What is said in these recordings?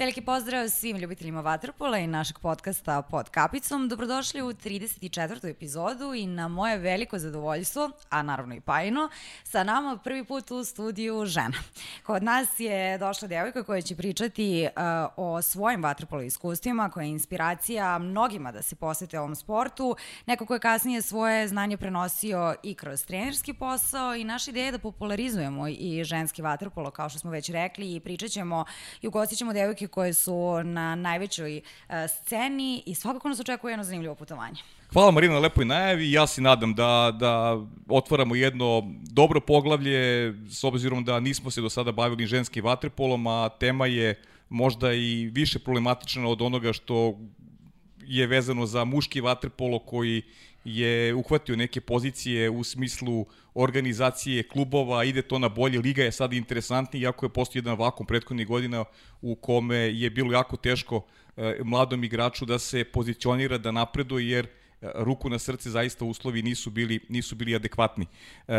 Veliki pozdrav svim ljubiteljima Vatrpola i našeg podcasta Pod kapicom. Dobrodošli u 34. epizodu i na moje veliko zadovoljstvo, a naravno i Pajino, sa nama prvi put u studiju žena. Kod nas je došla devojka koja će pričati uh, o svojim vaterpolo iskustvima, koja je inspiracija mnogima da se posvete ovom sportu, neko ko je kasnije svoje znanje prenosio i kroz trenerski posao i naša ideja je da popularizujemo i ženski vaterpolo, kao što smo već rekli, i pričat ćemo i ugostit ćemo devojke koje su na najvećoj uh, sceni i svakako nas očekuje jedno zanimljivo putovanje. Hvala Marina na lepoj najavi. Ja se nadam da, da otvaramo jedno dobro poglavlje, s obzirom da nismo se do sada bavili ženskim vaterpolom, a tema je možda i više problematična od onoga što je vezano za muški vaterpolo koji je uhvatio neke pozicije u smislu organizacije klubova, ide to na bolje, liga je sad interesantnija, iako je postoji jedan vakum prethodnih godina u kome je bilo jako teško e, mladom igraču da se pozicionira, da napreduje, jer e, ruku na srce zaista uslovi nisu bili, nisu bili adekvatni. E,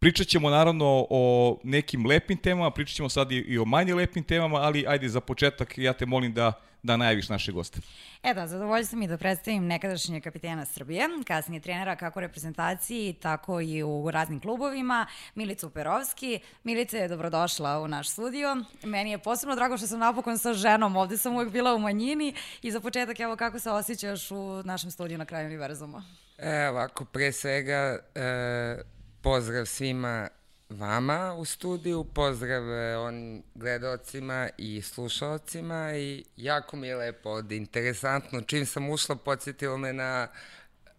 Pričat ćemo naravno o nekim lepim temama, pričat ćemo sad i o manje lepim temama, ali ajde za početak ja te molim da da najaviš naše goste. E da, zadovoljstvo mi da predstavim nekadašnje kapitena Srbije, kasnije trenera kako u reprezentaciji, tako i u raznim klubovima, Milicu Perovski. Milica je dobrodošla u naš studio. Meni je posebno drago što sam napokon sa ženom, ovde sam uvek bila u manjini i za početak evo kako se osjećaš u našem studiju na kraju univerzuma. E, ovako, pre svega, e, pozdrav svima vama u studiju, pozdrav e, on gledalcima i slušalcima i jako mi je lepo ovde, interesantno. Čim sam ušla, podsjetilo me na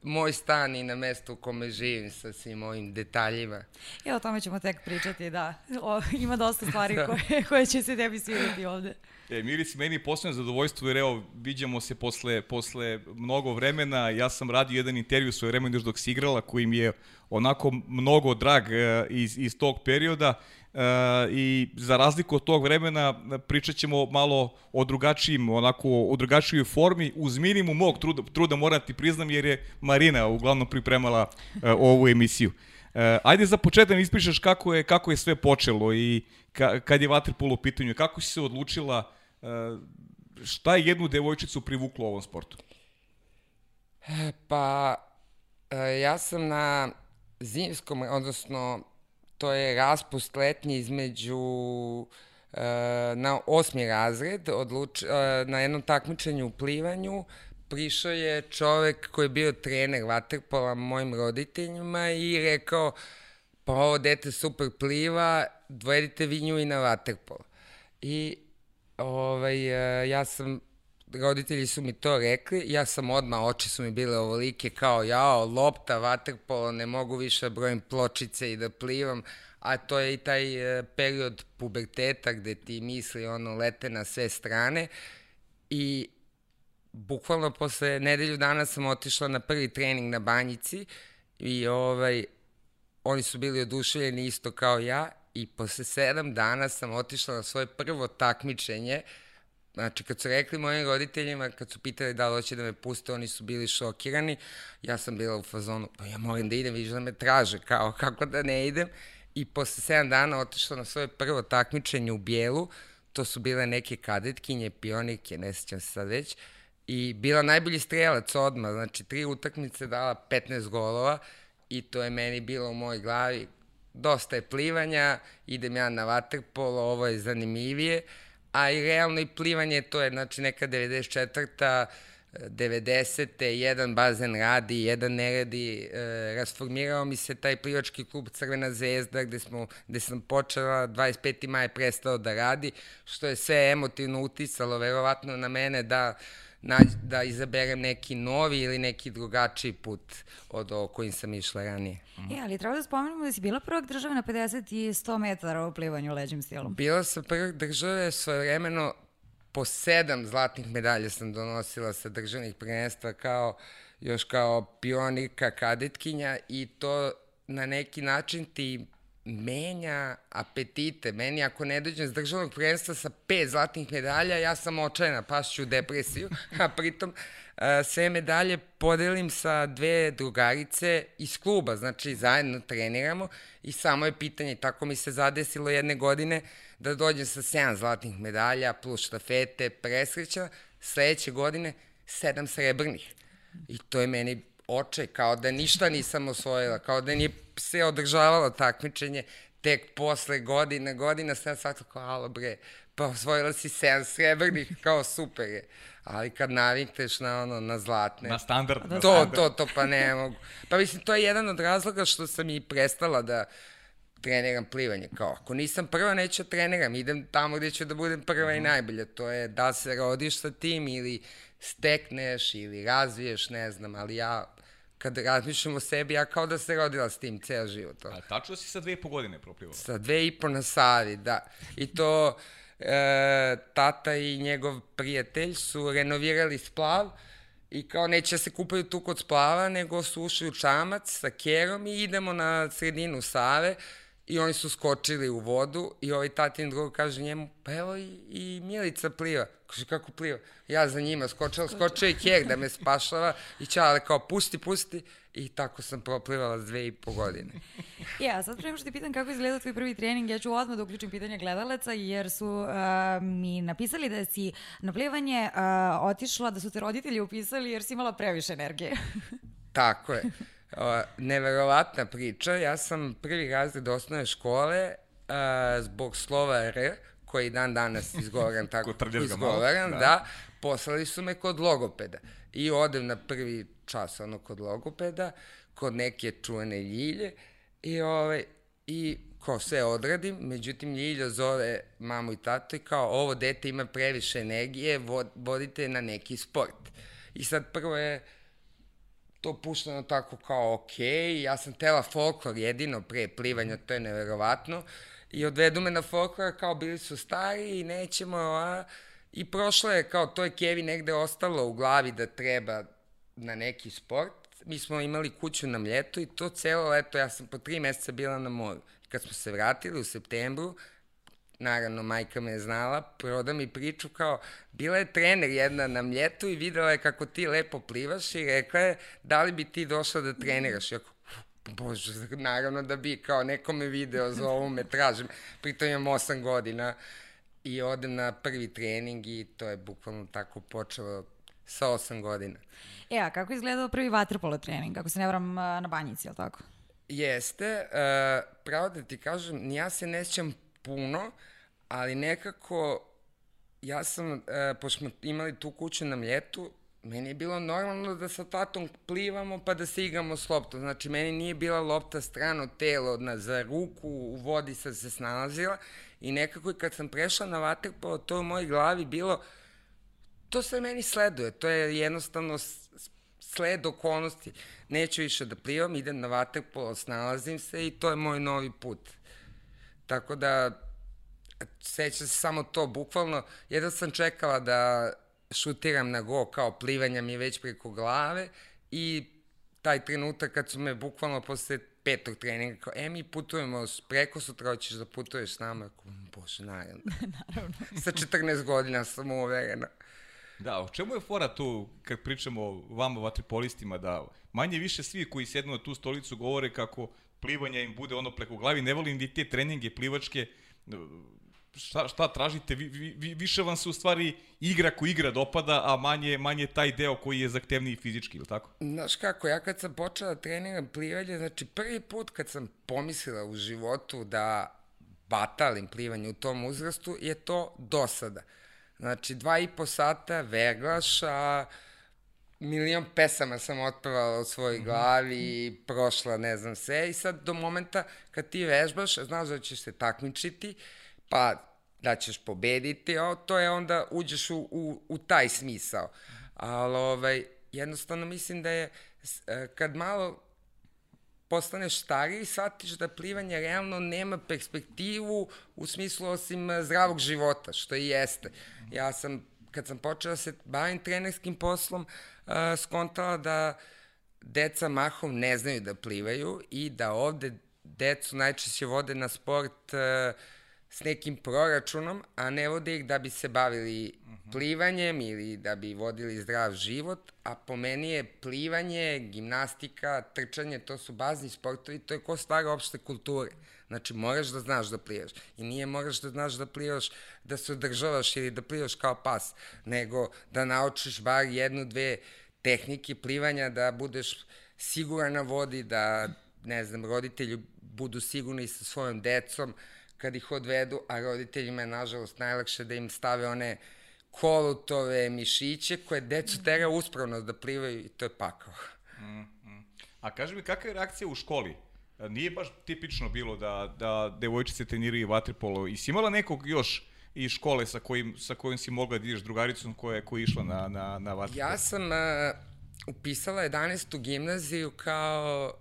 moj stan i na mesto u kome živim sa svim ovim detaljima. I o tome ćemo tek pričati, da. O, ima dosta stvari da. koje, koje će se tebi svidjeti ovde. E, Miris, meni posebno zadovoljstvo jer evo, viđamo se posle, posle mnogo vremena. Ja sam radio jedan intervju svoje vremena još dok si igrala, koji mi je onako mnogo drag e, iz, iz tog perioda. E, I za razliku od tog vremena pričat ćemo malo o drugačijim, onako o drugačijoj formi, uz minimum mog truda, truda moram ti priznam, jer je Marina uglavnom pripremala e, ovu emisiju. E, ajde za početak da ispričaš kako je, kako je sve počelo i ka, kad je Waterpolo u pitanju, kako si se odlučila šta je jednu devojčicu privuklo u ovom sportu? Pa, e, ja sam na zimskom, odnosno, to je raspust letnji između e, na osmi razred, odluč, na jednom takmičenju u plivanju, prišao je čovek koji je bio trener vaterpola mojim roditeljima i rekao, pa ovo dete super pliva, dvojedite vi nju i na vaterpolo. I ovaj, e, ja sam, roditelji su mi to rekli, ja sam odmah, oči su mi bile ovolike kao jao, lopta, vaterpolo, ne mogu više da brojim pločice i da plivam, a to je i taj e, period puberteta gde ti misli ono lete na sve strane i bukvalno posle nedelju dana sam otišla na prvi trening na banjici i ovaj, oni su bili oduševljeni isto kao ja i posle sedam dana sam otišla na svoje prvo takmičenje. Znači, kad su rekli mojim roditeljima, kad su pitali da li hoće da me puste, oni su bili šokirani. Ja sam bila u fazonu, pa ja moram da idem, vidiš da me traže, kao kako da ne idem. I posle sedam dana otišla na svoje prvo takmičenje u Bijelu. To su bile neke kadetkinje, pionike, ne sećam se sad već. I bila najbolji strelac odmah, znači tri utakmice dala 15 golova i to je meni bilo u mojoj glavi dosta je plivanja, idem ja na vaterpolo, ovo je zanimljivije, a i realno i plivanje, to je znači neka 94 90. jedan bazen radi, jedan ne radi, e, rasformirao mi se taj plivački klub Crvena zvezda gde, smo, gde sam počela, 25. maj prestao da radi, što je sve emotivno uticalo verovatno na mene da nađ, da izaberem neki novi ili neki drugačiji put od ovo kojim sam išla ranije. E, ali treba da spomenemo da si bila prvak države na 50 i 100 metara u plivanju leđim stilom. Bila sam prvak države svoje vremeno po sedam zlatnih medalja sam donosila sa državnih prvenstva kao još kao pionirka kadetkinja i to na neki način ti menja apetite. Meni ako ne dođem s državnog prvenstva sa pet zlatnih medalja, ja sam očajna, pašću u depresiju, a pritom sve medalje podelim sa dve drugarice iz kluba, znači zajedno treniramo i samo je pitanje, tako mi se zadesilo jedne godine, da dođem sa 7 zlatnih medalja plus štafete, presreća, sledeće godine sedam srebrnih. I to je meni oče, kao da ništa nisam osvojila, kao da nije se održavalo takmičenje, tek posle godine, godina sam sad kao, alo bre, pa osvojila si 7 srebrnih, kao super je. Ali kad navikneš na ono, na zlatne. Na standard. Na to, standard. to, to, pa ne mogu. Pa mislim, to je jedan od razloga što sam i prestala da treniram plivanje. Kao, ako nisam prva, neću da treniram. Idem tamo gde ću da budem prva uh -huh. i mhm. najbolja. To je da se rodiš sa tim ili stekneš ili razviješ, ne znam, ali ja kad razmišljam o sebi, ja kao da se rodila s tim ceo život. A tačno si sa dve i po godine proplivala? Sa dve i po na Savi, da. I to e, tata i njegov prijatelj su renovirali splav i kao neće se kupaju tu kod splava, nego su ušli u čamac sa kerom i idemo na sredinu Save i oni su skočili u vodu i ovaj tatin drug kaže njemu, pa evo i, i Milica pliva. Kaže, kako pliva? Ja za njima skočila, skočio i kjer da me spašava i čale kao, pusti, pusti. I tako sam proplivala dve i po godine. ja, sad prema što ti pitam kako izgleda tvoj prvi trening, ja ću odmah da uključim pitanje gledalaca, jer su uh, mi napisali da si na plivanje uh, otišla, da su te roditelji upisali jer si imala previše energije. tako je. Neverovatna priča. Ja sam prvi razred osnovne škole uh, zbog slova R, koji dan danas izgovaram tako izgovaram, da. da, poslali su me kod logopeda. I odem na prvi čas ono kod logopeda, kod neke čuvene ljilje i, ovaj, i ko sve odradim, međutim Ljilja zove mamu i tato i kao ovo dete ima previše energije, vodite na neki sport. I sad prvo je to pušteno tako kao ok, ja sam tela folklor jedino pre plivanja, to je neverovatno, i odvedu me na folklor kao bili su stari i nećemo, a... I prošlo je, kao to je Kevi negde ostalo u glavi da treba na neki sport. Mi smo imali kuću na mljetu i to celo leto, ja sam po tri meseca bila na moru. Kad smo se vratili u septembru, naravno majka me je znala, proda mi priču kao, bila je trener jedna na mljetu i videla je kako ti lepo plivaš i rekla je, da li bi ti došla da treniraš? I ako, bože, naravno da bi, kao neko me video, za ovo me tražim, pritom imam 8 godina i odem na prvi trening i to je bukvalno tako počelo sa 8 godina. E, a kako izgledao prvi vaterpolo trening, ako se ne vram na banjici, je li tako? Jeste, uh, pravo da ti kažem, ja se ne sjećam puno, ali nekako ja sam, uh, pošto smo imali tu kuću na mljetu, meni je bilo normalno da sa tatom plivamo pa da se igramo s loptom. Znači, meni nije bila lopta strano telo na, za ruku, u vodi sam se snalazila i nekako i kad sam prešla na vaterpolo, to u mojoj glavi bilo, to sve meni sleduje, to je jednostavno sled okolnosti. Neću više da plivam, idem na vaterpolo, snalazim se i to je moj novi put. Tako da, seća se samo to, bukvalno, jedan sam čekala da šutiram na go, kao plivanja mi već preko glave i taj trenutak kad su me bukvalno posle petog treninga, kao, e, mi putujemo preko sutra, hoćeš da putuješ s nama? Kao, bože, naravno. naravno. Sa 14 godina sam uverena. Da, o čemu je fora tu, kad pričamo o vama vatripolistima, da manje više svi koji sjednu na tu stolicu govore kako plivanje im bude ono preko glavi, ne volim ni te treninge plivačke, šta, šta tražite, vi, vi, više vam se u stvari igra ko igra dopada, a manje, manje taj deo koji je zahtevniji fizički, ili tako? Znaš kako, ja kad sam počela da treniram plivanje, znači prvi put kad sam pomislila u životu da batalim plivanje u tom uzrastu, je to dosada. Znači, dva i po sata veglaš, a milion pesama sam otpevala u svojoj -hmm. glavi i prošla, ne znam, sve. I sad do momenta kad ti vežbaš, znaš da ćeš se takmičiti, pa da ćeš pobediti, o, to je onda uđeš u, u, u taj smisao. Ali ovaj, jednostavno mislim da je e, kad malo postaneš stariji, shvatiš da plivanje realno nema perspektivu u smislu osim zdravog života, što i jeste. Ja sam, kad sam počela da se bavim trenerskim poslom, uh, skontala da deca mahom ne znaju da plivaju i da ovde decu najčešće vode na sport uh, s nekim proračunom, a ne vode ih da bi se bavili plivanjem ili da bi vodili zdrav život, a po meni je plivanje, gimnastika, trčanje, to su bazni sportovi, to je ko stvara opšte kulture. Znači, moraš da znaš da plivaš. I nije moraš da znaš da plivaš, da se održavaš ili da plivaš kao pas, nego da naučiš bar jednu, dve tehnike plivanja, da budeš siguran na vodi, da, ne znam, roditelji budu sigurni sa svojom decom, kad ih odvedu, a roditeljima je nažalost najlakše da im stave one kolutove mišiće koje decu tera uspravno da plivaju i to je pakao. Mm, mm. A kaži mi, kakva je reakcija u školi? Nije baš tipično bilo da, da devojčice treniraju vaterpolo. I si imala nekog još iz škole sa kojim, sa kojim si mogla da ideš drugaricom koja je, koja je išla na, na, na vaterpolo? Ja sam uh, upisala 11. gimnaziju kao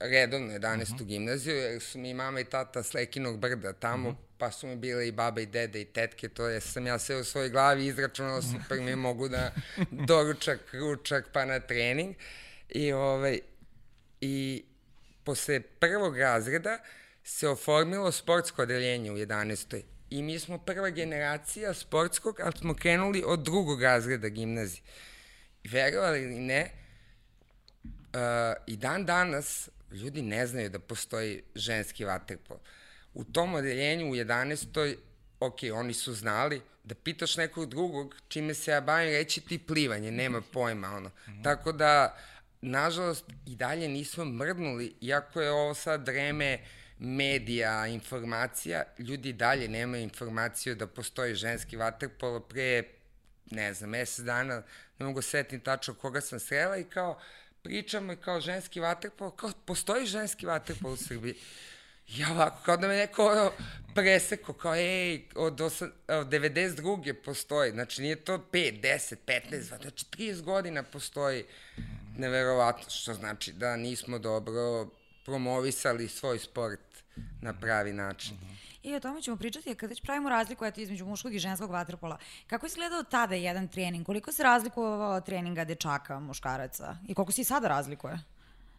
redovno 11. Uh -huh. gimnaziju, jer su mi mama i tata s Lekinog brda tamo, uh -huh. pa su mi bile i baba i dede i tetke, to je sam ja sve u svojoj glavi izračunao super mi mogu da doručak, ručak, pa na trening. I, ovaj, i posle prvog razreda se oformilo sportsko odeljenje u 11. I mi smo prva generacija sportskog, ali smo krenuli od drugog razreda gimnazije. Verovali ili ne, uh, i dan danas ljudi ne znaju da postoji ženski vaterpol. U tom odeljenju u 11. ok, oni su znali, da pitaš nekog drugog čime se ja bavim, reći ti plivanje, nema pojma, ono. Mm -hmm. Tako da, nažalost, i dalje nismo mrdnuli, iako je ovo sad vreme medija, informacija, ljudi dalje nemaju informaciju da postoji ženski vaterpolo pre, ne znam, mesec dana, ne mogu setim tačno koga sam srela i kao, pričamo i kao ženski vaterpol, kao postoji ženski vaterpol u Srbiji. Ja ovako, kao da me neko ono, preseko, kao ej, od, osam, od 92. postoji, znači nije to 5, 10, 15, znači 30 godina postoji, neverovatno, što znači da nismo dobro promovisali svoj sport na pravi način. Uh -huh. I o tome ćemo pričati, kad već pravimo razliku eto, između muškog i ženskog vaterpola. Kako je izgledao tada jedan trening? Koliko se razlikovao treninga dečaka, muškaraca? I koliko se i sada razlikuje?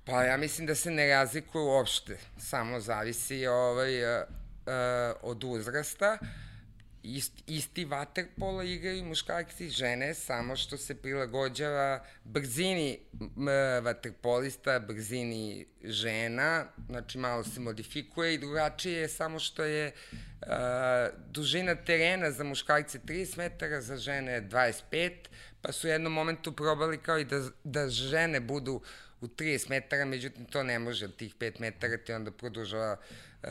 Pa ja mislim da se ne razlikuje uopšte. Samo zavisi ovaj, uh, uh, od uzrasta. Uh, ist, isti vaterpolo igraju muškarci i žene, samo što se prilagođava brzini vaterpolista, brzini žena, znači malo se modifikuje i drugačije je samo što je uh, dužina terena za muškarce 30 metara, za žene 25, pa su u jednom momentu probali kao i da, da žene budu u 30 metara, međutim to ne može tih 5 metara ti onda produžava uh,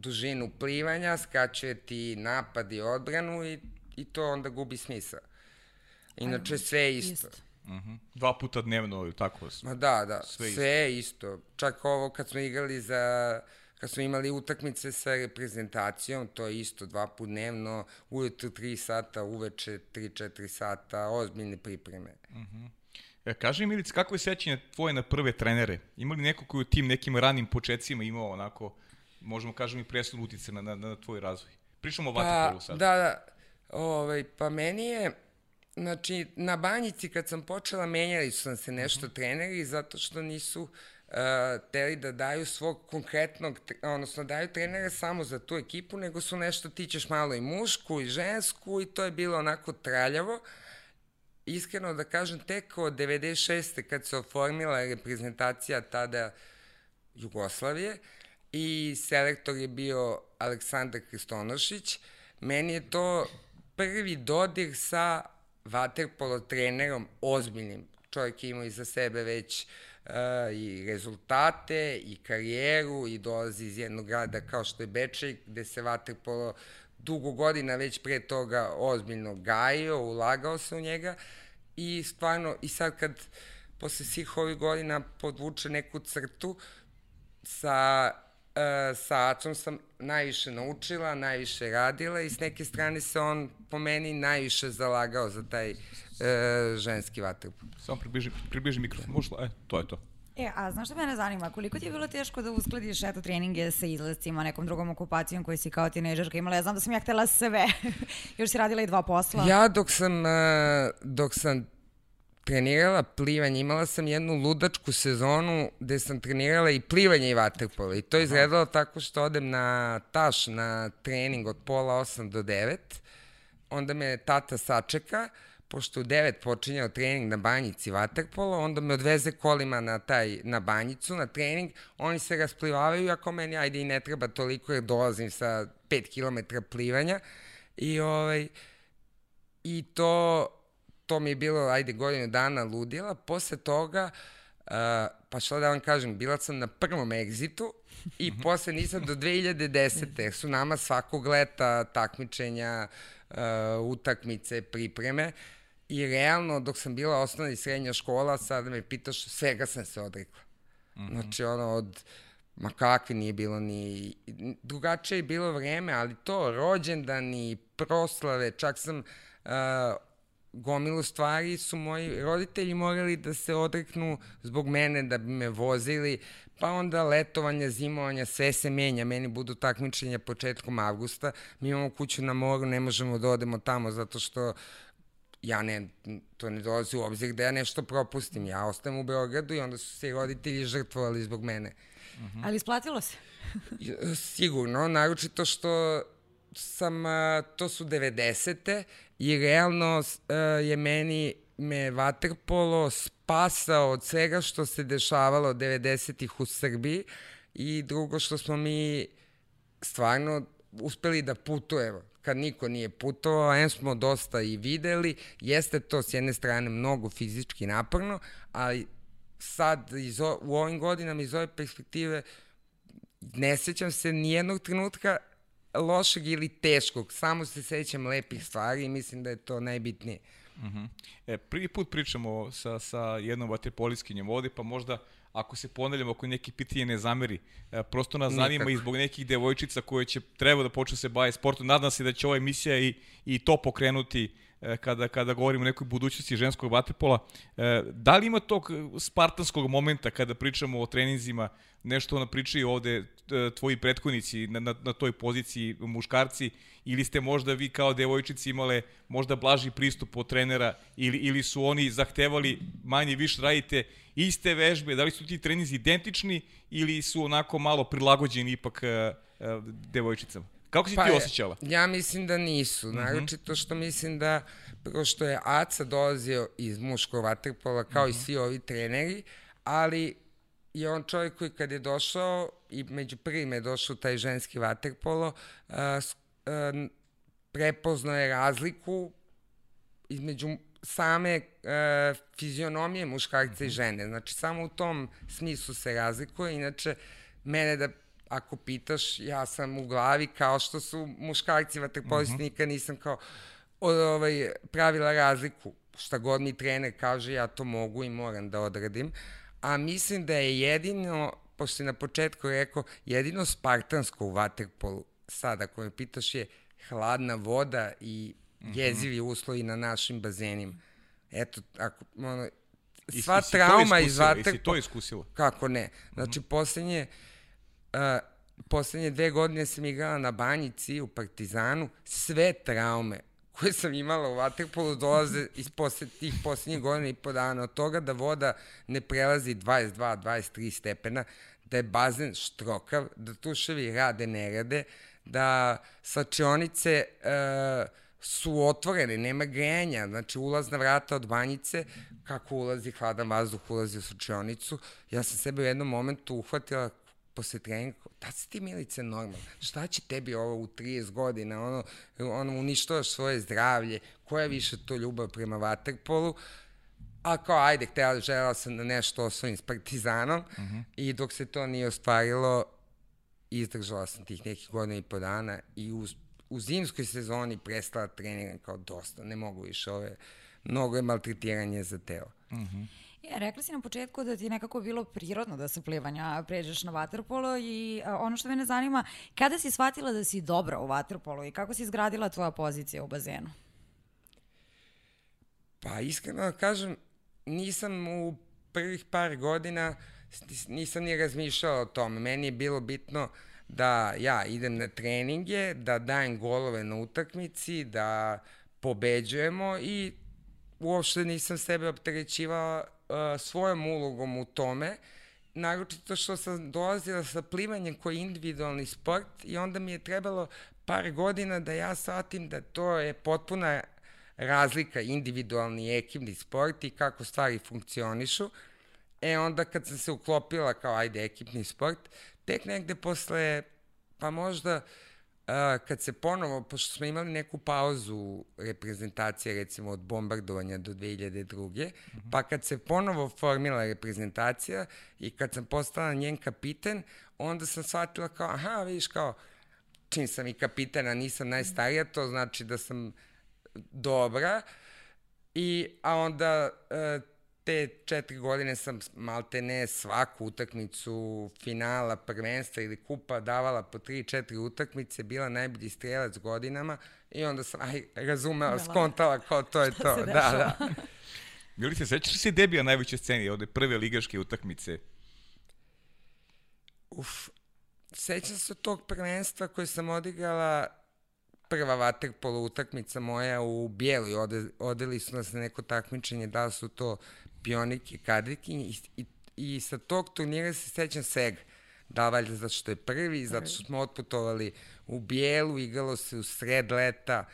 dužinu plivanja, skraćuje ti napad i odbranu i, i to onda gubi smisa. Inače, sve je isto. isto. Uh -huh. Dva puta dnevno tako? Ma da, da, sve, sve je isto. Čak ovo kad smo igrali za kad smo imali utakmice sa reprezentacijom, to je isto dva put dnevno, ujutru 3 sata, uveče 3-4 sata, ozbiljne pripreme. Uh -huh. E, kaži Milic, kako je sećanje tvoje na prve trenere? Imali neko koji u tim nekim ranim početcima imao onako možemo kažem i presudnu utice na, na, na tvoj razvoj. Pričamo o pa, vaterpolu sad. Da, da. Ovaj, pa meni je, znači, na banjici kad sam počela, menjali su nam se nešto uh mhm. -huh. treneri zato što nisu uh, teli da daju svog konkretnog, odnosno daju trenere samo za tu ekipu, nego su nešto tičeš malo i mušku i žensku i to je bilo onako traljavo. Iskreno da kažem, tek od 96. kad se oformila reprezentacija tada Jugoslavije, uh, i selektor je bio Aleksandar Kristonošić. Meni je to prvi dodir sa vaterpolo trenerom ozbiljnim. Čovjek ima iza sebe već uh, i rezultate i karijeru i dolazi iz jednog grada kao što je Bečej gde se vaterpolo dugo godina već pre toga ozbiljno gajio, ulagao se u njega i stvarno i sad kad posle svih ovih godina podvuče neku crtu sa sa Acom sam najviše naučila, najviše radila i s neke strane se on po meni najviše zalagao za taj e, ženski vaterpol. Samo približi, približi mikrofon, možda, e, to je to. E, a znaš što mene zanima, koliko ti je bilo teško da uskladiš eto treninge sa izlazcima, nekom drugom okupacijom koju si kao tinejdžerka imala? Ja znam da sam ja htela sve, još si radila i dva posla. Ja dok sam, e, dok sam trenirala plivanje. Imala sam jednu ludačku sezonu gde sam trenirala i plivanje i vaterpolo. I to je izgledalo tako što odem na taš na trening od pola 8 do 9. Onda me tata sačeka, pošto u 9 počinjao trening na banjici vaterpolo, onda me odveze kolima na, taj, na banjicu, na trening, oni se rasplivavaju, ako meni ajde i ne treba toliko jer dolazim sa 5 km plivanja. I, ovaj, i to to mi je bilo, ajde, godinu dana ludila. Posle toga, uh, pa što da vam kažem, bila sam na prvom egzitu i mhm. posle nisam do 2010. su nama svakog leta takmičenja, uh, utakmice, pripreme. I realno, dok sam bila osnovna i srednja škola, sada me pitaš, svega sam se odrekla. Mm -hmm. Znači, ono, od, ma kakvi nije bilo ni, drugačije je bilo vreme, ali to, rođendani, proslave, čak sam uh, gomilu stvari su moji roditelji morali da se odreknu zbog mene, da bi me vozili, pa onda letovanja, zimovanja, sve se menja. Meni budu takmičenja početkom avgusta, mi imamo kuću na moru, ne možemo da odemo tamo zato što ja ne, to ne dolazi u obzir da ja nešto propustim. Ja ostajem u Beogradu i onda su se roditelji žrtvovali zbog mene. Uh -huh. Ali isplatilo se? Sigurno, naročito što sam, to su 90. i realno je meni me vaterpolo spasao od svega što se dešavalo 90-ih u Srbiji. I drugo što smo mi stvarno uspeli da putujemo kad niko nije putovao, a smo dosta i videli, jeste to s jedne strane mnogo fizički naporno, ali sad iz o, u ovim godinama iz ove perspektive ne sećam se nijednog trenutka lošeg ili teškog, samo se sećam lepih stvari i mislim da je to najbitnije. Uh mhm. -huh. e, prvi put pričamo sa, sa jednom vaterpoliskinjom ovde, pa možda ako se ponavljamo ako neki pitanje ne zameri. E, prosto nas Nikak. zanima i zbog nekih devojčica koje će treba da počnu da se baje sportom. Nadam se da će ova emisija i, i to pokrenuti kada, kada govorimo o nekoj budućnosti ženskog vaterpola. E, da li ima tog spartanskog momenta kada pričamo o treninzima, nešto na pričaju ovde e, tvoji prethodnici na, na, na toj poziciji muškarci, ili ste možda vi kao devojčici imale možda blaži pristup od trenera, ili, ili su oni zahtevali manje više radite iste vežbe, da li su ti treninzi identični ili su onako malo prilagođeni ipak devojčicama? Kako si pa ti osjećala? Ja mislim da nisu, -hmm. naročito što mislim da, prvo što je Aca dolazio iz muškog vaterpola, kao mm -hmm. i mhm. svi ovi treneri, ali je on čovjek koji kad je došao i među prvime je došao taj ženski vaterpolo, uh, uh, prepoznao je razliku između same uh, fizionomije muškarca i mhm. žene. Znači, samo u tom smislu se razlikuje. Inače, mene da ako pitaš, ja sam u glavi kao što su muškarci vaterpolisti. -huh. nikad nisam kao ovaj, pravila razliku. Šta god mi trener kaže, ja to mogu i moram da odradim. A mislim da je jedino, pošto na početku rekao, jedino spartansko u vaterpolu, sada ako me pitaš je hladna voda i mhm. jezivi uslovi na našim bazenima. Eto, ako, ono, sva I, trauma iz vaterpola... Jesi to iskusila? Kako ne? Znači, mm -hmm. poslednje poslednje dve godine sam igrala na banjici u Partizanu, sve traume koje sam imala u Waterpolu dolaze iz posle, tih poslednjih godina i po dana. Od toga da voda ne prelazi 22-23 stepena, da je bazen štrokav, da tuševi rade, ne rade, da slačionice uh, su otvorene, nema grejanja, znači ulazna vrata od banjice, kako ulazi hladan vazduh, ulazi u slačionicu. Ja sam sebe u jednom momentu uhvatila posle treninga, da si ti Milice normalno, šta će tebi ovo u 30 godina, ono, ono uništavaš svoje zdravlje, koja je više to ljubav prema vaterpolu, a kao, ajde, htela, žela sam da nešto osvojim s Partizanom uh mhm. -huh. i dok se to nije ostvarilo, izdržala sam tih nekih godina i po dana i u, u zimskoj sezoni prestala treniram kao dosta, ne mogu više ove, mnogo je maltretiranje za telo. Uh mhm. -huh. Ja, rekla si na početku da ti je nekako bilo prirodno da se plivanja pređeš na vaterpolo i a, ono što mene zanima, kada si shvatila da si dobra u vaterpolu i kako si izgradila tvoja pozicija u bazenu? Pa iskreno da kažem, nisam u prvih par godina nisam ni razmišljala o tome. Meni je bilo bitno da ja idem na treninge, da dajem golove na utakmici, da pobeđujemo i uopšte nisam sebe opterećivala uh, svojom ulogom u tome, naročito što sam dolazila sa plivanjem koji je individualni sport i onda mi je trebalo par godina da ja shvatim da to je potpuna razlika individualni i ekipni sport i kako stvari funkcionišu. E onda kad sam se uklopila kao ajde ekipni sport, tek negde posle, pa možda uh, kad se ponovo, pošto smo imali neku pauzu reprezentacije recimo od bombardovanja do 2002. Mm -hmm. pa kad se ponovo formila reprezentacija i kad sam postala njen kapiten, onda sam shvatila kao, aha, vidiš kao, čim sam i kapitana, nisam najstarija, to znači da sam dobra. I, a onda e, te četiri godine sam malte ne svaku utakmicu finala, prvenstva ili kupa davala po tri, četiri utakmice, bila najbolji strelac godinama i onda sam aj, razumela, skontala kao to je to. Da, da. Bili se sećaš se debija najveće sceni, ovde prve ligaške utakmice? Uf, sećam se tog prvenstva koje sam odigrala prva vaterpolo utakmica moja u Bijeloj, ode, odeli su nas na neko takmičenje, da su to pionike, kadriki i, i, i sa tog turnira se sećam svega. Da, valjda zato što je prvi, zato što smo otputovali u Bijelu, igralo se u sred leta,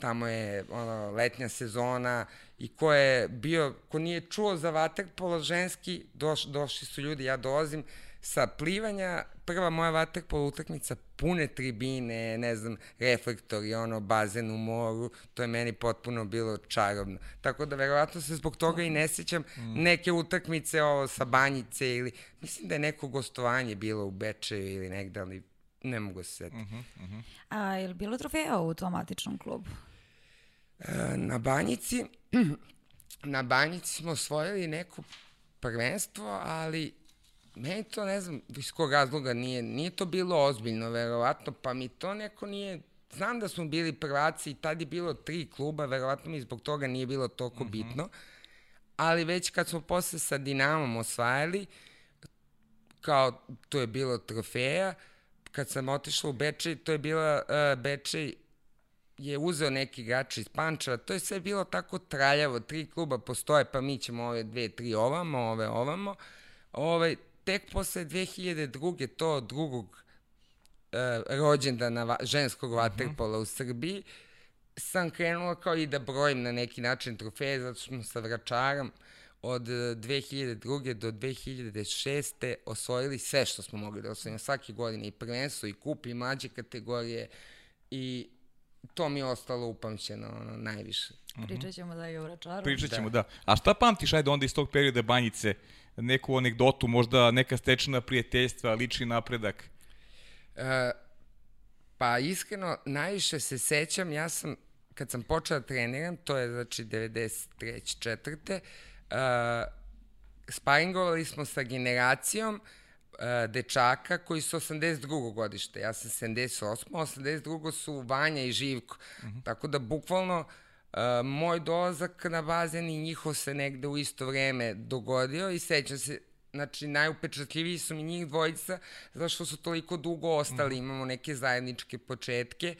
tamo je ono, letnja sezona i ko je bio, ko nije čuo za vaterpolo ženski, doš, došli su ljudi, ja dolazim, sa plivanja, prva moja vaterpolo utakmica, pune tribine, ne znam, reflektori, ono, bazen u moru, to je meni potpuno bilo čarobno. Tako da verovatno se zbog toga i ne sećam mm. neke utakmice ovo sa banjice ili, mislim da je neko gostovanje bilo u Bečeju ili negde, ali ne mogu se setiti. Mm -hmm, mm -hmm. A je li bilo trofeja u tom matičnom klubu? E, na banjici, na banjici smo osvojili neko prvenstvo, ali meni to ne znam iz kog razloga nije, nije to bilo ozbiljno verovatno, pa mi to neko nije, znam da smo bili prvaci i tad je bilo tri kluba, verovatno mi zbog toga nije bilo toliko mm -hmm. bitno, ali već kad smo posle sa Dinamom osvajali, kao to je bilo trofeja, kad sam otišla u Bečej, to je bila, uh, Bečej je uzeo neki igrač iz Pančeva, to je sve bilo tako traljavo, tri kluba postoje, pa mi ćemo ove dve, tri ovamo, ove ovamo, Ove, tek posle 2002. to drugog e, rođendana va, ženskog vaterpola uh -huh. u Srbiji sam krenula kao i da brojim na neki način trofeje, zato što smo sa Vračarom od 2002. do 2006. osvojili sve što smo mogli da osvojimo svake godine i prvenstvo i kup i mlađe kategorije i to mi je ostalo upamćeno ono, najviše. Pričat ćemo da je u Vračaru. Pričat ćemo, da. da. A šta pamtiš, ajde onda iz tog perioda banjice, neku anegdotu, možda neka stečena prijateljstva, lični napredak? E, pa iskreno, najviše se sećam, ja sam, kad sam počela da treniram, to je znači 93. četvrte, uh, sparingovali smo sa generacijom uh, dečaka koji su 82. godište. Ja sam 78. 82. su Vanja i Živko. Uh mhm. -huh. Tako da bukvalno uh, Uh, moj dolazak na bazen i njihov se negde u isto vreme dogodio i sećam se, znači najupečatljiviji su mi njih dvojica zato što su toliko dugo ostali, mm. imamo neke zajedničke početke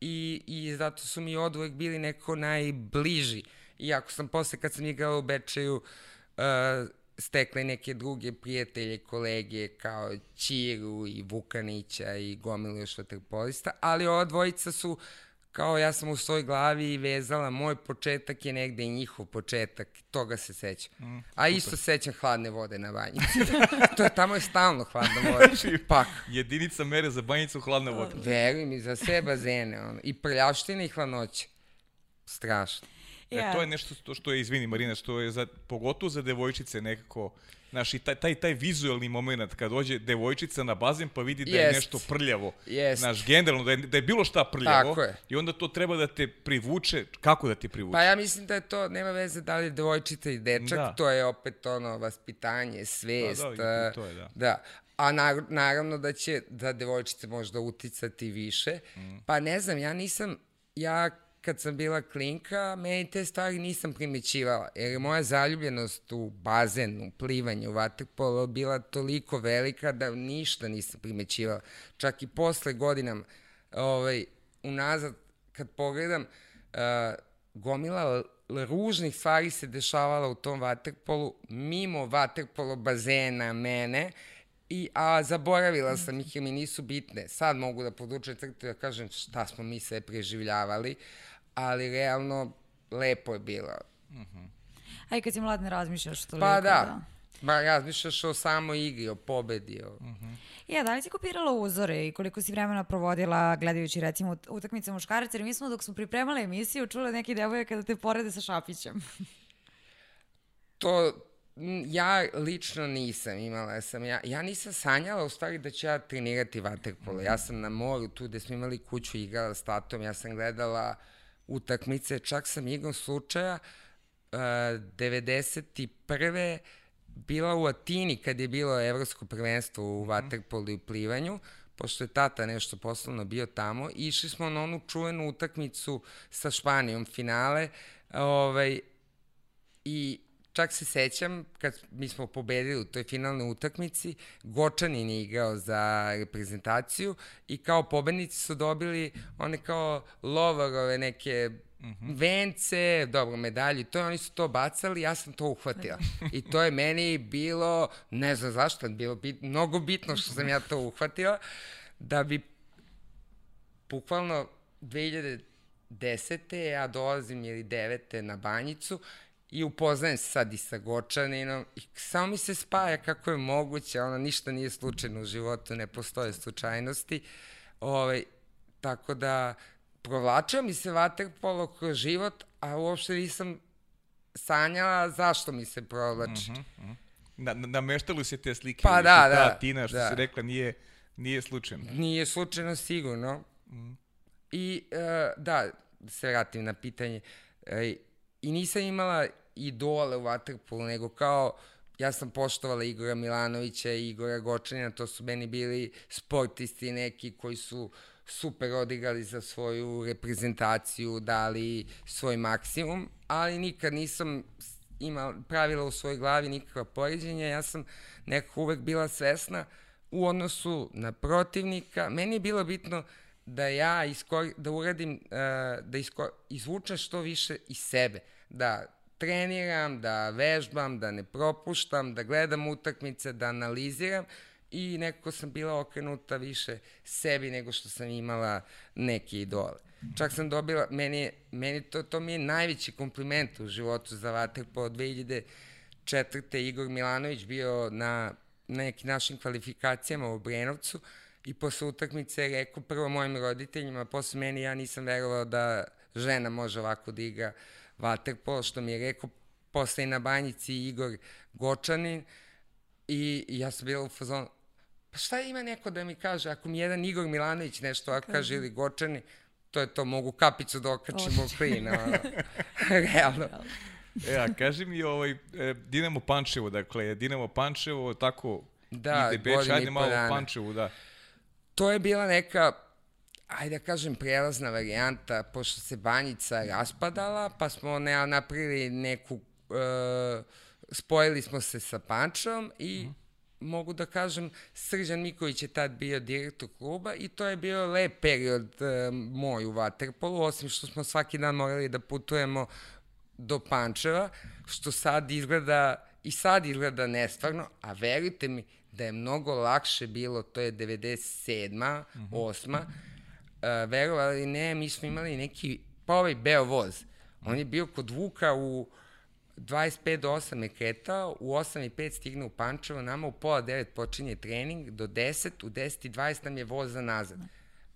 i, i zato su mi odvojek bili neko najbliži. Iako sam posle kad sam igrao u Bečeju uh, stekli neke druge prijatelje, kolege kao Čiru i Vukanića i gomilu još vaterpolista, ali ova dvojica su uh, kao ja sam u svoj glavi vezala, moj početak je negde i njihov početak, toga se sećam. Mm, A isto sećam hladne vode na banjici. to je tamo je stalno hladna voda. Znači, Pak. Jedinica mere za banjicu hladna voda. Veruj mi, za sve bazene. Ono. I prljavština i hladnoće. Strašno. Yeah. E, to je nešto što, što je, izvini Marina, što je za, pogotovo za devojčice nekako Znaš, i taj, taj, taj vizualni moment kad dođe devojčica na bazen pa vidi da je Jest. nešto prljavo. Jest. Znaš, generalno, da je, da je bilo šta prljavo. Tako je. I onda to treba da te privuče. Kako da te privuče? Pa ja mislim da je to, nema veze da li je devojčica i dečak, da. to je opet ono, vaspitanje, svest. Pa da, i to je, da. Da. A na, naravno da će da devojčice možda uticati više. Mm. Pa ne znam, ja nisam, ja kad sam bila klinka, meni te stvari nisam primećivala, jer je moja zaljubljenost u bazen, u plivanje, u vaterpolo bila toliko velika da ništa nisam primećivala. Čak i posle godinama, ovaj, unazad, kad pogledam, uh, gomila ružnih stvari se dešavala u tom vaterpolu, mimo vaterpolo bazena mene, I, a zaboravila sam ih jer mi nisu bitne. Sad mogu da podučem crtu da kažem šta smo mi sve preživljavali, ali realno lepo je bilo. A i kad si mlad ne razmišljaš toliko. Pa da, ba razmišljaš o samoj igri, o pobedi. O... Ja, da li si kopirala uzore i koliko si vremena provodila gledajući recimo ut- utakmice muškaraca? Jer mi smo dok smo pripremali emisiju čule neki devojke kada te porede sa Šapićem. To ja lično nisam imala sam ja ja nisam sanjala u stvari da ću ja trenirati vaterpolo. Ja sam na moru tu gde smo imali kuću igrala s tatom, ja sam gledala utakmice, čak sam igrom slučaja uh, 91. bila u Atini kad je bilo evropsko prvenstvo u vaterpolu i plivanju, pošto je tata nešto poslovno bio tamo, išli smo na onu čuvenu utakmicu sa Španijom finale, ovaj, i čak se sećam kad mi smo pobedili u toj finalnoj utakmici, Gočanin je igrao za reprezentaciju i kao pobednici su dobili one kao lovarove neke mm -hmm. vence, dobro, medalje, to oni su to bacali, ja sam to uhvatila. I to je meni bilo, ne znam zašto, bilo bit, mnogo bitno što sam ja to uhvatila, da bi bukvalno 2010. ja dolazim ili 9. na banjicu i upoznajem se sad i sa Gočaninom i samo mi se spaja kako je moguće, ono, ništa nije slučajno u životu, ne postoje slučajnosti. Ovaj, tako da, provlačio mi se vaterpolo kroz život, a uopšte nisam sanjala zašto mi se provlači. Mm -hmm. Na, na, nameštali se te slike. Pa da, da. Ta Tina, što da. si rekla, nije, nije slučajno. Nije slučajno sigurno. Mm. I uh, da, da se vratim na pitanje. E, I nisam imala idole u Waterpolu, nego kao ja sam poštovala Igora Milanovića i Igora Gočanina, to su meni bili sportisti neki koji su super odigrali za svoju reprezentaciju, dali svoj maksimum, ali nikad nisam imala pravila u svojoj glavi nikakva poređenja, ja sam nekako uvek bila svesna u odnosu na protivnika. Meni je bilo bitno da ja iskor, da uradim, uh, da iskor, izvučem što više iz sebe, da treniram, da vežbam, da ne propuštam, da gledam utakmice, da analiziram i nekako sam bila okrenuta više sebi nego što sam imala neke idole. Čak sam dobila, meni, meni to, to mi je najveći kompliment u životu za Vaterpo od 2004. Igor Milanović bio na, na nekim našim kvalifikacijama u Brenovcu i posle utakmice je rekao prvo mojim roditeljima, posle meni ja nisam verovao da žena može ovako da igra vaterpolo, što mi je rekao posle i na banjici Igor Gočanin i, ja sam bila u fazonu, pa šta ima neko da mi kaže, ako mi jedan Igor Milanović nešto ako kaže ili Gočani, to je to, mogu kapicu da okačim u klin, ono, realno. E, a kaži mi ovaj, e, Dinamo Pančevo, dakle, Dinamo Pančevo, tako Da, ide Beč, ajde malo o dana. Pančevu, da. To je bila neka, ajde da kažem, prelazna varijanta, pošto se banjica raspadala, pa smo ne, napravili neku, e, spojili smo se sa Pančevom i mogu da kažem, Srđan Miković je tad bio direktor kluba i to je bio lep period e, moj u Waterpolu, osim što smo svaki dan morali da putujemo do Pančeva, što sad izgleda, i sad izgleda nestvarno, a verujte mi da je mnogo lakše bilo, to je 97. Mm -hmm. 8. Uh, verovali ne, mi smo imali neki, pa ovaj beo voz. On je bio kod Vuka u 25 do 8 je kretao, u 8 i 5 stigne u Pančevo, nama u pola 9 počinje trening, do 10, u 10 i 20 nam je voz za nazad.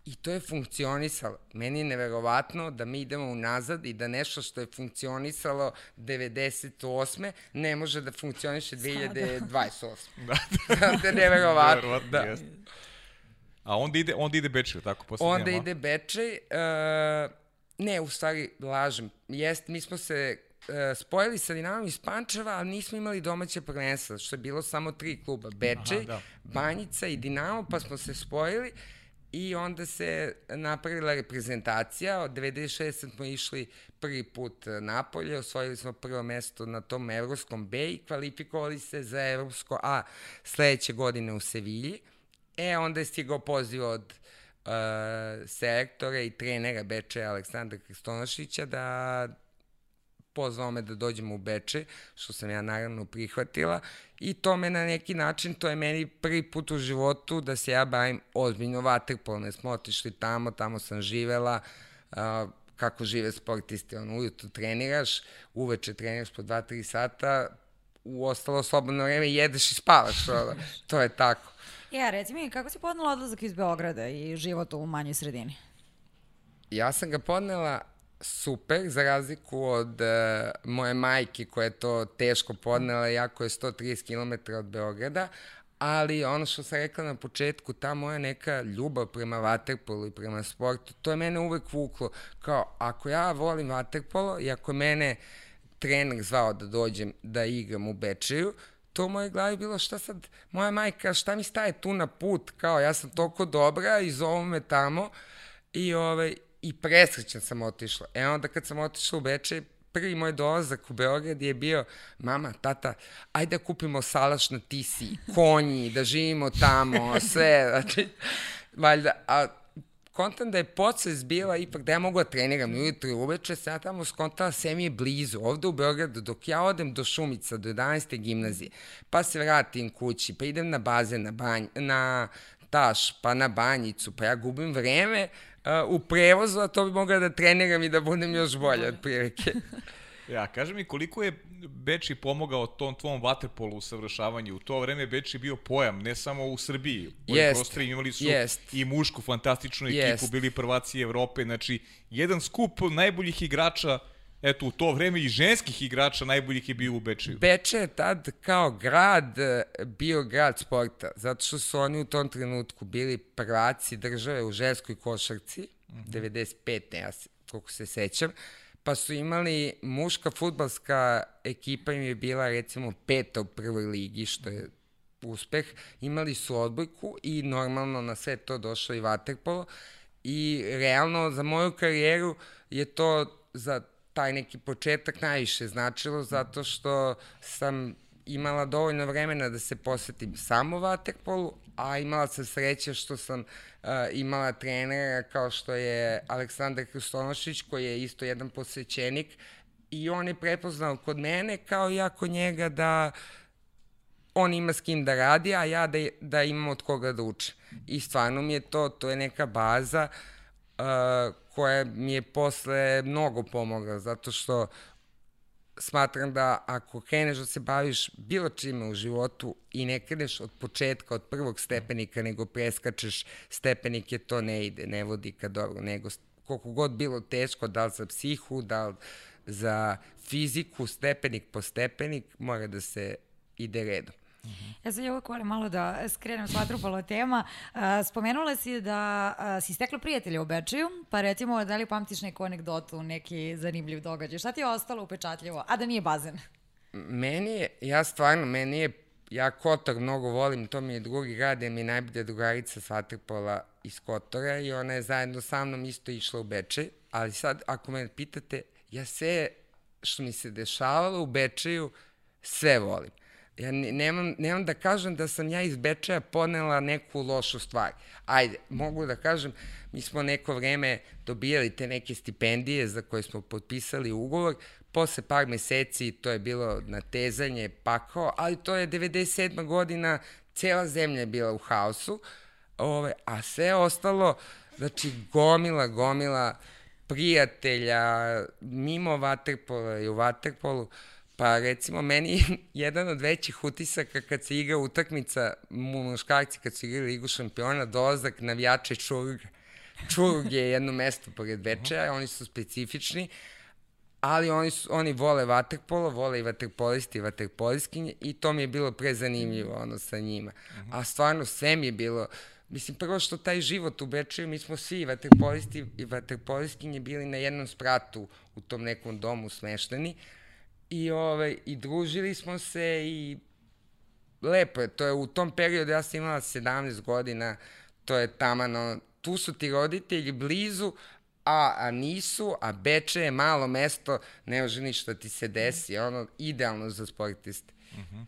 I to je funkcionisalo. Meni je neverovatno da mi idemo unazad i da nešto što je funkcionisalo 98. ne može da funkcioniše 2028. Da, to je neverovatno. Verovatno, Da. A onda ide, onda ide Bečev, tako posle Onda Dinama? ide Bečej. Uh, ne, u stvari, lažem. Jest, mi smo se uh, spojili sa Dinamom iz Pančeva, ali nismo imali domaće prvenstva, što je bilo samo tri kluba. Bečej, da. Banjica i Dinamo, pa smo se spojili i onda se napravila reprezentacija. Od 96. smo išli prvi put napolje, osvojili smo prvo mesto na tom evropskom B i kvalifikovali se za evropsko A sledeće godine u Sevilji. E, onda je stigao poziv od uh, selektora i trenera Bečeja Aleksandra Kristonošića da pozvao me da dođem u Beče, što sam ja naravno prihvatila i to me na neki način, to je meni prvi put u životu da se ja bavim ozbiljno vaterpolom, smo otišli tamo, tamo sam živela, uh, kako žive sportisti, ono, ujutro treniraš, uveče treniraš po 2-3 sata, u ostalo slobodno vreme jedeš i spavaš, ono, to je tako. Ja, reci mi, kako si podnala odlazak iz Beograda i život u manjoj sredini? Ja sam ga podnela super, za razliku od uh, moje majke koja je to teško podnela, jako je 130 km od Beograda, ali ono što sam rekla na početku, ta moja neka ljubav prema vaterpolu i prema sportu, to je mene uvek vuklo. Kao, ako ja volim vaterpolo i ako mene trener zvao da dođem da igram u Bečeju, to u mojoj glavi bilo šta sad, moja majka, šta mi staje tu na put, kao ja sam toliko dobra i zovu me tamo i, ovaj, i presrećan sam otišla. E onda kad sam otišla u Bečej, prvi moj dolazak u Beograd je bio, mama, tata, ajde da kupimo salaš na tisi, konji, da živimo tamo, sve, znači, valjda, a kontam da je podsvest bila ipak da ja mogu da treniram ujutro i uveče, se ja tamo skontala sve mi je blizu, ovde u Beogradu, dok ja odem do Šumica, do 11. gimnazije, pa se vratim kući, pa idem na bazen, na, banj, na taš, pa na banjicu, pa ja gubim vreme uh, u prevozu, a to bi mogla da treniram i da budem još bolje od prilike. Ja, kaži mi koliko je Beči pomogao tom tvom vaterpolu usavršavanju. U to vreme Beči bio pojam, ne samo u Srbiji. Jest. prostori imali su Jest. i mušku fantastičnu ekipu, Jest. bili prvaci Evrope. Znači, jedan skup najboljih igrača, eto, u to vreme i ženskih igrača najboljih je bio u Bečiju. Beče je tad kao grad e, bio grad sporta, zato što su oni u tom trenutku bili prvaci države u ženskoj košarci, mm -hmm. 95. ja se, koliko se sećam, pa su imali muška futbalska ekipa im je bila recimo peta u prvoj ligi, što je uspeh. Imali su odbojku i normalno na sve to došlo i vaterpolo i realno za moju karijeru je to za taj neki početak najviše značilo zato što sam imala dovoljno vremena da se posvetim samo vaterpolu, a imala sam sreće što sam uh, imala trenera kao što je Aleksandar Hrustonošić, koji je isto jedan posvećenik i on je prepoznao kod mene kao ja kod njega da on ima s kim da radi, a ja da, da imam od koga da učem. I stvarno mi je to, to je neka baza uh, koja mi je posle mnogo pomogla, zato što smatram da ako kreneš da se baviš bilo čime u životu i ne kreneš od početka, od prvog stepenika, nego preskačeš stepenike, to ne ide, ne vodi ka dobro, nego koliko god bilo teško, da li za psihu, da li za fiziku, stepenik po stepenik, mora da se ide redom. Ja sad uvek volim malo da skrenem s vatrupalo tema. Spomenula si da si stekla prijatelja u Bečeju, pa recimo da li pamtiš neku anegdotu, neki zanimljiv događaj? Šta ti je ostalo upečatljivo, a da nije bazen? Meni je, ja stvarno, meni je, ja Kotor mnogo volim, to mi je drugi grad, jer mi je najbolja drugarica s Vatrpola iz Kotora i ona je zajedno sa mnom isto išla u Bečej, ali sad, ako me pitate, ja sve što mi se dešavalo u Bečeju, sve volim ja nemam, nemam da kažem da sam ja iz Bečeja ponela neku lošu stvar. Ajde, mogu da kažem, mi smo neko vreme dobijali te neke stipendije za koje smo potpisali ugovor, posle par meseci to je bilo natezanje, pakao, ali to je 97. godina, cela zemlja je bila u haosu, ove, a sve ostalo, znači gomila, gomila prijatelja, mimo Vaterpola i u Vaterpolu, Pa recimo meni jedan od većih utisaka kad se igra utakmica muškarci kad su igrali Ligu šampiona dolazak navijača i Čurga. Čurg je jedno mesto pored Bečeja, oni su specifični, ali oni, su, oni vole vaterpolo, vole i vaterpolisti i vaterpoliskinje i to mi je bilo prezanimljivo ono sa njima. A stvarno sve mi je bilo, mislim prvo što taj život u Bečeju, mi smo svi vaterpolisti i vaterpoliskinje bili na jednom spratu u tom nekom domu smešteni, i, ovaj, i družili smo se i lepo je, to je u tom periodu, ja sam imala 17 godina, to je tamano, tu su ti roditelji blizu, a, a nisu, a Beče je malo mesto, ne može ništa ti se desi, ono, idealno za sportiste. Uh -huh.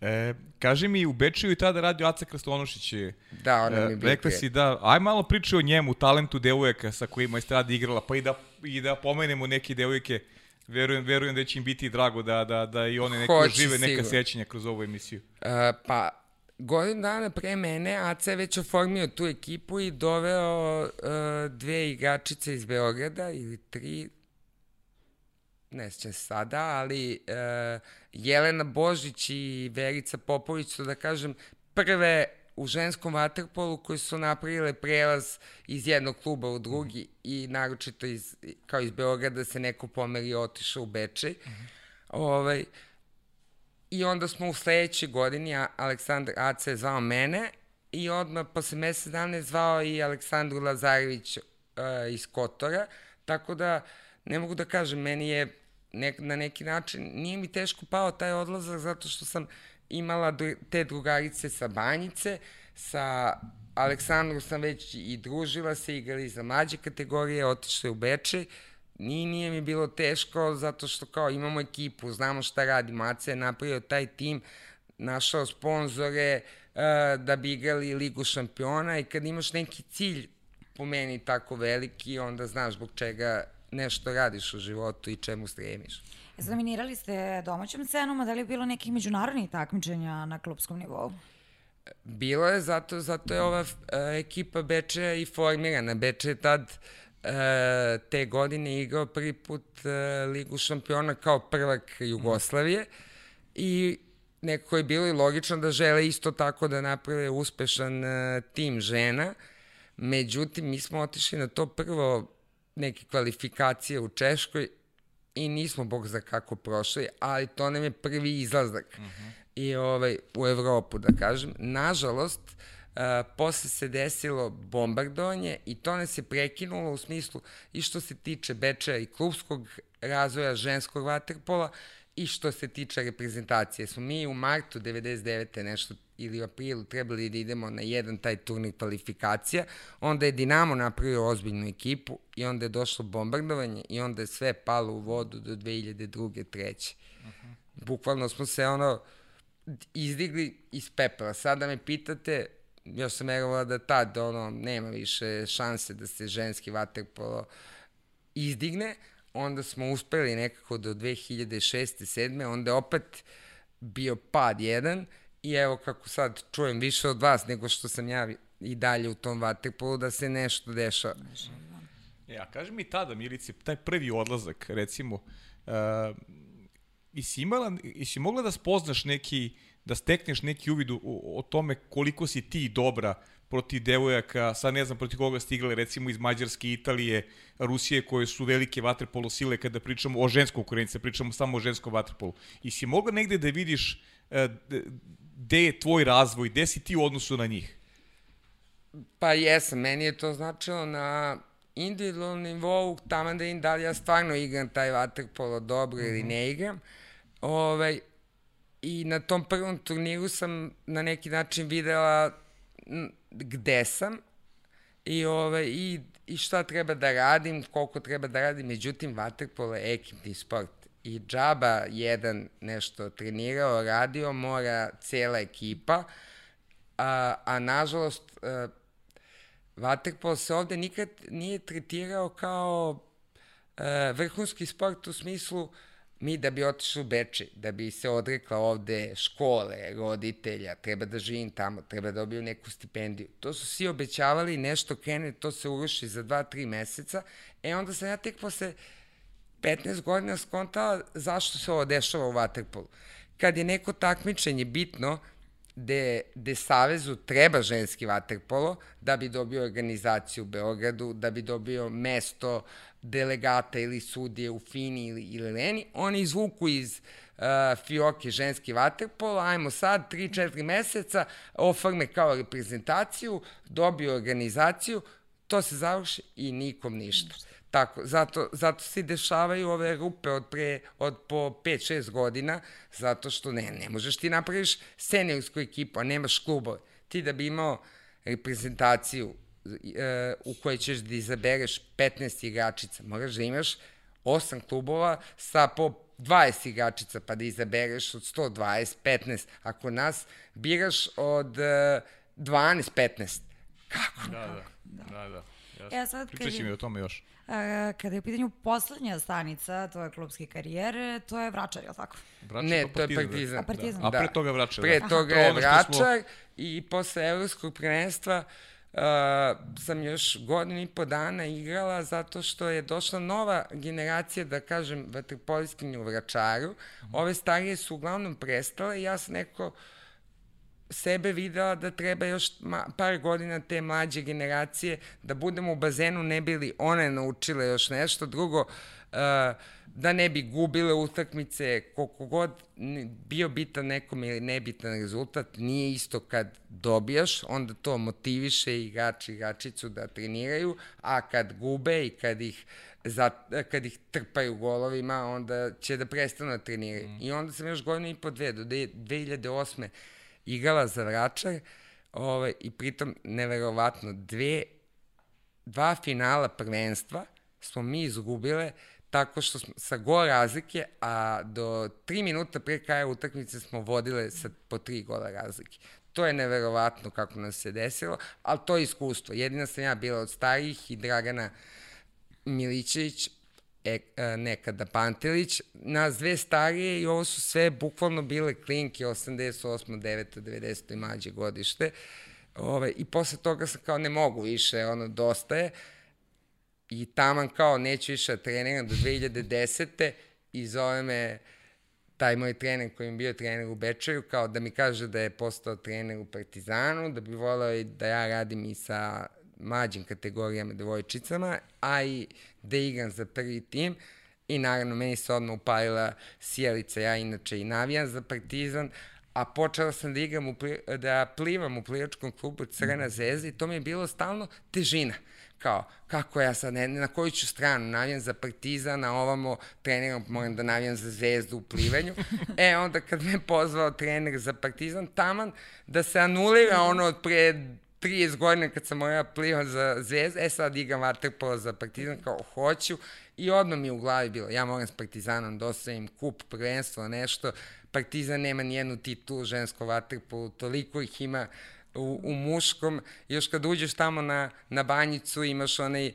E, kaži mi, u Bečiju i tada radio Aca Krstonošić. Da, ona mi je bio Rekla si da, aj malo priče o njemu, talentu devojaka sa kojima je strada igrala, pa i da, i da pomenemo neke devojke verujem, verujem da će im biti drago da, da, da i one neko Hoće, žive neka sigurno. sećanja kroz ovu emisiju. Uh, pa, godinu dana pre mene AC je već oformio tu ekipu i doveo uh, dve igračice iz Beograda ili tri, ne sjećam se sada, ali uh, Jelena Božić i Verica Popović su, da kažem, prve u ženskom vaterpolu koji su napravile prelaz iz jednog kluba u drugi i naročito iz, kao iz Beograda se neko pomeri i otišao u Bečej. Ovaj, I onda smo u sledećoj godini, Aleksandar Aca je zvao mene i odmah posle mesec dana je zvao i Aleksandru Lazarević uh, iz Kotora, tako da ne mogu da kažem, meni je nek, na neki način, nije mi teško pao taj odlazak zato što sam imala te drugarice sa Banjice, sa Aleksandru sam već i družila se, igrali za mlađe kategorije, otišli u Bečej, Nije, nije mi bilo teško zato što kao imamo ekipu, znamo šta radimo, Aca je napravio taj tim, našao sponzore uh, da bi igrali Ligu šampiona i kad imaš neki cilj po meni tako veliki, onda znaš zbog čega nešto radiš u životu i čemu stremiš. Zaminirali ste domaćom scenom, a da li je bilo nekih međunarodnih takmičenja na klubskom nivou? Bilo je, zato, zato je ova uh, ekipa Bečeja i formirana. Beče je tad uh, te godine igrao prvi put uh, Ligu šampiona kao prvak Jugoslavije i nekako je bilo i logično da žele isto tako da naprave uspešan uh, tim žena. Međutim, mi smo otišli na to prvo neke kvalifikacije u Češkoj i nismo bog za kako prošli, ali to nam je prvi izlazak. Uh -huh. I ovaj, u Evropu, da kažem. Nažalost, uh, posle se desilo bombardovanje i to nas je prekinulo u smislu i što se tiče Bečeja i klubskog razvoja ženskog vaterpola i što se tiče reprezentacije. Smo mi u martu 99. nešto ili u aprilu trebali da idemo na jedan taj turnir kvalifikacija, onda je Dinamo napravio ozbiljnu ekipu i onda je došlo bombardovanje i onda je sve palo u vodu do 2002. 3. Uh -huh. Bukvalno smo se ono izdigli iz pepela. Sada me pitate, još sam verovala da tad ono, nema više šanse da se ženski vaterpolo izdigne, onda smo uspeli nekako do 2006. 7. onda je opet bio pad jedan i evo kako sad čujem više od vas nego što sam ja i dalje u tom vaterpolu da se nešto dešava. Ja, kaži mi tada, Milice, taj prvi odlazak, recimo, uh, isi, imala, isi mogla da spoznaš neki, da stekneš neki uvid o, o tome koliko si ti dobra protiv devojaka, sad ne znam protiv koga ste igrali, recimo iz Mađarske, Italije, Rusije, koje su velike vaterpolo sile kada pričamo o ženskom konkurenciji, pričamo samo o ženskom vaterpolu. I si mogla negde da vidiš gde je tvoj razvoj, gde si ti u odnosu na njih? Pa jesam, meni je to značilo na individualnom nivou, tamo da im da li ja stvarno igram taj vaterpolo dobro mm -hmm. ili ne igram. Ovaj, I na tom prvom turniru sam na neki način videla gde sam i, ovaj, i, i šta treba da radim, koliko treba da radim. Međutim, vaterpolo je ekipni sport i džaba jedan nešto trenirao, radio, mora cela ekipa, a, a nažalost a, vaterpolo se ovde nikad nije tretirao kao a, vrhunski sport u smislu mi da bi otišli u Beče, da bi se odrekla ovde škole, roditelja, treba da živim tamo, treba da dobiju neku stipendiju. To su svi obećavali, nešto krene, to se uruši za 2-3 meseca. E onda sam ja tek posle 15 godina skontala zašto se ovo dešava u Waterpolu. Kad je neko takmičenje bitno, gde, gde Savezu treba ženski vaterpolo da bi dobio organizaciju u Beogradu, da bi dobio mesto delegata ili sudije u Fini ili, ili Leni, oni izvuku iz uh, fioke ženski vaterpolo, ajmo sad 3-4 meseca, oforme kao reprezentaciju, dobio organizaciju, to se završi i nikom ništa. Tako, zato, zato se dešavaju ove rupe od, pre, od po 5-6 godina, zato što ne, ne možeš ti napraviš seniorsku ekipu, a nemaš klubove. Ti da bi imao reprezentaciju e, u kojoj ćeš da izabereš 15 igračica, moraš da imaš 8 klubova sa po 20 igračica, pa da izabereš od 120, 15. Ako nas biraš od e, 12, 15. Kako? Da, da, da, da. Ja sad Pričat će mi o tome još. Kada je u pitanju poslednja stanica tvoje klubske karijere, to je Vračar, je li tako? Vračar Ne, pa to je Partizan, Partizan. A, Partizan. A Da. pre toga Vračar, Pre da. toga To je što smo- Vračar i posle evropskog prvenstva uh, sam još godinu i po dana igrala zato što je došla nova generacija, da kažem, vaterpoliskinja u Vračaru. Ove starije su uglavnom prestale i ja sam neko sebe videla da treba još par godina te mlađe generacije da budemo u bazenu ne bili one naučile još nešto. Drugo, uh, da ne bi gubile utakmice, koliko god bio bitan nekom ili nebitan rezultat, nije isto kad dobijaš, onda to motiviše igrači i igračicu da treniraju, a kad gube i kad ih za, kad ih trpaju golovima, onda će da prestanu da treniraju. Mm. I onda sam još godinu i po dve, do de- 2008 igrala za Vračar ovaj, i pritom neverovatno dve, dva finala prvenstva smo mi izgubile tako što smo sa gol razlike, a do tri minuta pre kraja utakmice smo vodile sa po tri gola razlike. To je neverovatno kako nam se desilo, ali to je iskustvo. Jedina sam ja bila od starijih i Dragana Milićević, e, e, nekada Pantelić, nas dve starije i ovo su sve bukvalno bile klinke 88. 9. 90. i mlađe godište. Ove, I posle toga sam kao ne mogu više, ono, dosta je. I taman kao neću više da treniram do 2010. i zove me taj moj trener koji je bio trener u Bečaju, kao da mi kaže da je postao trener u Partizanu, da bi volao i da ja radim i sa mlađim kategorijama devojčicama, a i da igram za prvi tim. I naravno, meni se odmah upalila sjelica, ja inače i navijam za Partizan, a počela sam da igram, u, da plivam u plivačkom klubu Crvena zvezda i to mi je bilo stalno težina kao, kako ja sad, ne, na koju ću stranu, navijam za Partizan, a ovamo treniram, moram da navijam za zvezdu u plivanju. E, onda kad me pozvao trener za Partizan, taman da se anulira ono od pre 30 godina kad sam morao plivam za zvezdu, e sad igram vaterpolo za Partizan, kao hoću, i odmah mi u glavi bilo, ja moram s Partizanom da kup, prvenstvo, nešto, Partizan nema nijednu titulu žensko vaterpolo, toliko ih ima u, u muškom, još kad uđeš tamo na, na banjicu imaš onaj, uh,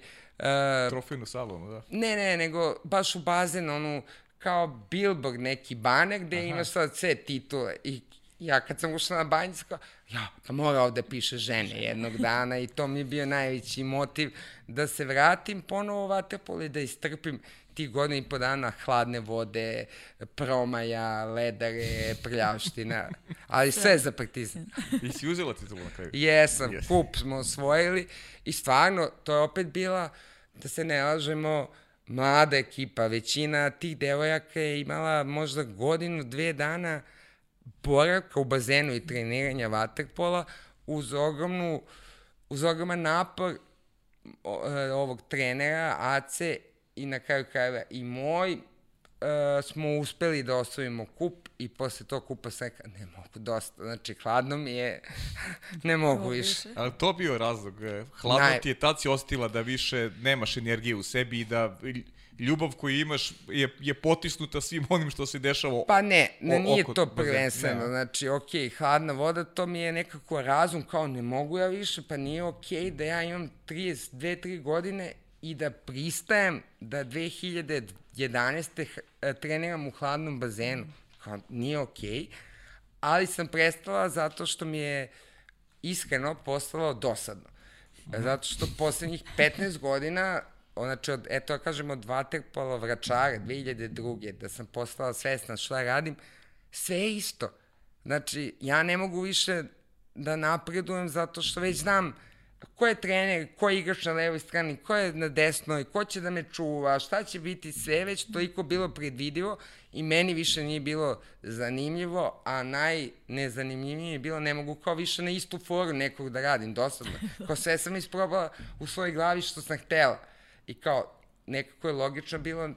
Trofejnu salu, ono, da. ne, ne, nego baš u bazen, onu, kao billboard neki baner gde Aha. imaš sad sve titule i ja kad sam ušla na banjicu, kao, ja, pa mora ovde piše žene jednog dana i to mi je bio najveći motiv da se vratim ponovo u vaterpolo i da istrpim tih godina i po dana hladne vode, promaja, ledare, prljavština, ali sve za partizan. I si uzela titulu na kraju? Jesam, Yes. yes. kup smo osvojili i stvarno, to je opet bila, da se ne lažemo, mlada ekipa. Većina tih devojaka je imala možda godinu, dve dana boravka u bazenu i treniranja vaterpola uz ogromnu, uz ogroman napor e, ovog trenera, Ace i na kraju krajeva i moj, e, smo uspeli da osvojimo kup i posle tog kupa sam rekao, ne mogu dosta, znači hladno mi je, ne mogu više. Ali to bio razlog. e, Hladno Naj- ti je tad si ostila da više nemaš energije u sebi i da ljubav koju imaš je, je potisnuta svim onim što se dešava Pa ne, ne o- nije oko to bazena. prvenstveno, Ne. znači, ok, hladna voda, to mi je nekako razum, kao ne mogu ja više, pa nije ok da ja imam 32-3 godine i da pristajem da 2011. h- e, treniram u hladnom bazenu. Kao, nije ok, ali sam prestala zato što mi je iskreno postalo dosadno. Zato što poslednjih 15 godina, znači, od, eto, ja kažem, od vaterpola vračara 2002. da sam postala svesna šta radim, sve je isto. Znači, ja ne mogu više da napredujem zato što već znam ko je trener, ko je igrač na levoj strani, ko je na desnoj, ko će da me čuva, šta će biti, sve već toliko bilo predvidivo i meni više nije bilo zanimljivo, a najnezanimljivije je bilo ne mogu kao više na istu foru nekog da radim, dosadno. Kao sve sam isprobala u svojoj glavi što sam htela. I kao, nekako je logično bilo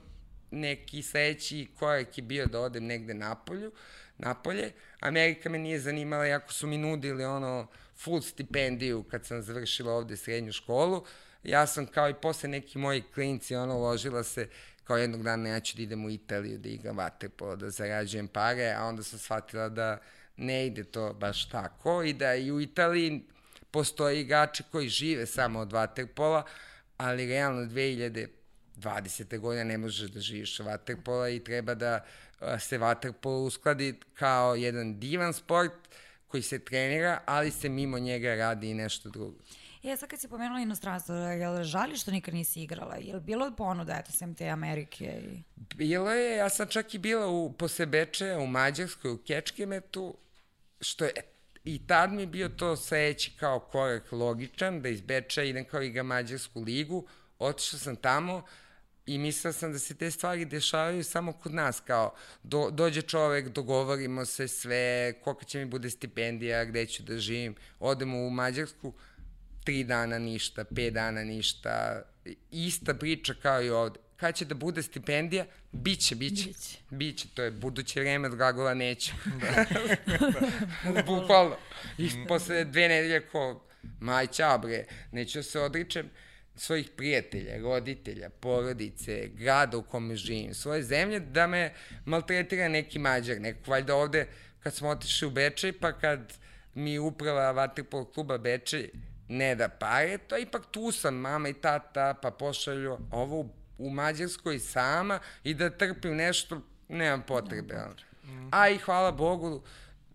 neki sledeći korak je bio da odem negde napolju, napolje. Amerika me nije zanimala, jako su mi nudili ono full stipendiju kad sam završila ovde srednju školu. Ja sam kao i posle neki moji klinci ono ložila se kao jednog dana ja ću da idem u Italiju da igram vaterpolo, da zarađujem pare, a onda sam shvatila da ne ide to baš tako i da i u Italiji postoje igrači koji žive samo od vaterpola, ali realno 2000 20. godina ne možeš da živiš vaterpola i treba da se vaterpolo uskladi kao jedan divan sport koji se trenira, ali se mimo njega radi i nešto drugo. E, sad kad si pomenula inostranstvo, je li žali što nikad nisi igrala? Je li bilo ponuda, eto, sem te Amerike? I... Bilo je, ja sam čak i bila u, posle u Mađarskoj, u Kečkemetu, što je I tad mi je bio to sledeći kao korak logičan, da iz Beča idem kao iga Mađarsku ligu. Otišao sam tamo i mislila sam da se te stvari dešavaju samo kod nas, kao do, dođe čovek, dogovorimo se sve, koliko će mi bude stipendija, gde ću da živim. Odemo u Mađarsku, tri dana ništa, pet dana ništa, ista priča kao i ovde. Kad će da bude stipendija? Biće, biće. Biće. Biće, to je buduće vreme, glagola neću. Da. Bukvalno. I posle dve nedelje ko, maj ćao bre, neću da se odričem svojih prijatelja, roditelja, porodice, grada u kome živim, svoje zemlje, da me maltretira neki mađar, neko valjda ovde, kad smo otišli u Bečej, pa kad mi uprava Vatripol kluba Bečej ne da pare, to ipak tu sam, mama i tata, pa pošalju ovo u, u Mađarskoj sama i da trpim nešto, nemam potrebe. Mm. A i hvala Bogu,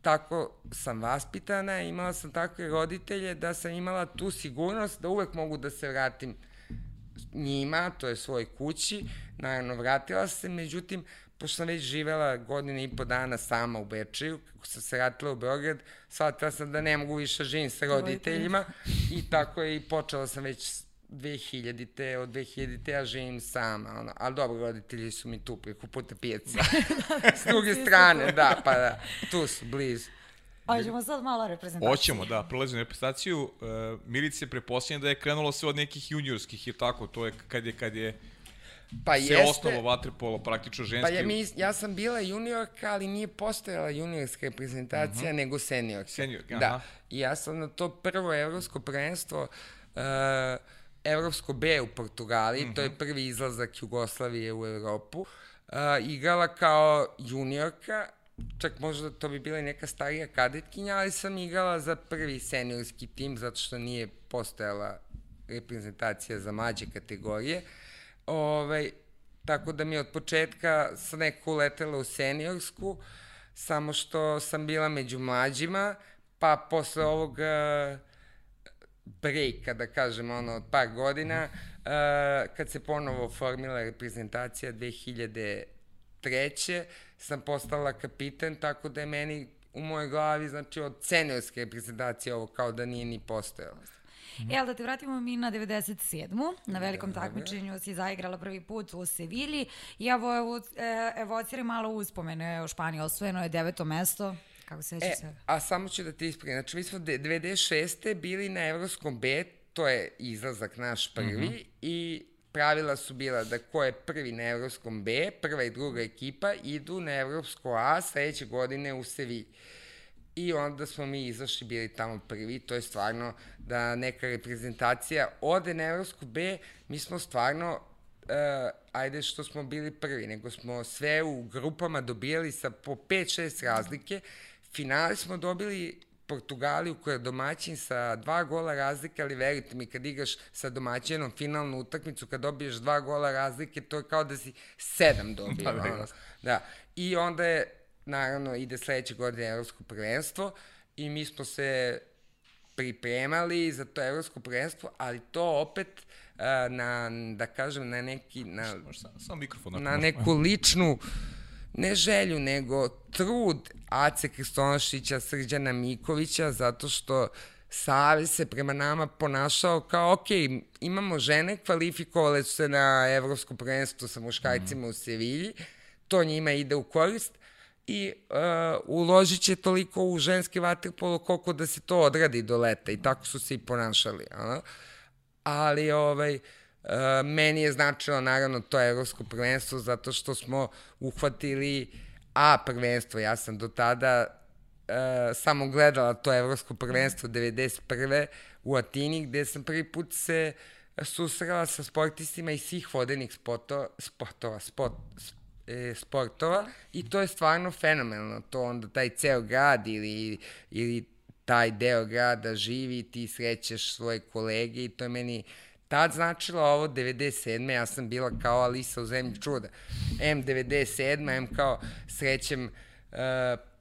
tako sam vaspitana, imala sam takve roditelje da sam imala tu sigurnost da uvek mogu da se vratim njima, to je svoj kući, naravno vratila se, međutim, pošto sam već živela godine i po dana sama u Bečeju, kako sam se vratila u Beograd, shvatila sam da ne mogu više živim sa roditeljima i tako je i počela sam već 2000-te, od 2000-te ja živim sama, ono, ali dobro, roditelji su mi tu preko puta pijaca. S druge strane, da, pa da, tu su, blizu. Hoćemo sad malo reprezentaciju. Hoćemo, da, prelazimo na reprezentaciju. Uh, Milice preposljednje da je krenulo sve od nekih juniorskih i tako, to je kad je, kad je Pa se jeste, osnovo vaterpolo, praktično ženski. Pa ja, mi, ja sam bila juniorka, ali nije postojala juniorska reprezentacija, uh mhm. -huh. nego seniorka. Seniorka, da. aha. I ja sam na to prvo evropsko prvenstvo uh, Evropsko B u Portugaliji, mm -hmm. to je mhm. prvi izlazak Jugoslavije u Evropu, uh, igrala kao juniorka, čak možda to bi bila i neka starija kadetkinja, ali sam igrala za prvi seniorski tim, zato što nije postojala reprezentacija za mlađe kategorije. Ove, ovaj, tako da mi od početka sam neko uletela u seniorsku, samo što sam bila među mlađima, pa posle ovog uh, breaka, da kažem, ono, od par godina, uh, kad se ponovo formila reprezentacija 2003. sam postala kapitan, tako da je meni u mojoj glavi, znači, od seniorske reprezentacije ovo kao da nije ni postojalo. Mm. E, ali da te vratimo mi na 97. Na velikom da, takmičenju si zaigrala prvi put u Sevilji i evo, evo, e, evociri malo uspomene o Španiji. Osvojeno je deveto mesto. Kako se e, sve? A samo ću da ti ispravim. Znači, mi smo 96. bili na Evropskom B, to je izlazak naš prvi, mm -hmm. i pravila su bila da ko je prvi na Evropskom B, prva i druga ekipa, idu na Evropsko A sledeće godine u Sevilji. I onda smo mi izašli, bili tamo prvi, to je stvarno da neka reprezentacija ode na Evropsku B, mi smo stvarno uh, ajde što smo bili prvi, nego smo sve u grupama dobijali sa po 5-6 razlike Finale smo dobili Portugaliju koja je domaćin sa dva gola razlike, ali verite mi, kad igraš sa domaćinom finalnu utakmicu, kad dobiješ dva gola razlike, to je kao da si sedam dobio. da, da, da. I onda je, naravno, ide sledeće godine Evropsko prvenstvo i mi smo se pripremali za to evropsko prvenstvo, ali to opet uh, na, da kažem, na neki, na, sam, sam mikrofon, na neku ličnu ne želju, nego trud Ace Kristonošića, Srđana Mikovića, zato što Savez se prema nama ponašao kao, ok, imamo žene, kvalifikovale su se na evropsko prvenstvo sa muškajcima mm. u Sevilji, to njima ide u korist i uh, uložit će toliko u ženski vaterpolo koliko da se to odradi do leta i tako su se i ponašali. Ali, ovaj, uh, E, meni je značilo naravno to evropsko prvenstvo zato što smo uhvatili A prvenstvo. Ja sam do tada uh, samo gledala to evropsko prvenstvo 91. u Atini gde sam prvi put se susrela sa sportistima iz svih vodenih spotova, spotova, spot, e, sportova i to je stvarno fenomenalno. To onda taj ceo grad ili, ili taj deo grada živi, ti srećeš svoje kolege i to je meni tad značilo ovo 97. Ja sam bila kao Alisa u zemlji čuda. M 97. M kao srećem uh,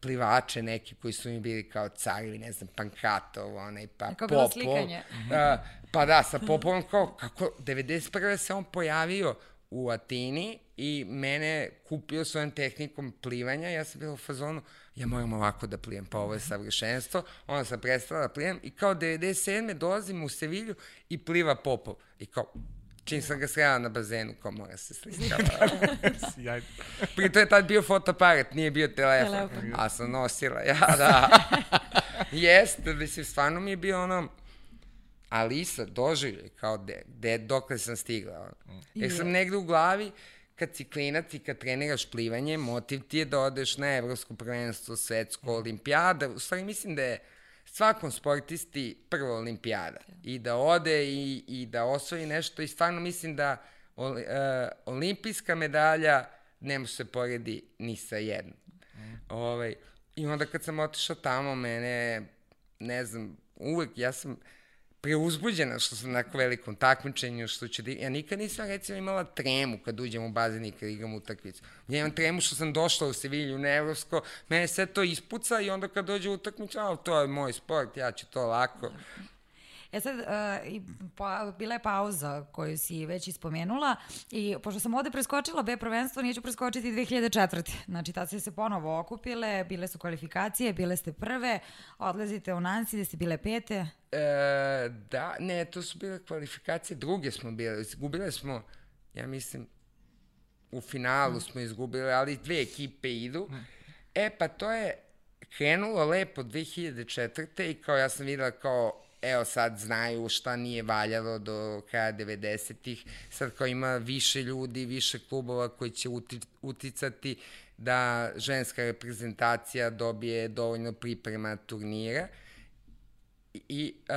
plivače neki koji su mi bili kao cari, ne znam, Pankratov, onaj, pa Kako Popov. slikanje? Uh, pa da, sa Popovom kao, kako, 91. se on pojavio u Atini i mene kupio svojom tehnikom plivanja, ja sam bila u fazonu, ja moram ovako da plijem, pa ovo je savršenstvo, onda sam prestala da plijem i kao 97. dolazim u Sevilju i pliva Popov. I kao, čim sam ga srela na bazenu, kao mora se slikava. Sjajno. Pri to je tad bio fotoaparat, nije bio telefon. Telefon. A sam nosila, ja da. Jeste, mislim, stvarno mi je bio ono, Alisa, doživlje, kao de, de, dokle sam stigla. Ono. Jer sam negde u glavi, kad si klinac i kad treniraš plivanje, motiv ti je da odeš na evropsko prvenstvo, svetsko, olimpijada. U stvari mislim da je svakom sportisti prvo olimpijada. I da ode i, i da osvoji nešto i stvarno mislim da ol, uh, olimpijska medalja ne može se poredi ni sa jednom. Ovaj, I onda kad sam otišao tamo, mene, ne znam, uvek, ja sam preuzbuđena što sam na velikom takmičenju, što ću da... Ja nikad nisam, recimo, imala tremu kad uđem u bazen i kad igram utakmicu. Ja imam tremu što sam došla u Sevilju na Evropsko, mene sve to ispuca i onda kad dođe utakmicu, a to je moj sport, ja ću to lako. E sad, uh, i pa, bila je pauza koju si već ispomenula i pošto sam ovde preskočila B prvenstvo, neću preskočiti 2004. Znači, tad ste se ponovo okupile, bile su kvalifikacije, bile ste prve, odlazite u Nansi gde ste bile pete. E, da, ne, to su bile kvalifikacije, druge smo bile, izgubile smo, ja mislim, u finalu mm. smo izgubile, ali dve ekipe idu. Mm. E, pa to je krenulo lepo 2004. i kao ja sam videla kao evo sad znaju šta nije valjalo do kraja 90-ih, sad kao ima više ljudi, više klubova koji će uti, uticati da ženska reprezentacija dobije dovoljno priprema turnira i uh,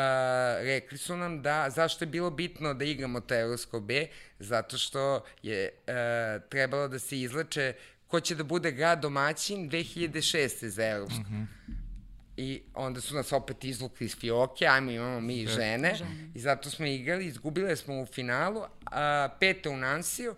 rekli su nam da zašto je bilo bitno da igramo to Evropsko B, zato što je uh, trebalo da se izleče ko će da bude grad domaćin 2006. za Evropsko. Mm -hmm. I onda su nas opet izvukli iz fioke, ajmo imamo mi žene, žene. i zato smo igrali, izgubile smo u finalu, a, pete u Nansiju,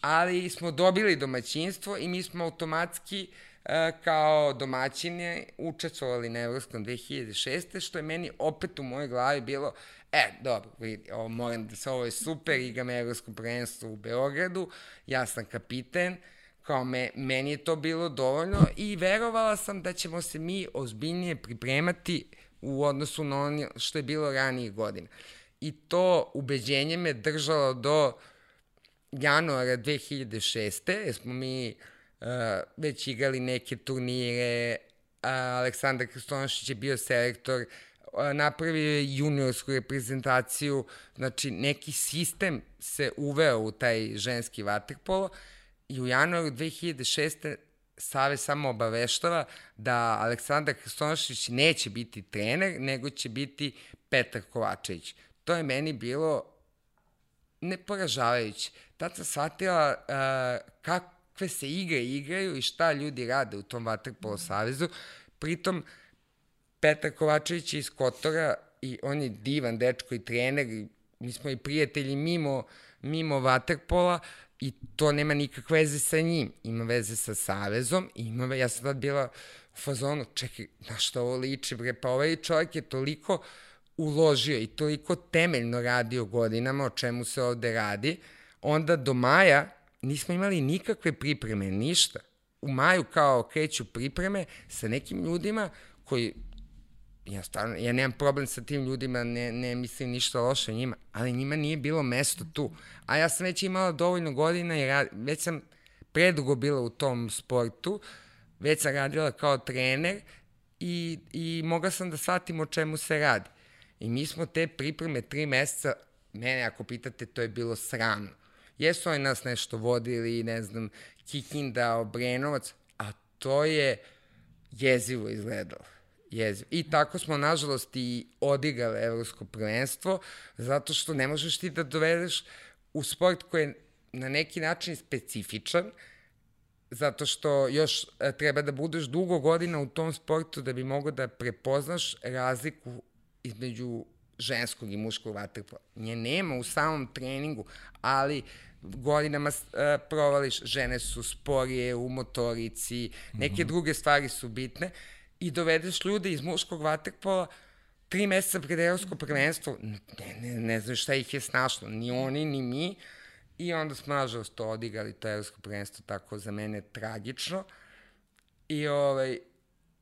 ali smo dobili domaćinstvo i mi smo automatski a, kao domaćine učestvovali na Evropskom 2006. što je meni opet u mojoj glavi bilo, e, dobro, vidi, ovo moram da se, ovo je super, igram Evropsko prvenstvo u Beogradu, ja sam kapiten, kao me, meni je to bilo dovoljno i verovala sam da ćemo se mi ozbiljnije pripremati u odnosu na ono što je bilo ranijih godina. I to ubeđenje me držalo do januara 2006. jer smo mi uh, već igrali neke turnire, uh, Aleksandar Kristonošić je bio selektor, uh, napravio je juniorsku reprezentaciju, znači neki sistem se uveo u taj ženski vaterpolo, i u januaru 2006. Save samo obaveštava da Aleksandar Hristonošić neće biti trener, nego će biti Petar Kovačević. To je meni bilo neporažavajuće. Tad sam shvatila uh, kakve se igre igraju i šta ljudi rade u tom Vatrpolo savezu. Pritom, Petar Kovačević je iz Kotora i on je divan dečko i trener i mi smo i prijatelji mimo, mimo Vatrpola, I to nema nikakve veze sa njim. Ima veze sa Savezom. Ima, ja sam tad bila u fazonu, čekaj, na što ovo liči, bre, pa ovaj čovjek je toliko uložio i toliko temeljno radio godinama o čemu se ovde radi, onda do maja nismo imali nikakve pripreme, ništa. U maju kao kreću pripreme sa nekim ljudima koji ja stvarno, ja nemam problem sa tim ljudima, ne, ne mislim ništa loše o njima, ali njima nije bilo mesto tu. A ja sam već imala dovoljno godina i rad, već sam predugo bila u tom sportu, već sam radila kao trener i, i mogla sam da shvatim o čemu se radi. I mi smo te pripreme tri meseca, mene ako pitate, to je bilo sramno. Jesu oni nas nešto vodili, ne znam, Kikinda, Obrenovac, a to je jezivo izgledalo jeziv. I tako smo, nažalost, i odigrali evropsko prvenstvo, zato što ne možeš ti da dovedeš u sport koji je na neki način specifičan, zato što još e, treba da budeš dugo godina u tom sportu da bi mogo da prepoznaš razliku između ženskog i muškog vaterpola. Nje nema u samom treningu, ali godinama uh, provališ, žene su sporije u motorici, neke mm -hmm. druge stvari su bitne i dovedeš ljude iz muškog vaterpola tri meseca pred evropsko prvenstvo, ne, ne, ne znam šta ih je snašlo, ni oni, ni mi, i onda smo nažalost to odigrali, to evropsko prvenstvo tako za mene tragično, i ovaj,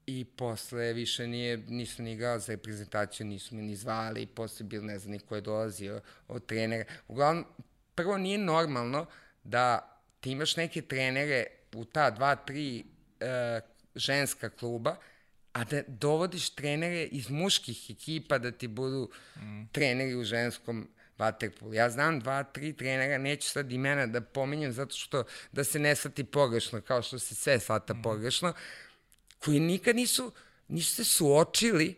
i posle više nije, nisam ni igrao za reprezentaciju, nisu me ni zvali, posle bil ne znam ni ko je dolazio od trenera. Uglavnom, prvo nije normalno da ti imaš neke trenere u ta dva, tri e, ženska kluba, a da dovodiš trenere iz muških ekipa da ti budu mm. treneri u ženskom vaterpolu. Ja znam dva, tri trenera, neću sad imena da pominjem zato što da se ne svati pogrešno, kao što se sve svata mm. pogrešno, koji nikad nisu, nisu se suočili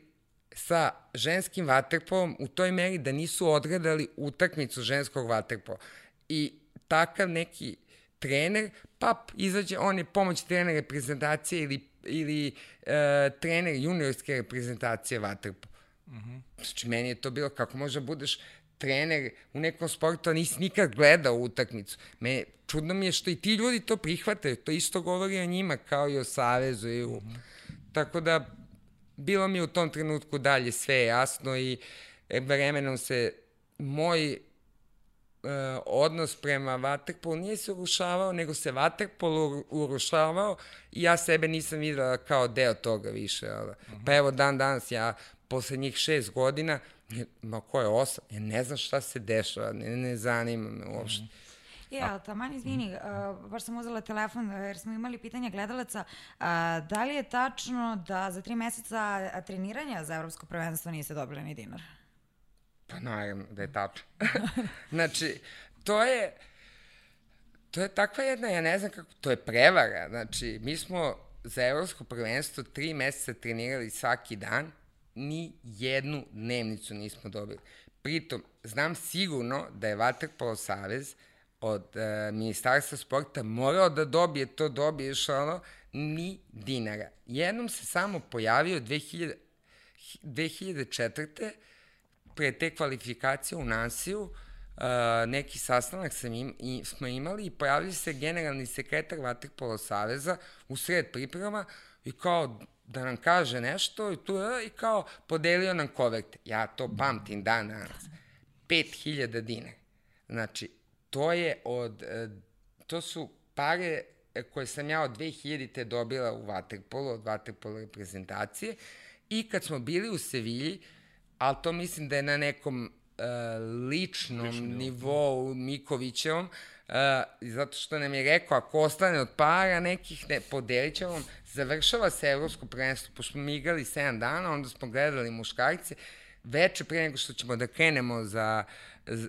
sa ženskim vaterpolom u toj meri da nisu odgledali utakmicu ženskog vaterpola. I takav neki trener, pap, izađe, on je pomoć trener reprezentacije ili, ili uh, trener juniorske reprezentacije vaterpola. Mm -hmm. Znači, meni je to bilo kako može da budeš trener u nekom sportu, a nisi nikad gledao utakmicu. Me, čudno mi je što i ti ljudi to prihvataju, to isto govori o njima kao i o Savezu. I u... Mm -hmm. Tako da, bilo mi u tom trenutku dalje sve jasno i e, vremenom se moj e, odnos prema Waterpolu nije se urušavao, nego se Waterpol urušavao i ja sebe nisam videla kao deo toga više. Uh -huh. Pa evo dan danas ja posle njih šest godina ma ko je osam, ja ne znam šta se dešava, ne, ne zanima me uopšte. Mm -hmm. E, ali taman izvini, uh, baš sam uzela telefon jer smo imali pitanja gledalaca, uh, da li je tačno da za tri meseca treniranja za evropsko prvenstvo niste dobili ni dinar? Pa naravno da je tačno. znači, to je, to je takva jedna, ja ne znam kako, to je prevara. Znači, mi smo za evropsko prvenstvo tri meseca trenirali svaki dan, ni jednu dnevnicu nismo dobili. Pritom, znam sigurno da je Vaterpolo Savez od uh, Ministarstva sporta morao da dobije to, dobiješ ono, ni dinara. Jednom se samo pojavio 2000, 2004. pre te kvalifikacije u Nasiju, uh, neki sastanak sam im, i, smo imali i pojavili se generalni sekretar Vaterpolo Saveza u sred priprema i kao da nam kaže nešto i tu i kao podelio nam koverte. Ja to pamtim dan danas. 5000 dinara. Znači, to je od, e, to su pare e, koje sam ja od 2000-te dobila u Waterpolu, od Waterpolo reprezentacije i kad smo bili u Sevilji, ali to mislim da je na nekom uh, ličnom Lično, nivou Mikovićevom, uh, zato što nam je rekao, ako ostane od para nekih, ne, podelit ćemo vam, završava se evropsko prvenstvo, pošto smo igrali 7 dana, onda smo gledali muškarce, veče pre nego što ćemo da krenemo za, za,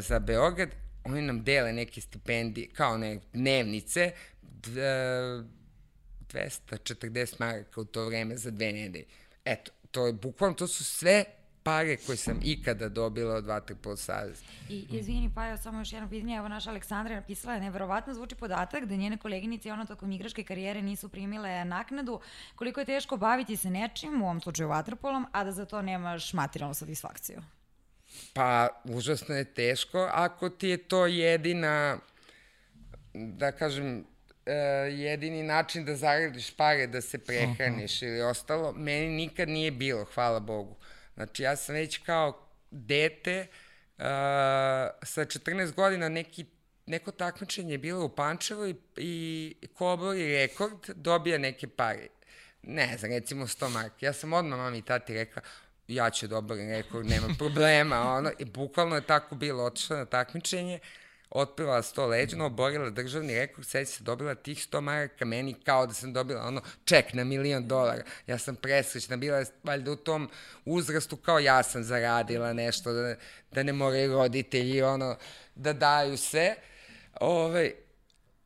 za Beograd, oni nam dele neke stipendije, kao ne, dnevnice, 240 maraka u to vreme za dve nedelje. Eto, to je bukvalno, to su sve pare koje sam ikada dobila od Vatripol Saveza. I izvini, pa evo samo još jedno pitanje, evo naša Aleksandra je napisala, neverovatno zvuči podatak da njene koleginice ono tokom igračke karijere nisu primile naknadu, koliko je teško baviti se nečim, u ovom slučaju vaterpolom, a da za to nemaš materijalnu satisfakciju. Pa, užasno je teško ako ti je to jedina, da kažem, uh, jedini način da zaradiš pare, da se prehraniš ili ostalo. Meni nikad nije bilo, hvala Bogu. Znači, ja sam već kao dete uh, sa 14 godina neki neko takmičenje je bilo u Pančevu i, i ko obori rekord dobija neke pare. Ne znam, recimo 100 marka. Ja sam odmah mami i tati rekla, ja ću da oborim rekord, nema problema. Ono, I bukvalno je tako bilo, otišla na takmičenje, otpila 100 leđeno, oborila državni rekord, sve se dobila tih 100 maraka, meni kao da sam dobila ono ček na milion dolara. Ja sam presrećna, bila je valjda u tom uzrastu kao ja sam zaradila nešto, da, da ne moraju roditelji ono, da daju sve. Ove, ovaj,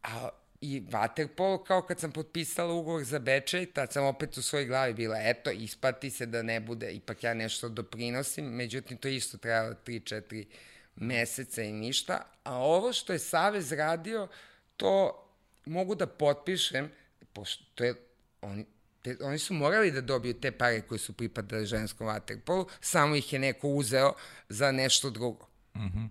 a i Waterpolo, kao kad sam potpisala ugovor za Bečej, tad sam opet u svojoj glavi bila, eto, ispati se da ne bude, ipak ja nešto doprinosim, međutim, to isto trebalo 3-4 meseca i ništa, a ovo što je Savez radio, to mogu da potpišem, pošto to je, on, te, oni su morali da dobiju te pare koje su pripadale ženskom vaterpolu, samo ih je neko uzeo za nešto drugo. Mm -hmm.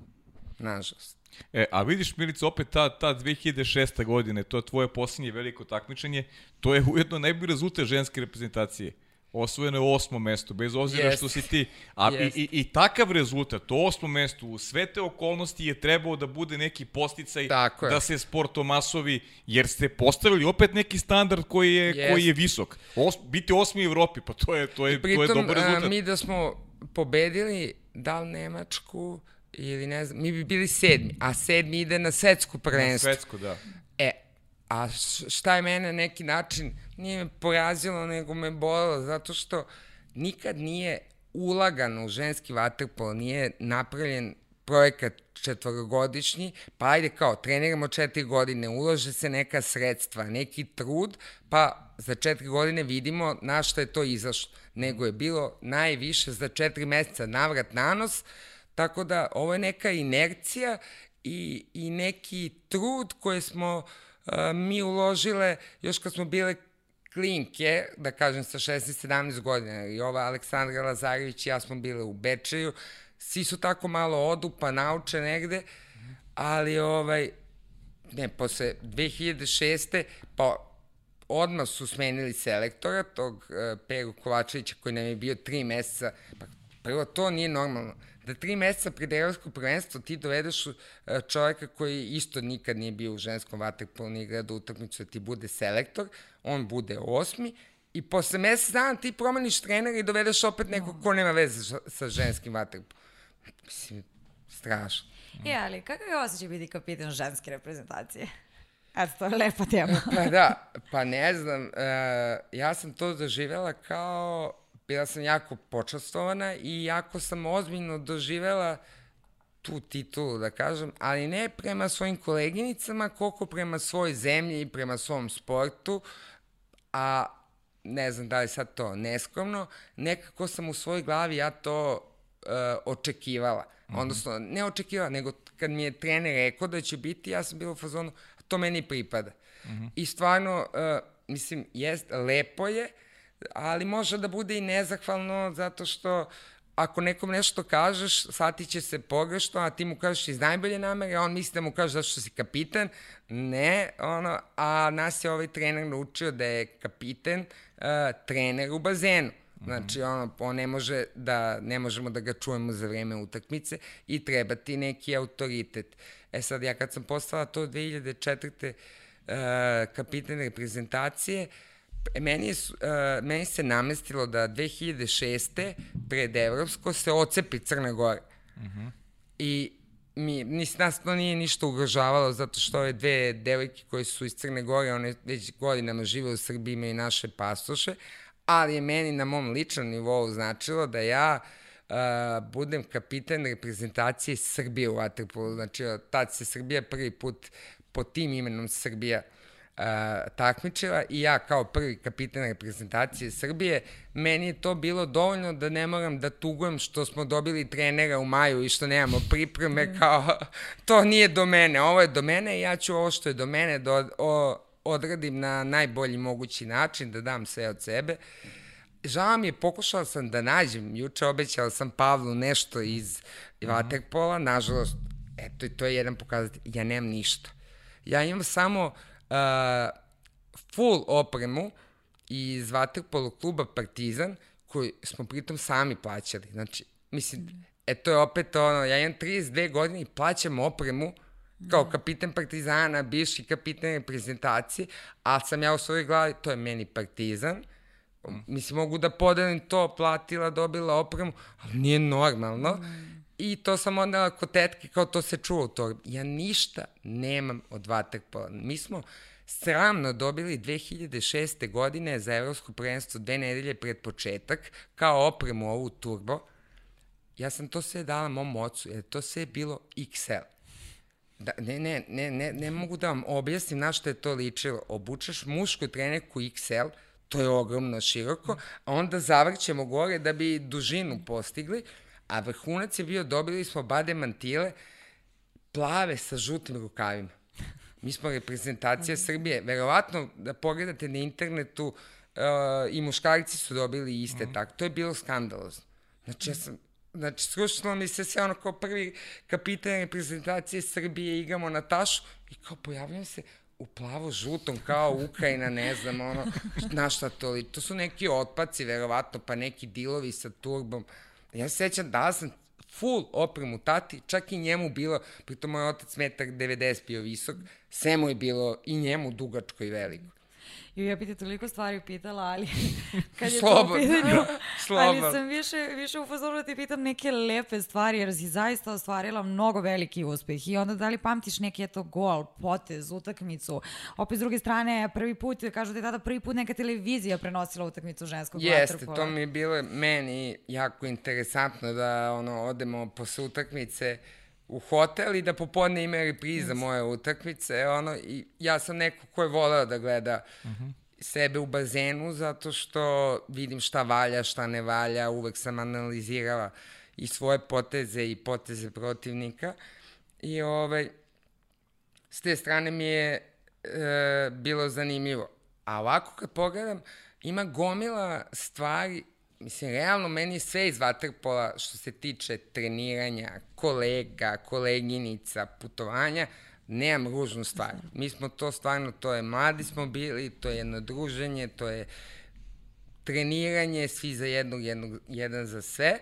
Nažalost. E, a vidiš, Milica, opet ta, ta 2006. godine, to je tvoje posljednje veliko takmičenje, to je ujedno najbolji rezultat ženske reprezentacije osvojeno je osmo mesto, bez obzira yes. što si ti. A yes. i, i, I takav rezultat, to osmo mesto, u sve te okolnosti je trebao da bude neki posticaj Tako da je. se sportomasovi, jer ste postavili opet neki standard koji je, yes. koji je visok. Os, biti osmi u Evropi, pa to je, to je, pritom, to je dobar rezultat. A, mi da smo pobedili, da li Nemačku, ili ne znam, mi bi bili sedmi, a sedmi ide na svetsku prvenstvo. Na svetsku, da. E, a šta je mene na neki način nije me porazilo, nego me bolilo, zato što nikad nije ulagano u ženski vaterpol, nije napravljen projekat četvorogodišnji, pa ajde kao, treniramo četiri godine, ulože se neka sredstva, neki trud, pa za četiri godine vidimo na što je to izašlo. Nego je bilo najviše za četiri meseca navrat nanos, tako da ovo je neka inercija i, i neki trud koje smo uh, mi uložile još kad smo bile klinke, da kažem sa 16-17 godina, i ova Aleksandra Lazarević i ja smo bile u Bečeju, svi su tako malo odu pa nauče negde, ali ovaj, ne, posle 2006. pa odmah su smenili selektora, tog uh, Peru Kovačevića koji nam je bio tri meseca, pa prvo to nije normalno da tri meseca pred evropsko prvenstvo ti dovedeš uh, čoveka koji isto nikad nije bio u ženskom vaterpolu, ni igra do utakmicu da ti bude selektor, on bude osmi, i posle mesec dana ti promeniš trenera i dovedeš opet nekog ko nema veze sa ženskim vaterpolom. Mislim, strašno. Je, ali kakav je osjećaj biti kapitan ženske reprezentacije? Eto, to je lepa tema. pa da, pa ne znam, uh, ja sam to doživela kao bila sam jako počastovana i jako sam ozbiljno doživela tu titulu, da kažem, ali ne prema svojim koleginicama, koliko prema svojoj zemlji i prema svom sportu, a ne znam da li sad to neskromno, nekako sam u svojoj glavi ja to uh, očekivala. Mm -hmm. Odnosno, ne očekivala, nego kad mi je trener rekao da će biti, ja sam bila u fazonu, to meni pripada. Mm -hmm. I stvarno, uh, mislim, jest, lepo je, uh, ali može da bude i nezahvalno zato što ako nekom nešto kažeš, shvatit će se pogrešno, a ti mu kažeš iz najbolje namere, a on misli da mu kaže zašto si kapitan. Ne, ono, a nas je ovaj trener naučio da je kapitan uh, trener u bazenu. Znači, ono, on ne može da, ne možemo da ga čujemo za vreme utakmice i treba ti neki autoritet. E sad, ja kad sam postala to 2004. Uh, kapitan reprezentacije, uh, E, meni, je, uh, meni se namestilo da 2006. pred Evropsko se ocepi Crna Gora. Uh mhm. -huh. I mi, nis, nas to nije ništa ugrožavalo zato što ove dve devojke koje su iz Crne Gore, one već godinama žive u Srbiji, imaju naše pasoše, ali je meni na mom ličnom nivou značilo da ja uh, budem kapitan reprezentacije Srbije u Waterpolu. Znači, tad se Srbija prvi put pod tim imenom Srbija uh, takmičila i ja kao prvi kapitan reprezentacije Srbije, meni je to bilo dovoljno da ne moram da tugujem što smo dobili trenera u maju i što nemamo pripreme, mm. kao to nije do mene, ovo je do mene i ja ću ovo što je do mene da od, o, odradim na najbolji mogući način, da dam sve od sebe. Žao mi je, pokušala sam da nađem, juče obećala sam Pavlu nešto iz mm. Vaterpola, nažalost, eto, to je jedan pokazatelj, ja nemam ništa. Ja imam samo uh, uh, full opremu iz Vaterpolo kluba Partizan, koji smo pritom sami plaćali. Znači, mislim, e to je opet ono, ja imam 32 godine i plaćam opremu kao da. kapitan Partizana, bivši kapitan reprezentacije, a sam ja u svojoj glavi, to je meni Partizan, mislim, mogu da podelim to, platila, dobila opremu, ali nije normalno. I to sam onda kod tetke, kao to se čuo to. Ja ništa nemam od vaterpola. Mi smo sramno dobili 2006. godine za evropsko prvenstvo dve nedelje pred početak, kao opremu ovu turbo. Ja sam to sve dala mom ocu, jer to sve je bilo XL. Da, ne, ne, ne, ne, ne mogu da vam objasnim na što je to ličilo. Obučaš mušku trenerku XL, to je ogromno široko, a onda zavrćemo gore da bi dužinu postigli, a vrhunac je bio, dobili smo bade mantile, plave sa žutim rukavima. Mi smo reprezentacija Srbije. Verovatno da pogledate na internetu i muškarci su dobili iste mm. tako. To je bilo skandalozno. Znači, ja sam, znači, srušilo mi se sve ono kao prvi kapitan reprezentacije Srbije, igramo na tašu i kao pojavljam se u plavo-žutom kao Ukrajina, ne znam, ono, na šta to, to su neki otpaci, verovatno, pa neki dilovi sa turbom. Ja se sećam da sam full opremu tati, čak i njemu bilo, pritom moj otac metak 90 bio visok, sve mu je bilo i njemu dugačko i veliko. I ja bi te toliko stvari pitala, ali kad je Slobodno. to pitanje, Slobodno. ali sam više, više u fazoru da ti pitam neke lepe stvari, jer si zaista ostvarila mnogo veliki uspeh. I onda da li pamtiš neki eto gol, potez, utakmicu? Opet s druge strane, prvi put, kažu da je tada prvi put neka televizija prenosila utakmicu ženskog Jeste, vaterpola. to mi je bilo meni jako interesantno da ono, odemo posle utakmice u hotel i da popodne ima repriza yes. moje utakmice, ono, i ja sam neko ko je voleo da gleda uh -huh. sebe u bazenu, zato što vidim šta valja, šta ne valja, uvek sam analizirala i svoje poteze i poteze protivnika, i ovaj, s te strane mi je e, bilo zanimljivo. A ovako kad pogledam, ima gomila stvari Mislim, realno, meni je sve iz Waterpola što se tiče treniranja, kolega, koleginica, putovanja, nemam ružnu stvar. Mi smo to stvarno, to je mladi smo bili, to je jedno druženje, to je treniranje, svi za jednog, jednog, jedan za sve,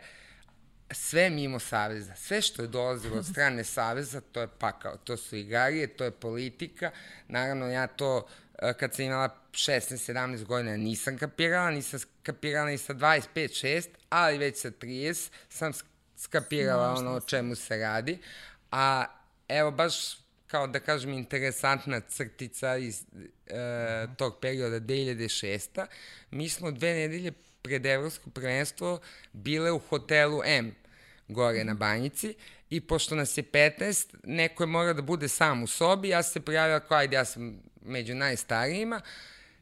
sve mimo Saveza. Sve što je dolazilo od strane Saveza, to je pakao. To su igarije, to je politika. Naravno, ja to uh, kad sam imala 16-17 godina nisam kapirala, nisam kapirala ni sa 25-6, ali već sa 30 sam skapirala no, ono o čemu se radi. A evo baš kao da kažem interesantna crtica iz e, tog perioda 2006. Mi smo dve nedelje pred evropsko prvenstvo bile u hotelu M gore na banjici i pošto nas je 15, neko je mora da bude sam u sobi, ja se prijavila kao ajde ja sam među najstarijima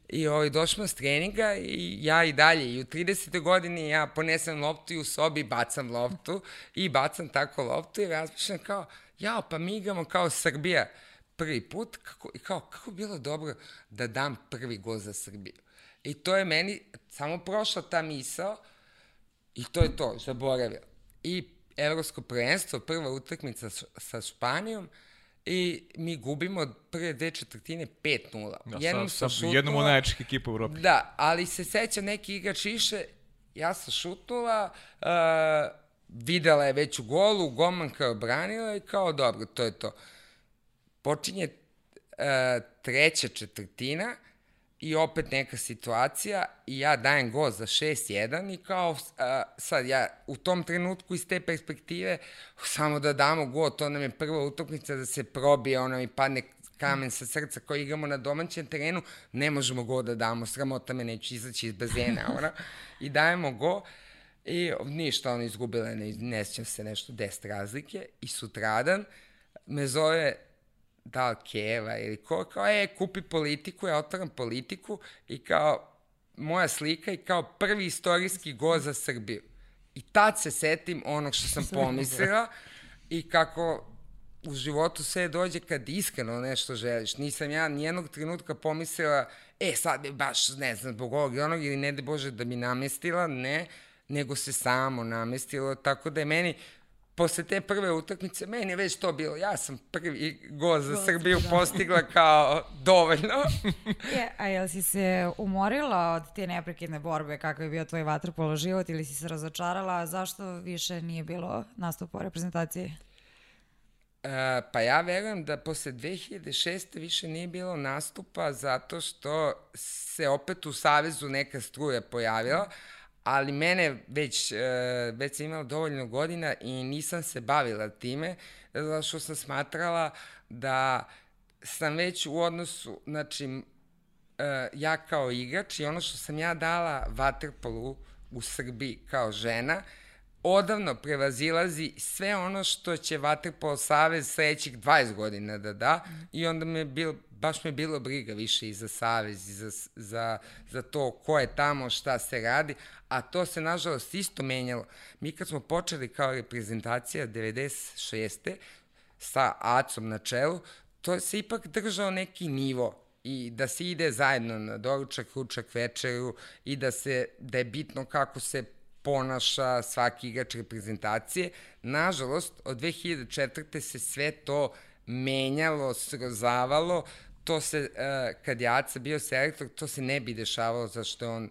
i ovaj, došla s treninga i ja i dalje i u 30. godini ja ponesem loptu i u sobi bacam loptu i bacam tako loptu i razmišljam kao, jao, pa mi igramo kao Srbija prvi put, kako, i kao, kako bilo dobro da dam prvi gol za Srbiju. I to je meni samo prošla ta misao i to je to, zaboravila. I evropsko prvenstvo, prva utakmica sa Španijom, i mi gubimo od prve dve četvrtine 5-0. Ja, jednom sa, sa jednom od najjačih ekipa u Evropi. Da, ali se seća neki igrač više, ja sam šutnula, uh, videla je već u golu, golmanka je obranila i kao dobro, to je to. Počinje uh, treća četvrtina, i opet neka situacija i ja dajem go za 6-1 i kao a, sad ja u tom trenutku iz te perspektive samo da damo go, to nam je prva utakmica da se probije, ona mi padne kamen sa srca koji igramo na domaćem terenu, ne možemo go da damo, sramota me neću izaći iz bazena, ona, i dajemo go i ništa, ona izgubila, ne, ne se nešto 10 razlike i sutradan me zove da li Keva ili ko, kao, e, kupi politiku, ja otvaram politiku i kao, moja slika i kao prvi istorijski go za Srbiju. I tad se setim onog što sam pomislila i kako u životu sve dođe kad iskreno nešto želiš. Nisam ja nijednog trenutka pomislila, e, sad bi baš, ne znam, zbog ovog i onog, ili ne de Bože da bi namestila, ne, nego se samo namestilo, tako da je meni posle te prve utakmice, meni je već to bilo, ja sam prvi gol za Srbiju da. postigla kao dovoljno. je, a jel si se umorila od te neprekidne borbe, kako je bio tvoj vaterpolo život ili si se razočarala, zašto više nije bilo nastupa u reprezentaciji? E, pa ja verujem da posle 2006. više nije bilo nastupa zato što se opet u Savezu neka struja pojavila, mm ali mene već, e, već sam imala dovoljno godina i nisam se bavila time, zato što sam smatrala da sam već u odnosu, znači, e, ja kao igrač i ono što sam ja dala Waterpolu u Srbiji kao žena, odavno prevazilazi sve ono što će Waterpolo Savez sledećih 20 godina da da i onda me bil, baš me bilo briga više i za Savez i za, za, za to ko je tamo, šta se radi, a to se nažalost isto menjalo. Mi kad smo počeli kao reprezentacija 96. sa Acom na čelu, to se ipak držao neki nivo i da se ide zajedno na doručak, ručak, večeru i da se da je bitno kako se ponaša svaki igrač reprezentacije. Nažalost, od 2004. se sve to menjalo, srozavalo, to se, uh, kad je Aca bio selektor, to se ne bi dešavalo zašto on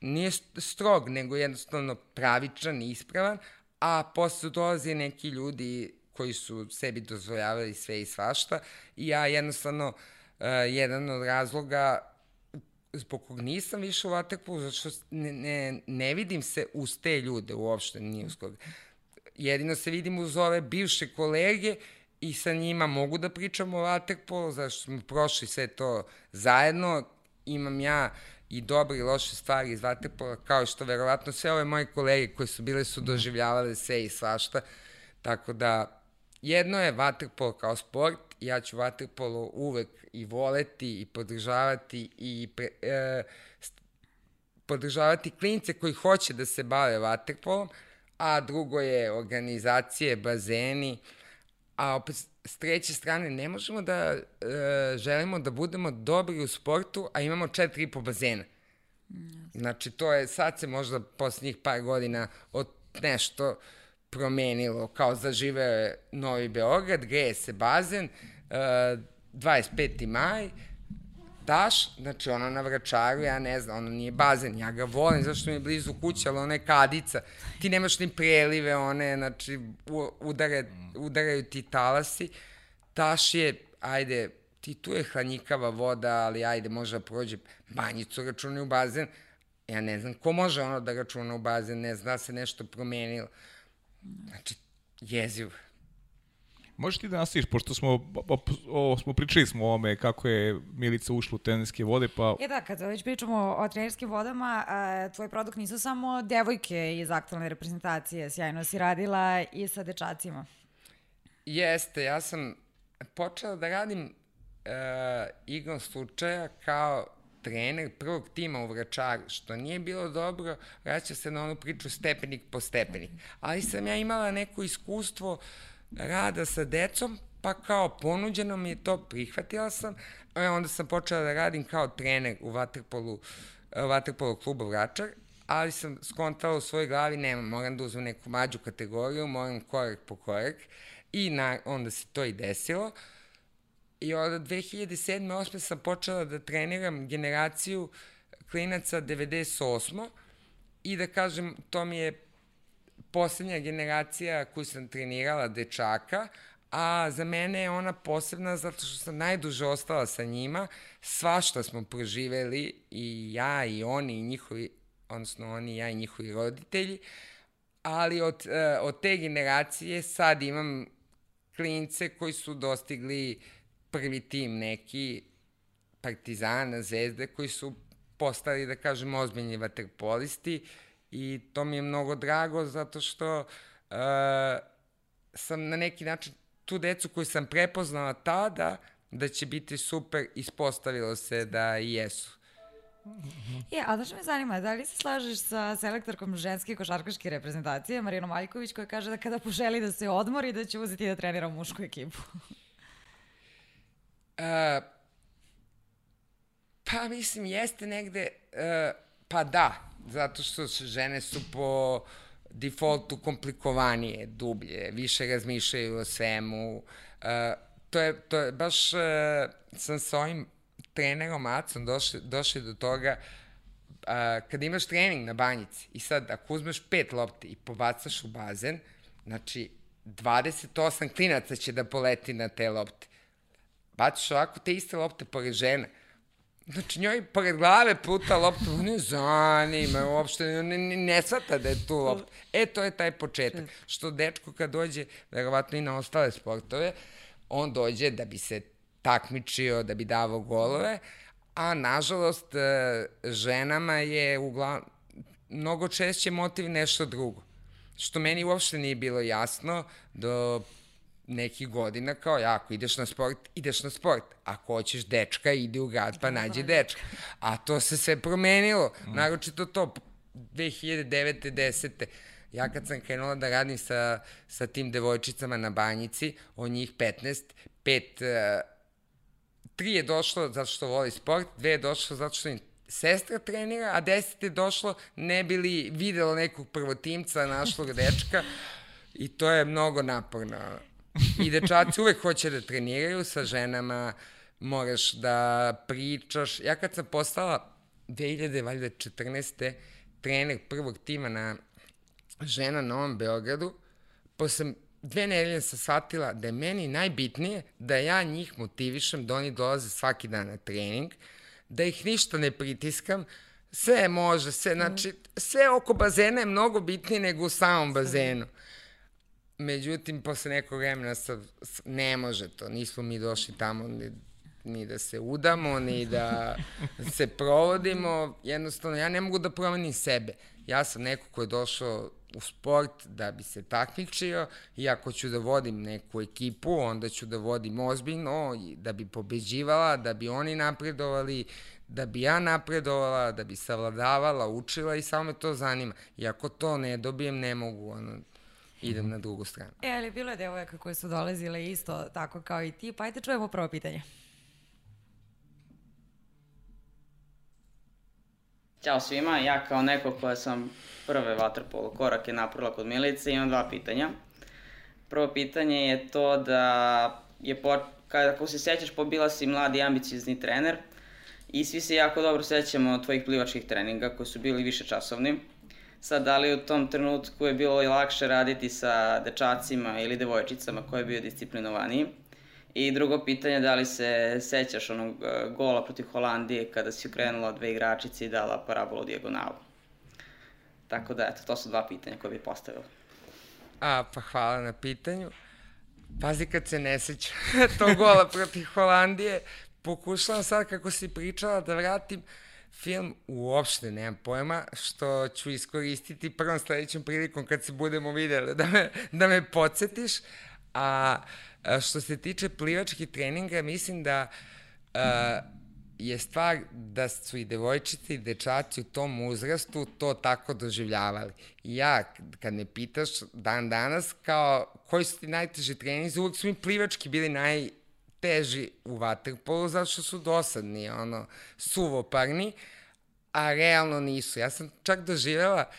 nije strog, nego jednostavno pravičan i ispravan, a posle dolaze neki ljudi koji su sebi dozvoljavali sve i svašta i ja jednostavno uh, jedan od razloga zbog kog nisam više u Waterpolu, zato što ne, ne, ne vidim se uz te ljude uopšte, nije uz koga. Jedino se vidim uz ove bivše kolege i sa njima mogu da pričam o Waterpolu, zašto smo prošli sve to zajedno. Imam ja i dobre i loše stvari iz Waterpola, kao što verovatno sve ove moje kolege koje su bile su doživljavale sve i svašta. Tako da, jedno je Waterpolo kao sport, ja ću Waterpolo uvek i voleti i podržavati i pre, e, podržavati klince koji hoće da se bave Waterpolom, a drugo je organizacije, bazeni, a opet s treće strane ne možemo da e, želimo da budemo dobri u sportu, a imamo četiri i po bazena. Znači, to je, sad se možda poslednjih par godina od nešto promenilo, kao zažive Novi Beograd, greje se bazen, uh, 25. maj, daš, znači ono na vračaru, ja ne znam, ono nije bazen, ja ga volim, zašto mi je blizu kuća, ali ona je kadica, ti nemaš ni prelive, one, znači, udare, udaraju ti talasi, taš je, ajde, ti tu je hranjikava voda, ali ajde, može da prođe banjicu, računaju u bazen, ja ne znam ko može ono da računa u bazen, ne zna se nešto promenilo. Znači, jezivo. Možeš ti da nastaviš, pošto smo, o, o, smo pričali smo o ome kako je Milica ušla u trenerske vode, pa... Je da, kad već pričamo o trenerskim vodama, a, tvoj produkt nisu samo devojke iz aktualne reprezentacije, sjajno si radila i sa dečacima. Jeste, ja sam počela da radim uh, igrom slučaja kao trener prvog tima u Vračaru, što nije bilo dobro, vraća se na onu priču stepenik po stepenik. Ali sam ja imala neko iskustvo rada sa decom, pa kao ponuđeno mi je to, prihvatila sam, e, onda sam počela da radim kao trener u Vaterpolu, Vaterpolu klubu Vračar, ali sam skontala u svojoj glavi, nema, moram da uzmem neku mađu kategoriju, moram korak po korak, i na, onda se to i desilo. Uh, I od 2007. 8. sam počela da treniram generaciju klinaca 98. I da kažem, to mi je poslednja generacija koju sam trenirala dečaka, a za mene je ona posebna zato što sam najduže ostala sa njima, svašta smo proživeli i ja i oni i njihovi, odnosno oni i ja i njihovi roditelji, ali od, eh, od te generacije sad imam klince koji su dostigli uh, prvi tim neki Partizana, Zvezde, koji su postali, da kažem, ozbiljni vaterpolisti i to mi je mnogo drago zato što uh, sam na neki način tu decu koju sam prepoznala tada da će biti super, ispostavilo se da i jesu. Je, a znaš me zanima, da li se slažeš sa selektorkom ženske košarkaške reprezentacije, Marinom Maljković, koja kaže da kada poželi da se odmori, da će uzeti da trenira mušku ekipu? Pa mislim, jeste negde, uh, pa da, zato što žene su po defaultu komplikovanije, dublje, više razmišljaju o svemu. Uh, to, je, to je baš, uh, sam sa ovim trenerom Acom došli, došli do toga uh, kada imaš trening na banjici i sad ako uzmeš pet lopti i pobacaš u bazen, znači 28 klinaca će da poleti na te lopte baciš ovako te iste lopte pored žene, Znači, njoj pored glave puta lopta, ne zanima, uopšte ne, ne, ne svata da je tu lopta. E, to je taj početak. Što dečko kad dođe, verovatno i na ostale sportove, on dođe da bi se takmičio, da bi davao golove, a nažalost e, ženama je uglavnom mnogo češće motiv nešto drugo. Što meni uopšte nije bilo jasno do nekih godina kao ja, ako ideš na sport, ideš na sport. Ako hoćeš dečka, idi u grad pa nađi dečka. A to se sve promenilo. Mm. Naročito to 2009. 10. Ja kad sam krenula da radim sa, sa tim devojčicama na banjici, od njih 15, pet uh, tri je došlo zato što voli sport, dve je došlo zato što im sestra trenira, a deset je došlo ne bi li videlo nekog prvotimca, našlog dečka i to je mnogo naporno. I dečaci uvek hoće da treniraju sa ženama, moraš da pričaš. Ja kad sam postala 2014. trener prvog tima na žena na Novom Beogradu, posle dve nedelje sam shvatila da je meni najbitnije da ja njih motivišem da oni dolaze svaki dan na trening, da ih ništa ne pritiskam, sve može, sve, znači, sve oko bazena je mnogo bitnije nego u samom bazenu. Međutim, posle nekog vremena sam, ne može to, nismo mi došli tamo ni, ni da se udamo, ni da se provodimo, jednostavno, ja ne mogu da promenim sebe. Ja sam neko ko je došao u sport da bi se takmičio i ako ću da vodim neku ekipu, onda ću da vodim ozbiljno, da bi pobeđivala, da bi oni napredovali, da bi ja napredovala, da bi savladavala, učila i samo me to zanima. I ako to ne dobijem, ne mogu, ono, idem na drugu stranu. E, ali bilo je devojaka koje su dolazile isto tako kao i ti, pa ajte čujemo prvo pitanje. Ćao svima, ja kao neko koja sam prve vaterpolo korake napravila kod Milice imam dva pitanja. Prvo pitanje je to da je, po, kada, ako se sećaš, pobila si mladi ambiciozni trener i svi se jako dobro sećamo tvojih plivačkih treninga koji su bili više časovni. Sad, da li u tom trenutku je bilo i lakše raditi sa dečacima ili devojčicama koji je bio disciplinovaniji? I drugo pitanje, da li se sećaš onog e, gola protiv Holandije kada si ukrenula dve igračice i dala parabolu dijagonalu? Tako da, eto, to su dva pitanja koje bih postavila. A, pa hvala na pitanju. Pazi kad se ne seća tog gola protiv Holandije, pokušavam sad kako si pričala da vratim film uopšte nemam pojma, što ću iskoristiti prvom sledećom prilikom kad se budemo videli da me, da me podsjetiš. A što se tiče plivačkih treninga, mislim da a, je stvar da su i devojčice i dečaci u tom uzrastu to tako doživljavali. I ja, kad me pitaš dan danas, kao koji su ti najteži treninzi, uvek su mi plivački bili najteži u vaterpolu, zato što su dosadni, ono, suvoparni, a realno nisu. Ja sam čak doživjela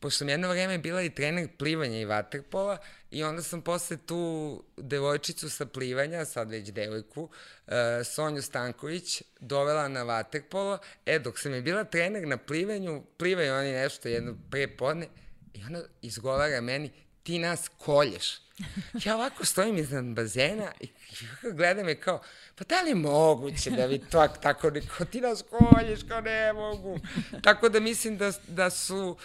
pošto sam jedno vreme bila i trener plivanja i vaterpola i onda sam posle tu devojčicu sa plivanja, sad već devojku, uh, Sonju Stanković, dovela na vaterpolo. E, dok sam je bila trener na plivanju, plivaju oni nešto jedno pre podne i ona izgovara meni, ti nas kolješ. Ja ovako stojim iznad bazena i gledam me kao, pa da li je moguće da vi to tako neko, ti nas kolješ, kao ne mogu. Tako da mislim da, da su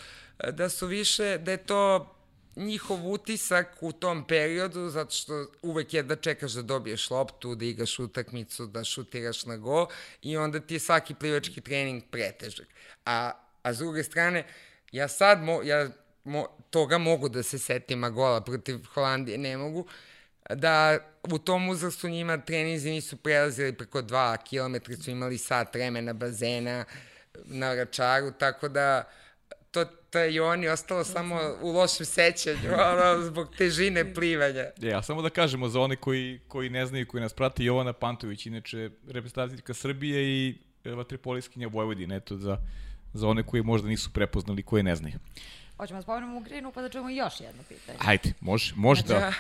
da su više, da je to njihov utisak u tom periodu, zato što uvek je da čekaš da dobiješ loptu, da igraš utakmicu, da šutiraš na go i onda ti je svaki plivački trening pretežak. A, a s druge strane, ja sad, mo, ja mo, toga mogu da se setim, a gola protiv Holandije ne mogu, da u tom uzrastu njima trenizi nisu prelazili preko 2 km, su imali sat vremena bazena na račaru, tako da to, to je Joni ostalo samo u lošem sećanju, ono, zbog težine plivanja. Ja, samo da kažemo za one koji, koji ne znaju, koji nas prate, Jovana Pantović, inače reprezentativka Srbije i e, vatripoliskinja Vojvodine, eto, za, za one koji možda nisu prepoznali, koji ne znaju. Hoćemo da spomenemo Ukrajinu pa da čujemo još jedno pitanje. Ajde, može, može Znači, da.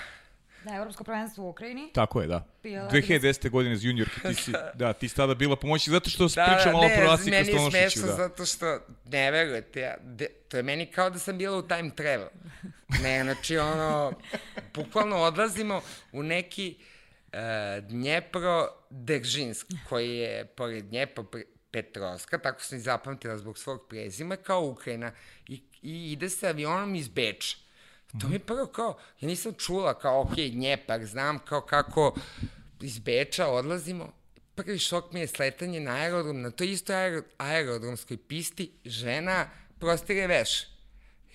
Da, Evropsko prvenstvo u Ukrajini. Tako je, da. Bila 2010. godine za juniorke, ti si, da, ti si tada bila pomoćnik, zato što da, Da, pričam da, malo ne, pro Asika meni je smešno Da. zato što, ne verujete, ja, de, to je meni kao da sam bila u time travel. Ne, znači ono, bukvalno odlazimo u neki uh, Dnjepro Deržinsk, koji je pored Dnjepro Petrovska, tako sam i zapamtila zbog svog prezima, kao Ukrajina, i, i ide se avionom iz Beča. To mi je prvo kao, ja nisam čula kao, ok, Dnjepar, znam kao kako iz Beča odlazimo, prvi šok mi je sletanje na aerodrom, na toj istoj aero, aerodromskoj pisti, žena prostire veš.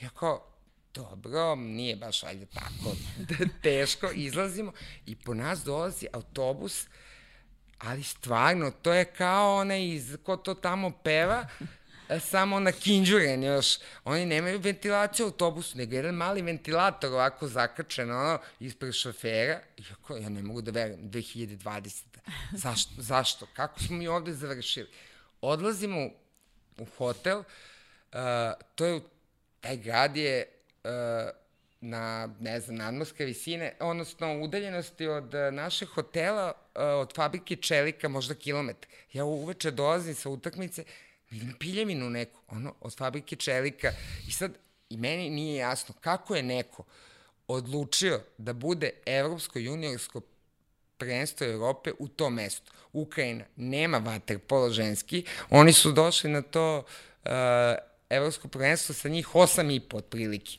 Ja kao, dobro, nije baš valjda tako teško, izlazimo i po nas dolazi autobus, ali stvarno, to je kao onaj iz, ko to tamo peva, e, samo na kinđuren još. Oni nemaju ventilaciju u autobusu, nego jedan mali ventilator ovako zakačen, ono, ispred šofera. Iako, ja ne mogu da verujem, 2020. Zašto? Zašto? Kako smo mi ovde završili? Odlazimo u hotel, uh, to je, taj grad je uh, na, ne znam, nadmorske visine, odnosno udaljenosti od uh, našeg hotela, uh, od fabrike čelika, možda kilometar. Ja uveče dolazim sa utakmice, vidim piljevinu neku, ono, od fabrike čelika. I sad, i meni nije jasno kako je neko odlučio da bude evropsko juniorsko prvenstvo Evrope u tom mestu. Ukrajina nema vaterpolo ženski, oni su došli na to uh, evropsko prvenstvo sa njih osam i po otprilike.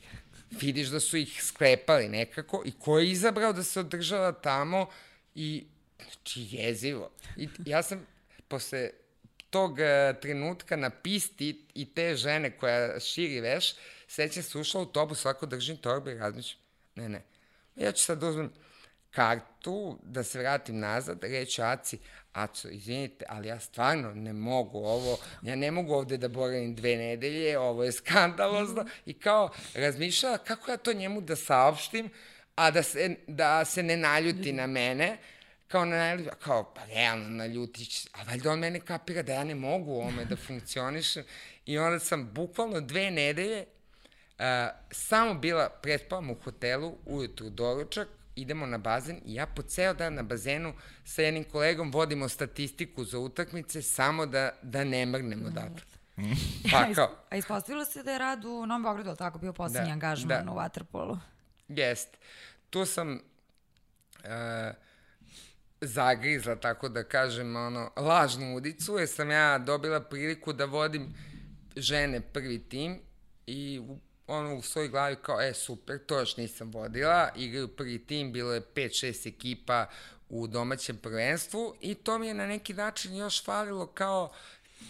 Vidiš da su ih sklepali nekako i ko je izabrao da se održava tamo i znači jezivo. I ja sam posle tog uh, trenutka na pisti i te žene koja širi veš, sećam se ušla u autobus, svako držim torbe i razmišljam, ne, ne, ja ću sad da uzmem kartu, da se vratim nazad, reći Aci, Aco, izvinite, ali ja stvarno ne mogu ovo, ja ne mogu ovde da boravim dve nedelje, ovo je skandalozno, i kao razmišljala kako ja to njemu da saopštim, a da se, da se ne naljuti na mene, kao na naljuti, kao, pa realno naljutić, a valjda on mene kapira da ja ne mogu ovome da funkcionišem, i onda sam bukvalno dve nedelje uh, samo bila, prespavam u hotelu, ujutru doručak, idemo na bazen i ja po ceo dan na bazenu sa jednim kolegom vodimo statistiku za utakmice samo da, da ne mrgnemo odatle. Pa kao, A ispostavilo se da je rad u Novom Beogradu, tako bio poslednji Da, angažman da. u Waterpolu. Jest. Tu sam uh, zagrizla, tako da kažem, ono, lažnu udicu, jer sam ja dobila priliku da vodim žene prvi tim i u, ono u svojoj glavi kao, e, super, to još nisam vodila, igraju prvi tim, bilo je 5-6 ekipa u domaćem prvenstvu i to mi je na neki način još falilo kao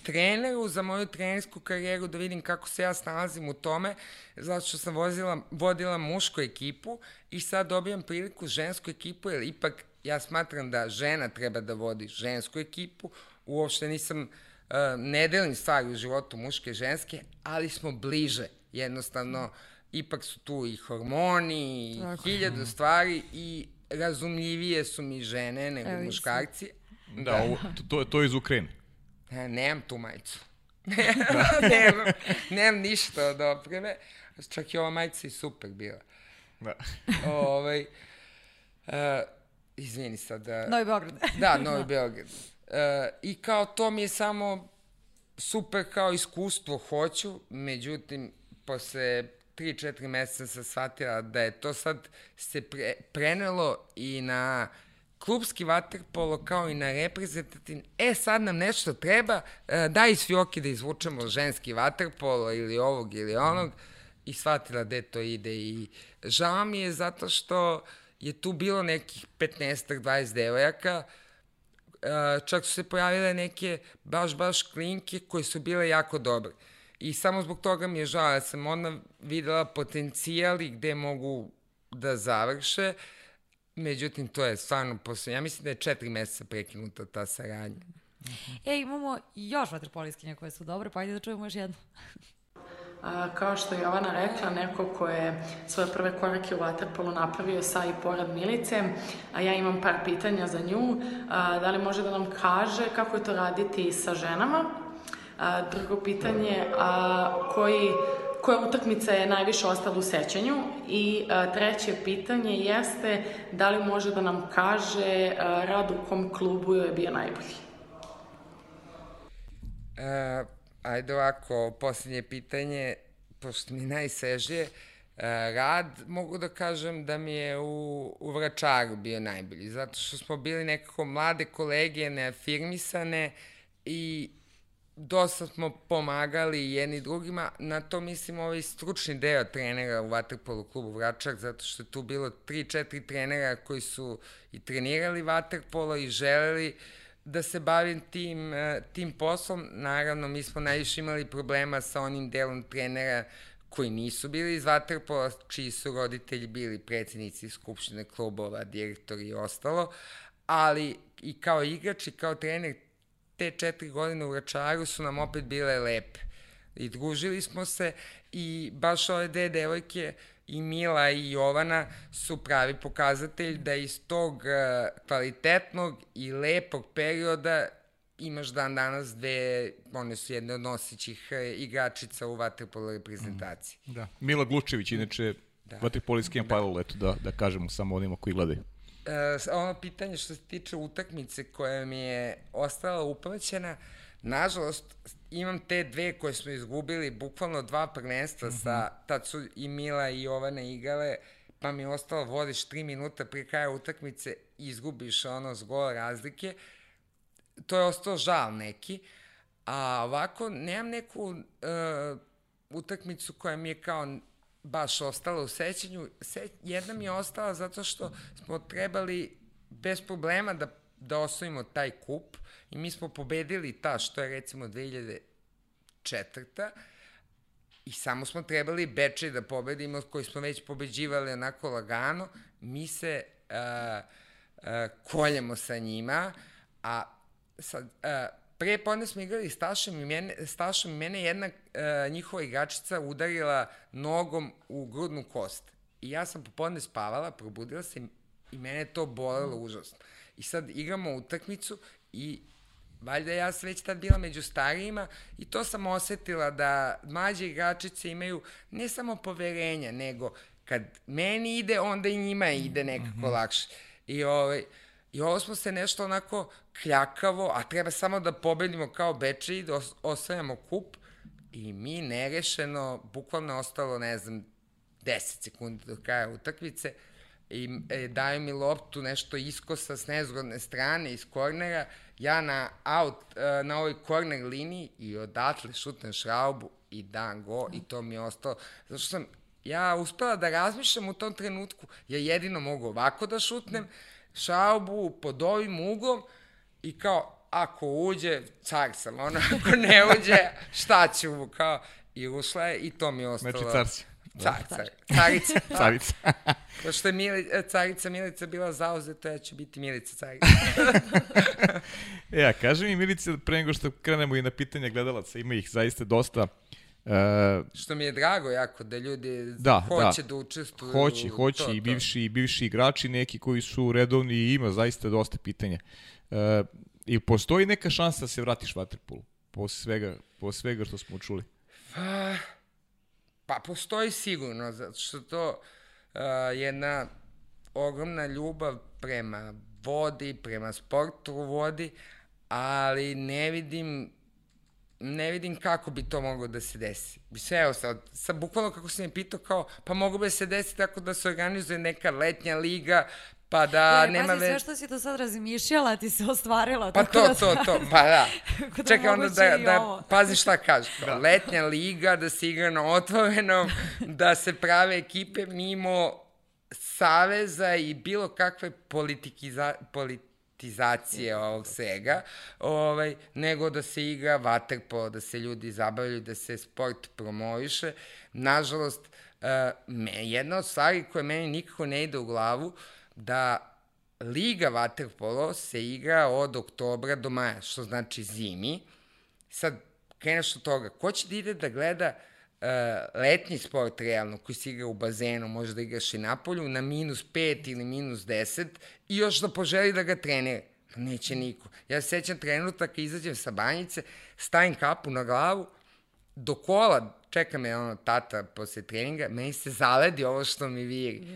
treneru za moju trenersku karijeru da vidim kako se ja snalazim u tome, zato što sam vozila, vodila mušku ekipu i sad dobijam priliku žensku ekipu, jer ipak ja smatram da žena treba da vodi žensku ekipu, uopšte nisam, uh, ne delim stvari u životu muške i ženske, ali smo bliže, jednostavno, ipak su tu i hormoni, i Tako. hiljadu stvari i razumljivije su mi žene nego Evo, muškarci. Da, ovo, to, to je iz Ukrajine. E, nemam tu majicu. nemam, nemam ništa od opreme. Čak i ova majica je super bila. Da. ovaj, uh, izvini sad. Da, Novi Beograd. da, Novi Beograd. Uh, I kao to mi je samo super kao iskustvo hoću, međutim, posle 3-4 meseca sam shvatila da je to sad se pre, prenelo i na klubski vaterpolo kao i na reprezentativni. E, sad nam nešto treba, e, daj iz fioke da izvučemo ženski vaterpolo ili ovog ili onog i shvatila gde to ide i žao mi je zato što je tu bilo nekih 15-20 devojaka, Uh, čak su se pojavile neke baš, baš klinke koje su bile jako dobre. I samo zbog toga mi je žao, ja sam onda videla potencijal i gde mogu da završe, međutim to je stvarno posle, ja mislim da je četiri meseca prekinuta ta saradnja. E, imamo još vaterpoliskinja koje su dobre, pa ajde da čujemo još jednu. A, kao što je Jovana rekla, neko ko je svoje prve korake u Waterpolu napravio sa i porad Milice, a ja imam par pitanja za nju. A, da li može da nam kaže kako je to raditi sa ženama? A, drugo pitanje, a, koji, koja utakmica je najviše ostala u sećanju? I a, treće pitanje jeste da li može da nam kaže a, rad u kom klubu je bio najbolji? Uh, ajde ovako, posljednje pitanje, pošto mi je najsvežije, uh, rad, mogu da kažem da mi je u, u Vračaru bio najbolji, zato što smo bili nekako mlade kolege, neafirmisane i dosta smo pomagali jedni drugima, na to mislim ovaj stručni deo trenera u Vaterpolu klubu Vračar, zato što je tu bilo 3-4 trenera koji su i trenirali Vaterpolo i želeli da se bavim tim, eh, tim poslom. Naravno, mi smo najviše imali problema sa onim delom trenera koji nisu bili iz Vaterpola, čiji su roditelji bili predsednici skupštine klubova, direktori i ostalo, ali i kao igrač i kao trener te četiri godine u Vračaru su nam opet bile lepe. I družili smo se i baš ove dve devojke i Mila i Jovana su pravi pokazatelj da iz tog uh, kvalitetnog i lepog perioda imaš dan danas dve, one su jedne od nosićih uh, igračica u vaterpolo reprezentaciji. Da. Mila Glučević, inače da. vaterpolijski empire, eto da, da kažemo samo onima koji gledaju. Uh, ono pitanje što se tiče utakmice koja mi je ostala upraćena, nažalost, imam te dve koje smo izgubili, bukvalno dva prvenstva mm -hmm. sa, tad su i Mila i Jovana igale, pa mi je ostalo, vodiš tri minuta prije kraja utakmice, izgubiš ono s gola razlike, to je ostao žal neki, a ovako nemam neku uh, utakmicu koja mi je kao baš ostala u sećanju. Se, jedna mi je ostala zato što smo trebali bez problema da, da osvojimo taj kup i mi smo pobedili ta što je recimo 2004. I samo smo trebali Bečej da pobedimo, koji smo već pobeđivali onako lagano. Mi se uh, uh, koljemo sa njima, a sad, uh, pre podne smo igrali s Stašom i mene, Stašom i mene jedna uh, njihova igračica udarila nogom u grudnu kost. I ja sam popodne spavala, probudila se i, i mene je to bolelo mm. užasno. I sad igramo utakmicu i valjda ja sam već tad bila među starijima i to sam osetila da mlađe igračice imaju ne samo poverenja, nego kad meni ide, onda i njima ide nekako mm -hmm. lakše. I ovaj, I ovo smo se nešto onako kljakavo, a treba samo da pobedimo kao Beče i da os osvajamo kup. I mi nerešeno, bukvalno ostalo, ne znam, 10 sekundi do kraja utakmice i e, daju mi loptu nešto iskosa s nezgodne strane iz kornera, ja na out, e, na ovoj korner liniji i odatle šutnem šraubu i dan go i to mi je ostalo. Zato što sam ja uspela da razmišljam u tom trenutku, ja jedino mogu ovako da šutnem, šaubu pod ovim uglom i kao, ako uđe, car sam, ono, ako ne uđe, šta ću, kao, i ušla je i to mi je ostalo. Znači car si. Car, car, carica. carica. Pošto je Mili, e, carica Milica bila zauzeta, ja ću biti Milica carica. ja, kaži mi Milica, pre nego što krenemo i na pitanja gledalaca, ima ih zaista dosta. Uh, što mi je drago jako da ljudi da, da. hoće da, da učestvuju. Hoće, hoće to, i bivši, to. bivši igrači neki koji su redovni i ima zaista dosta pitanja. Uh, I postoji neka šansa da se vratiš vaterpolu? Posle svega, posle svega što smo čuli. Pa, pa postoji sigurno, zato što to uh, jedna ogromna ljubav prema vodi, prema sportu u vodi, ali ne vidim ne vidim kako bi to moglo da se desi. Sve, evo sad, sad bukvalno kako sam je pitao kao, pa mogu bi se desiti tako da se organizuje neka letnja liga, pa da e, nema... Pazi, sve što si do sad razmišljala ti se ostvarilo. Pa to, da to, to, pa da. da Čekaj, onda da, da pazi šta kaže. Da. Letnja liga, da se igra na otvorenom, da se prave ekipe mimo saveza i bilo kakve politikiza, polit, politizacije ovog svega, ovaj, nego da se igra vaterpolo, da se ljudi zabavljaju, da se sport promoviše. Nažalost, uh, me, jedna od stvari koje meni nikako ne ide u glavu, da Liga Waterpolo se igra od oktobra do maja, što znači zimi. Sad, kreneš od toga, ko će da ide da gleda uh, letnji sport realno, koji se igra u bazenu, može da igraš i na polju, na minus 5 ili minus 10 i još da poželi da ga trenira. Neće niko. Ja se sećam trenutak, izađem sa banjice, stavim kapu na glavu, do kola čeka me ono tata posle treninga, meni se zaledi ovo što mi viri.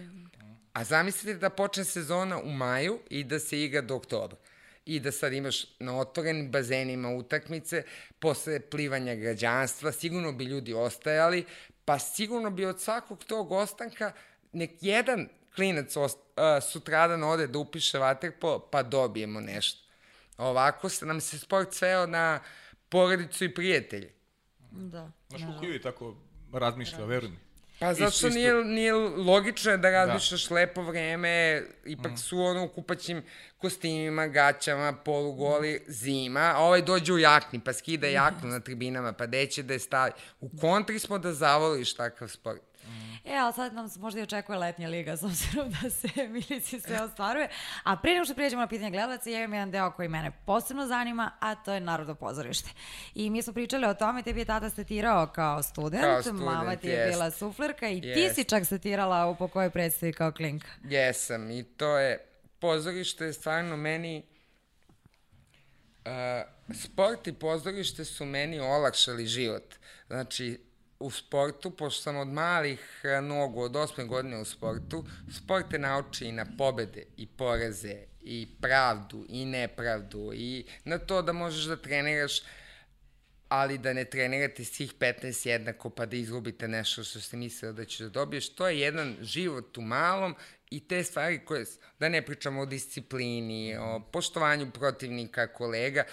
A zamislite da počne sezona u maju i da se igra do oktobra i da sad imaš na otvorenim bazenima utakmice, posle plivanja građanstva, sigurno bi ljudi ostajali, pa sigurno bi od svakog tog ostanka nek jedan klinac ost, uh, sutradan ode da upiše vaterpo, pa dobijemo nešto. Ovako se nam se sport sveo na porodicu i prijatelje. Da. Znaš kako i tako razmišlja, veruj mi. Pa zato što nije, nije logično da razmišljaš da. lepo vreme, ipak mm. su ono u kupaćim kostimima, gaćama, polugoli, zima, a ovaj dođe u jakni, pa skida jaknu na tribinama, pa deće da je stavi. U kontri smo da zavoliš takav sport. E, ali sad nam se možda i očekuje letnja liga, s obzirom da se milici sve ostvaruje. A prije nego što prijeđemo na pitanje gledalaca, ja imam jedan deo koji mene posebno zanima, a to je Narodno pozorište. I mi smo pričali o tome, tebi je tata statirao kao student, Kao student, mama ti je jest. bila suflerka i ti Jest. si čak statirala u po kojoj predstavi kao klinka. Jesam i to je, pozorište je stvarno meni, uh, sport i pozorište su meni olakšali život. Znači, u sportu, pošto sam od malih eh, nogu, od osme godine u sportu, sport te nauči i na pobede i poreze i pravdu i nepravdu i na to da možeš da treniraš ali da ne trenirate svih 15 jednako pa da izgubite nešto što ste mislili da ćeš da dobiješ. To je jedan život u malom i te stvari koje, da ne pričamo o disciplini, o poštovanju protivnika, kolega,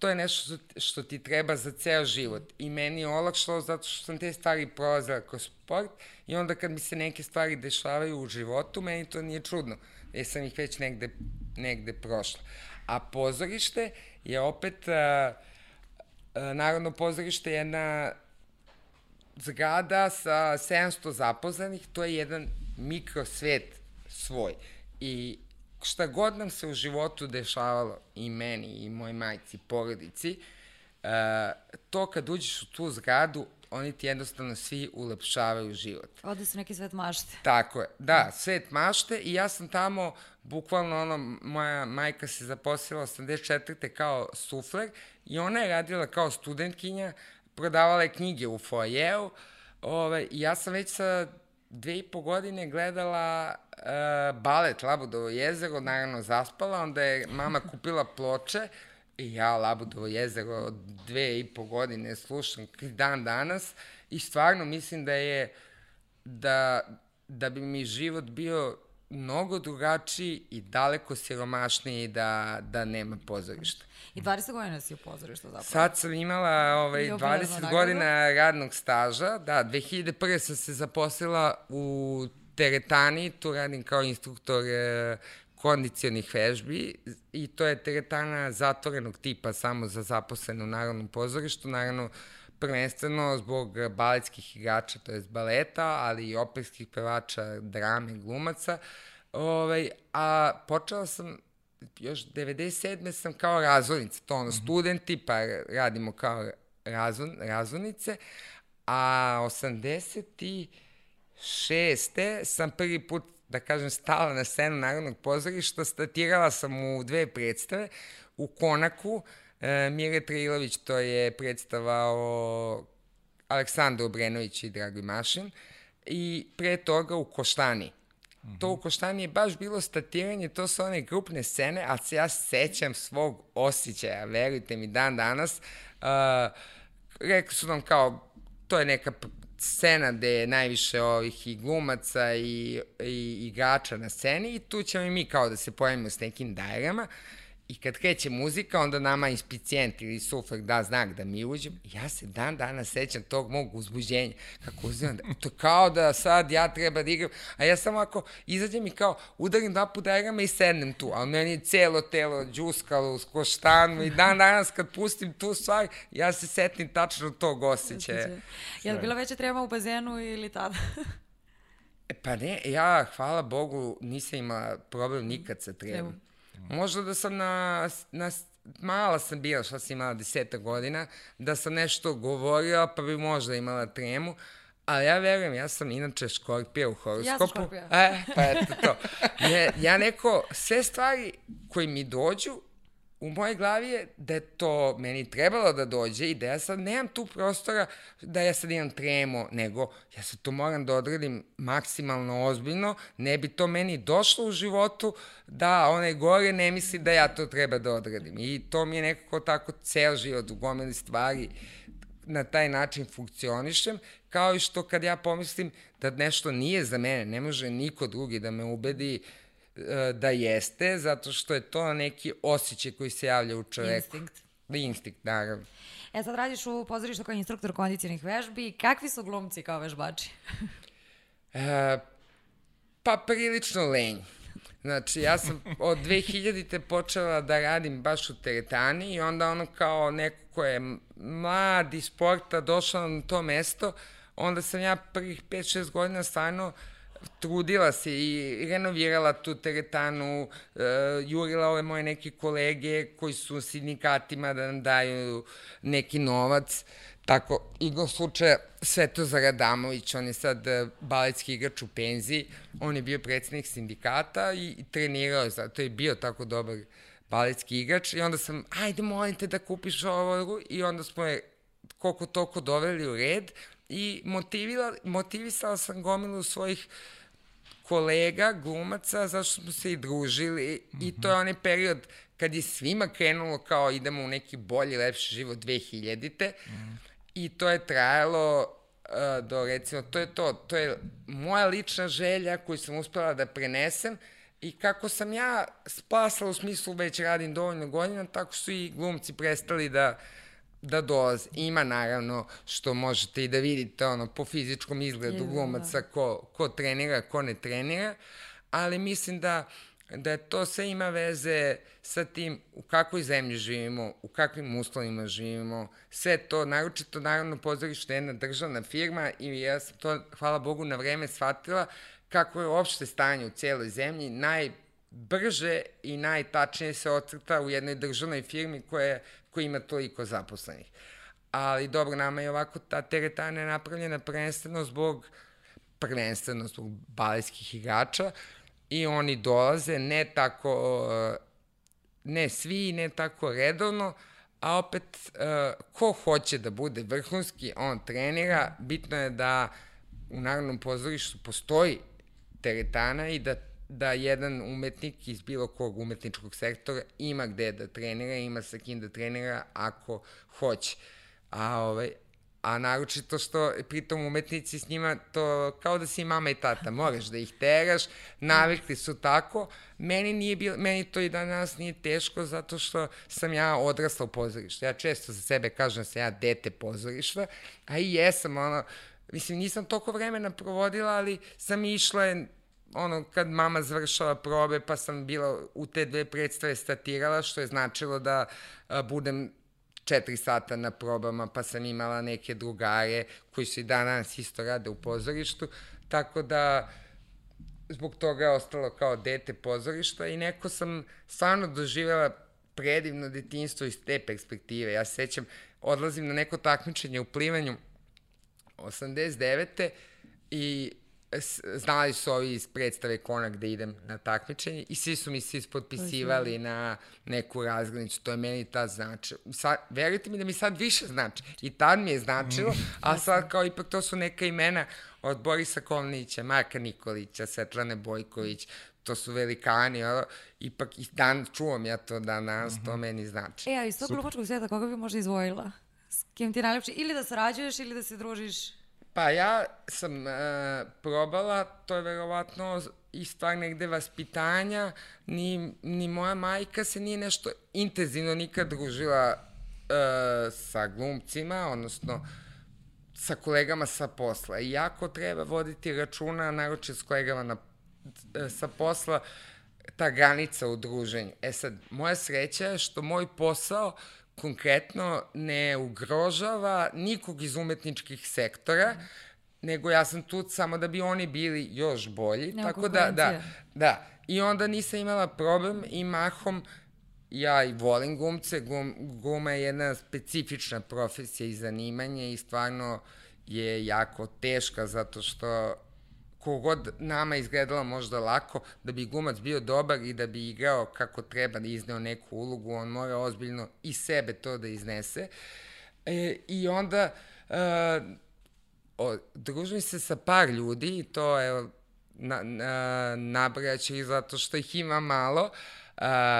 to je nešto što, ti treba za ceo život. I meni je olakšalo zato što sam te stvari prolazila kroz sport i onda kad mi se neke stvari dešavaju u životu, meni to nije čudno, jer sam ih već negde, negde prošla. A pozorište je opet... Uh, Narodno pozorište je jedna zgrada sa 700 zaposlenih, to je jedan mikrosvet svoj. I šta god nam se u životu dešavalo, i meni, i moj majci, porodici, uh, to kad uđeš u tu zgradu, oni ti jednostavno svi ulepšavaju život. Ode su neki svet mašte. Tako je, da, svet mašte i ja sam tamo, bukvalno ono, moja majka se zaposlila 84. kao sufler i ona je radila kao studentkinja, prodavala je knjige u foajeu, ove, i ja sam već sa dve i po godine gledala uh, balet Labudovo jezero, naravno zaspala, onda je mama kupila ploče i ja Labudovo jezero od dve i po godine slušam dan danas i stvarno mislim da je da, da bi mi život bio mnogo drugačiji i daleko siromašniji da, da nema pozorišta. I 20 godina si u pozorištu zapravo. Sad sam imala ovaj, I obilaznu 20 nagradu? godina radnog staža. Da, 2001. sam se zaposlila u teretani, tu radim kao instruktor e, kondicionih vežbi i to je teretana zatvorenog tipa samo za zaposlene u Narodnom pozorištu. Naravno, prvenstveno zbog baletskih igrača, to je baleta, ali i operskih pevača, drame, glumaca. Ovaj, a počela sam još 97. sam kao razvodnica, to ono, studenti, pa radimo kao razvon, razvodnice, a 86. sam prvi put da kažem, stala na scenu Narodnog pozorišta, statirala sam u dve predstave, u Konaku, e, Mire Trilović, to je predstava o Aleksandru Obrenoviću i Dragoj Mašin, i pre toga u Koštani. To u Koštani je baš bilo statiranje, to su one grupne scene, ali se ja sećam svog osjećaja, verujte mi, dan danas. Uh, rekli su nam kao, to je neka scena gde je najviše ovih i glumaca i, i igrača na sceni i tu ćemo i mi kao da se pojavimo s nekim dajerama i kad kreće muzika, onda nama inspicijent ili sufler da znak da mi uđemo. Ja se dan dana sećam tog mog uzbuđenja. Kako uzimam, da, to kao da sad ja treba da igram, a ja samo ako izađem i kao udarim dva puta dajerama i sednem tu, ali meni je celo telo džuskalo uz koštanu i dan danas kad pustim tu stvar, ja se setim tačno tog osjećaja. Je li bila veća trema u bazenu ili tada? E, Pa ne, ja, hvala Bogu, nisam imala problem nikad sa tremom. Možda da sam na, na mala sam bila, šta sam imala deseta godina, da sam nešto govorila, pa bi možda imala tremu, ali ja verujem, ja sam inače škorpija u horoskopu. škorpija. E, pa eto to. Ne, ja neko, sve stvari koji mi dođu, u mojoj glavi je da je to meni trebalo da dođe i da ja sad nemam tu prostora da ja sad imam tremo, nego ja sad to moram da odradim maksimalno ozbiljno, ne bi to meni došlo u životu da onaj gore ne misli da ja to treba da odradim. I to mi je nekako tako ceo život u gomili stvari na taj način funkcionišem, kao i što kad ja pomislim da nešto nije za mene, ne može niko drugi da me ubedi e, da jeste, zato što je to neki osjećaj koji se javlja u čoveku. Instinkt. Instinkt, naravno. E sad radiš u pozorištu kao instruktor kondicionih vežbi. Kakvi su glumci kao vežbači? E, pa prilično lenj. Znači, ja sam od 2000-te počela da radim baš u teretani i onda ono kao neko ko je mlad iz sporta došao na to mesto, onda sam ja prvih 5-6 godina stvarno trudila se i renovirala tu teretanu, uh, jurila ove moje neke kolege koji su u sindikatima da nam daju neki novac. Tako, iglo slučaja, Svetozar Adamović, on je sad uh, baletski igrač u penziji, on je bio predsednik sindikata i, i trenirao, zato je bio tako dobar baletski igrač. I onda sam, ajde molim te da kupiš ovo. I onda smo je koliko toliko doveli u red i motivisala sam gomilu svojih kolega, glumaca, zašto smo se i družili mm -hmm. i to je onaj period kad je svima krenulo kao idemo u neki bolji, lepši život 2000-te mm -hmm. i to je trajalo uh, do recimo, to je to, to je moja lična želja koju sam uspela da prenesem i kako sam ja spasala u smislu već radim dovoljno godina, tako su i glumci prestali da uh, da dolaze. Ima naravno što možete i da vidite ono, po fizičkom izgledu glumaca ko, ko trenira, ko ne trenira, ali mislim da da to sve ima veze sa tim u kakvoj zemlji živimo, u kakvim uslovima živimo, sve to, naročito naravno pozorište je jedna državna firma i ja sam to, hvala Bogu, na vreme shvatila kako je uopšte stanje u cijeloj zemlji, najbrže i najtačnije se ocrta u jednoj državnoj firmi koja je koji ima toliko zaposlenih. Ali dobro, nama je ovako ta teretana napravljena prvenstveno zbog prvenstveno zbog baletskih igrača i oni dolaze ne tako ne svi, ne tako redovno, a opet ko hoće da bude vrhunski, on trenira, bitno je da u Narodnom pozorištu postoji teretana i da da jedan umetnik iz bilo kog umetničkog sektora ima gde da trenira, ima sa kim da trenira ako hoće. A, ovaj, a naročito što pritom umetnici s njima to kao da si mama i tata, moraš da ih teraš, navikli su tako. Meni nije bilo, meni to i danas nije teško zato što sam ja odrasla u pozorištu. Ja često za sebe kažem da sam ja dete pozorišta, a i jesam ono, mislim nisam toliko vremena provodila, ali sam išla ono, kad mama završala probe, pa sam bila u te dve predstave statirala, što je značilo da a, budem četiri sata na probama, pa sam imala neke drugare koji su i danas isto rade u pozorištu, tako da zbog toga je ostalo kao dete pozorišta i neko sam stvarno doživjela predivno detinstvo iz te perspektive. Ja se sećam, odlazim na neko takmičenje u plivanju 89. i znali su ovi iz predstave Kona gde idem na takmičenje i svi su mi se ispodpisivali na neku razglednicu, to je meni tad znači. Sad, verujte mi da mi sad više znači. I tad mi je značilo, a sad kao ipak to su neka imena od Borisa Kovnića, Marka Nikolića, Svetlane Bojković, to su velikani, ono, ipak i dan čuvam ja to danas, mm -hmm. to mhm. meni znači. E, a iz tog glupačkog sveta koga bi možda izvojila? S kim ti najljepši? Ili da sarađuješ ili da se družiš Pa ja sam e, probala, to je verovatno i stvar negde vaspitanja, ni, ni moja majka se nije nešto intenzivno nikad družila e, sa glumcima, odnosno sa kolegama sa posla. I jako treba voditi računa, naroče s kolegama na, e, sa posla, ta granica u druženju. E sad, moja sreća je što moj posao uh, konkretno ne ugrožava nikog iz umetničkih sektora, mm. nego ja sam tu samo da bi oni bili još bolji. Nema tako da, da, da. I onda nisam imala problem i mahom ja i volim glumce, glum, gluma je jedna specifična profesija i zanimanje i stvarno je jako teška zato što kogod nama izgledalo možda lako, da bi glumac bio dobar i da bi igrao kako treba da izneo neku ulogu, on mora ozbiljno i sebe to da iznese. E, I onda e, o, družim se sa par ljudi i to je na, na, nabrajaću ih zato što ih ima malo, Uh,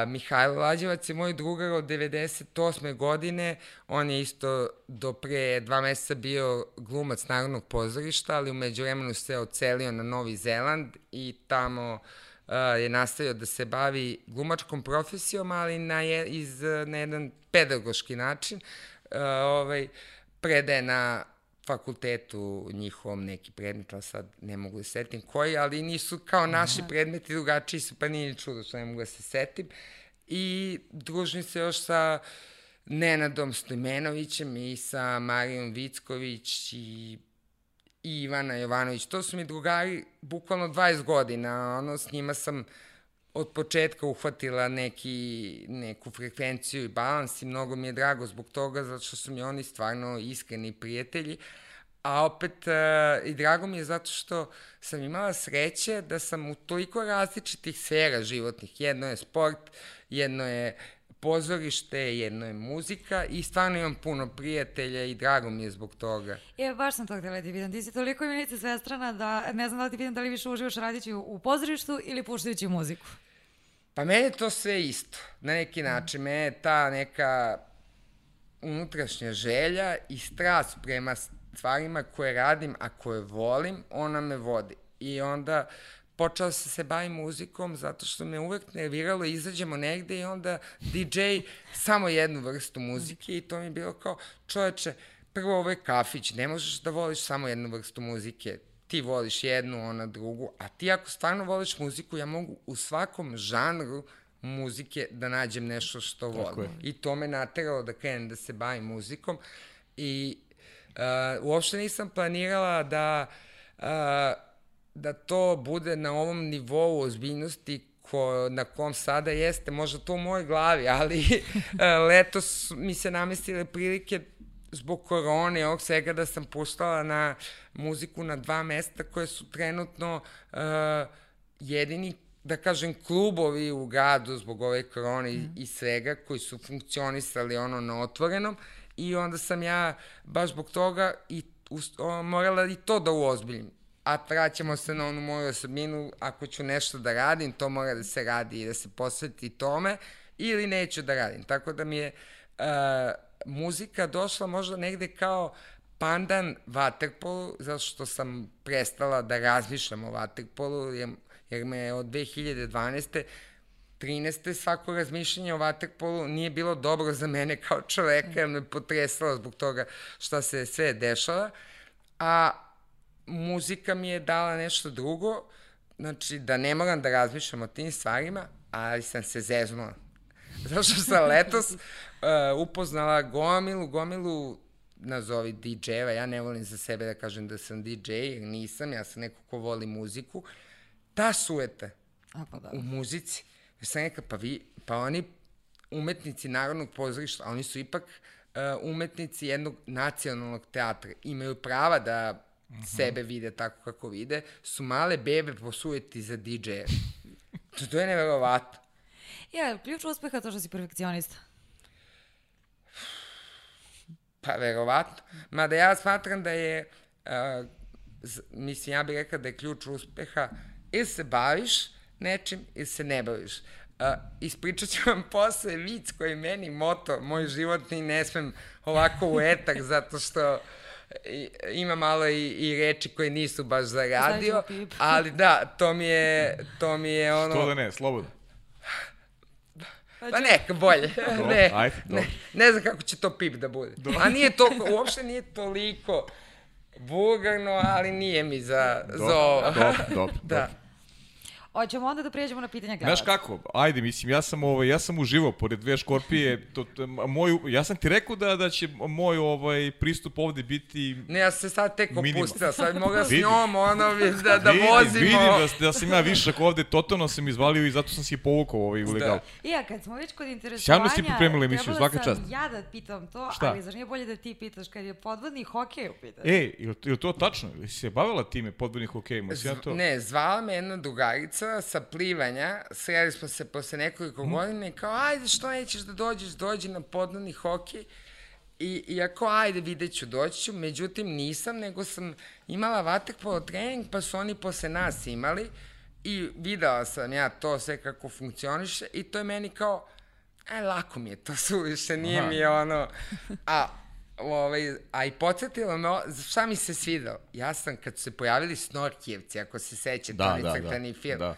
Mihajlo Lađevac je moj drugar od 98. godine, on je isto do pre dva meseca bio glumac Narodnog pozorišta, ali umeđu vremenu se ocelio na Novi Zeland i tamo je nastavio da se bavi glumačkom profesijom, ali na, je, iz, na jedan pedagoški način. Uh, ovaj, predaje na fakultetu njihovom neki predmet, ali sad ne mogu da setim koji, ali nisu kao naši predmeti, drugačiji su, pa nije čudo što ne mogu da se setim. I družim se još sa Nenadom Stojmenovićem i sa Marijom Vicković i i Ivana Jovanović. To su mi drugari bukvalno 20 godina, ono, s njima sam od početka uhvatila neki, neku frekvenciju i balans i mnogo mi je drago zbog toga, zato što su mi oni stvarno iskreni prijatelji. A opet uh, i drago mi je zato što sam imala sreće da sam u toliko različitih sfera životnih. Jedno je sport, jedno je pozorište, jedno je muzika i stvarno imam puno prijatelja i drago mi je zbog toga. E, baš sam to htjela da ti pitam. Ti si toliko imenica svestrana da ne znam da li ti pitam da li više uživaš radići u, pozorištu ili puštajući muziku. Pa meni je to sve isto, na neki način. Mene je ta neka unutrašnja želja i strast prema stvarima koje radim, a koje volim, ona me vodi. I onda počeo sam se bavim muzikom zato što me uvek nerviralo, izađemo negde i onda DJ samo jednu vrstu muzike i to mi je bilo kao, čoveče, prvo ovo je kafić, ne možeš da voliš samo jednu vrstu muzike, ti voliš jednu, ona drugu, a ti ako stvarno voliš muziku, ja mogu u svakom žanru muzike da nađem nešto što volim. I to me nateralo da krenem da se bavim muzikom i uh, uopšte nisam planirala da uh, da to bude na ovom nivou ozbiljnosti ko, na kom sada jeste, možda to u mojoj glavi, ali letos mi se namestile prilike zbog korone i ovog svega da sam puštala na muziku na dva mesta koje su trenutno uh, jedini da kažem, klubovi u gradu zbog ove korone mm. i svega koji su funkcionisali ono na otvorenom i onda sam ja baš zbog toga i o, morala i to da uozbiljim a vraćamo se na onu moju osobinu, ako ću nešto da radim, to mora da se radi i da se posveti tome, ili neću da radim. Tako da mi je uh, muzika došla možda negde kao pandan vaterpolu, zato što sam prestala da razmišljam o vaterpolu, jer, jer me od 2012. 13. svako razmišljanje o vaterpolu nije bilo dobro za mene kao čoveka, jer me potresalo zbog toga šta se sve dešava. A muzika mi je dala nešto drugo, znači da ne moram da razmišljam o tim stvarima, ali sam se zeznula. Zato što sam letos uh, upoznala gomilu, gomilu nazovi DJ-eva, ja ne volim za sebe da kažem da sam DJ, jer nisam, ja sam neko ko voli muziku, ta sueta A, pa da. u muzici, ja sam neka, pa vi, pa oni umetnici Narodnog pozorišta, oni su ipak uh, umetnici jednog nacionalnog teatra, imaju prava da -hmm. sebe vide tako kako vide, su male bebe posujeti za DJ-e. To, to je neverovatno. Ja, ključ uspeha to što si perfekcionista. Pa, verovatno. Mada ja smatram da je, uh, mislim, ja bih rekao da je ključ uspeha ili se baviš nečim ili se ne baviš. Uh, ispričat ću vam posle vic koji meni moto, moj životni, ne smem ovako u etak, zato što ima malo i, i reči koje nisu baš za radio, ali da, to mi je, to mi je ono... Što da ne, slobodno. Pa neka, bolje. Dobro, ne, ajde, ne, ne znam kako će to pip da bude. Dobro. A nije to, uopšte nije toliko vulgarno, ali nije mi za, Dobro, za ovo. dobro, dobro, da. dobro. Hoćemo onda da prijeđemo na pitanja gledalaca. Znaš kako, ajde, mislim, ja sam, ovaj, ja sam uživao pored dve škorpije, to, to, moj, ja sam ti rekao da, da će moj ovaj, pristup ovde biti Ne, ja se sad tek opustila, sad mogu da s njom, ono, da, da vidim, vozimo. Vidim da, da sam ja višak ovde, totalno sam izvalio i zato sam si povukao ovaj u legal. Da. I ja, kad smo već kod interesovanja... Sjajno si pripremila emisiju, trebala svaka sam čast. ja da pitam to, Šta? ali zar nije bolje da ti pitaš kad je podvodni hokej u pitanju? E, je, li- je li to tačno? Ili si se bavila time podvodnih hokejima? Si ja to? Ne, zvala me jedna drugarica sa plivanja, sreli smo se posle nekoliko Mhm. godina i kao, ajde, što nećeš da dođeš, dođi na podnani hokej. I, I ako, ajde, vidjet ću, doći ću, međutim nisam, nego sam imala vaterpolo trening, pa su oni posle nas imali i videla sam ja to sve kako funkcioniše i to je meni kao, aj, lako mi je to suviše, nije Aha. mi je ono, a Ovaj, a i podsjetilo me, šta mi se svidalo? Ja sam, kad su se pojavili Snorkijevci, ako se sećate, Da, da, da, film, da.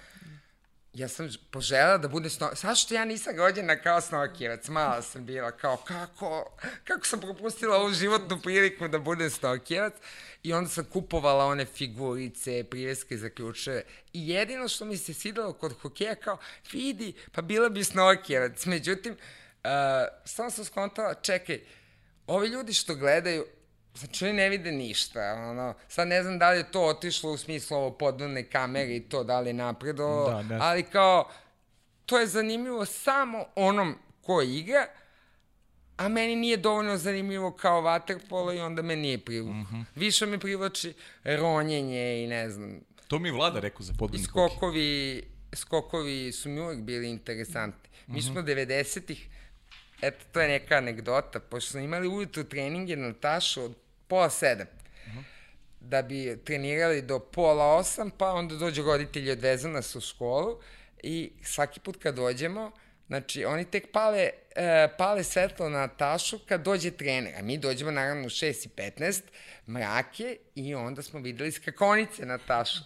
ja sam poželjela da bude snor... Sad što ja nisam rođena kao snorkijevac, mala sam bila, kao kako, kako sam propustila ovu životnu priliku da budem snorkijevac. I onda sam kupovala one figurice, priveske za ključeve. I jedino što mi se svidalo kod hokeja, kao, vidi, pa bila bi snorkijevac. Međutim, uh, samo sam skontala, čekaj, ovi ljudi što gledaju, Znači, oni ne vide ništa, ono, sad ne znam da li je to otišlo u smislu ovo podvodne kamere i to da li je napredo, Da, ne. ali kao, to je zanimljivo samo onom ko igra, a meni nije dovoljno zanimljivo kao vaterpolo i onda me nije privuklo. Mm -hmm. Više me privlači ronjenje i ne znam, To mi je vlada rekao za podvodni hokej. skokovi, skokovi su mi uvek bili interesantni. Mi Mhm. smo 90-ih, eto, to je neka anegdota, pošto smo imali ujutru treninge na tašu od pola sedam, Mhm. da bi trenirali do pola osam, pa onda dođu roditelji i odvezu nas u školu i svaki put kad dođemo, znači oni tek pale, e, pale svetlo na tašu kad dođe trener, a mi dođemo naravno u 6 i 15, mrak je i onda smo videli skakonice na tašu.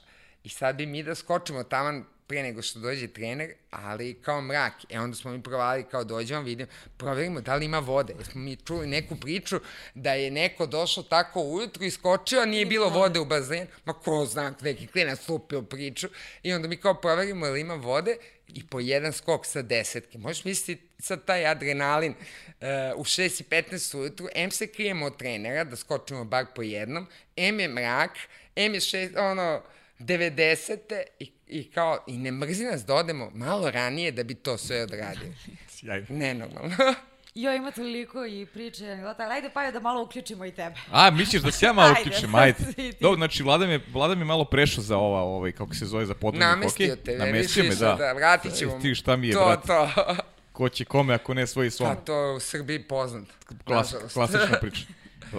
I sad bi mi da skočimo taman pre nego što dođe trener, ali kao mrak. E onda smo mi provali kao dođemo, vidimo, proverimo da li ima vode. Jer smo mi čuli neku priču da je neko došao tako ujutru i skočio, a nije bilo vode u bazenu. Ma ko zna, neki klinac stupio priču. I onda mi kao proverimo da li ima vode i po jedan skok sa desetke. Možeš misliti sad taj adrenalin uh, u 6 i 15 ujutru, M se krijemo od trenera da skočimo bar po jednom, M je mrak, M je šest, ono, 90. I, i kao, i ne mrzi nas da odemo malo ranije da bi to sve odradio. Sjajno. Nenormalno. Jo, ima toliko i priče, anegdota, ali ajde pa da malo uključimo i tebe. A, misliš da se ja malo uključim, ajde. Dobro, znači, Vlada mi, Vlada mi je malo prešao za ova, ovaj, kako se zove, za podvodni hokej. Namestio te, Namestio me, da. da, vratit ćemo. Ti šta mi je, to, brat, To, ko će kome ako ne svoji svom. Pa to je u Srbiji poznat. Klas, klasična priča.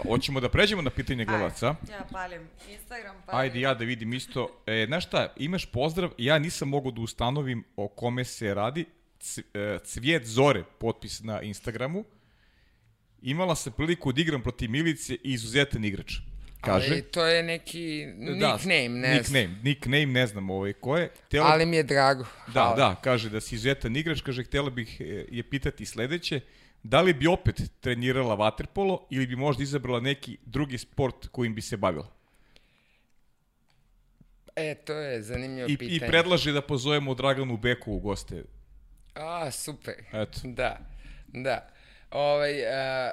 Hoćemo da pređemo na pitanje gledalaca. Ja palim Instagram, palim. Ajde ja da vidim isto. E, znaš šta, imaš pozdrav, ja nisam mogao da ustanovim o kome se radi. C, e, Cvijet Zore, potpis na Instagramu. Imala sam priliku da igram protiv Milice i izuzetan igrač. Kaže. Ali to je neki nickname, ne znam. Nickname, nickname, ne znam ovaj ko je. Htjela, Ali mi je drago. Da, Hvala. da, kaže da si izuzetan igrač, kaže htjela bih e, je pitati sledeće, da li bi opet trenirala vaterpolo ili bi možda izabrala neki drugi sport kojim bi se bavila? E, to je zanimljivo I, pitanje. I predlaže da pozovemo Draganu Beku u goste. A, super. Eto. Da, da. Ovaj, uh,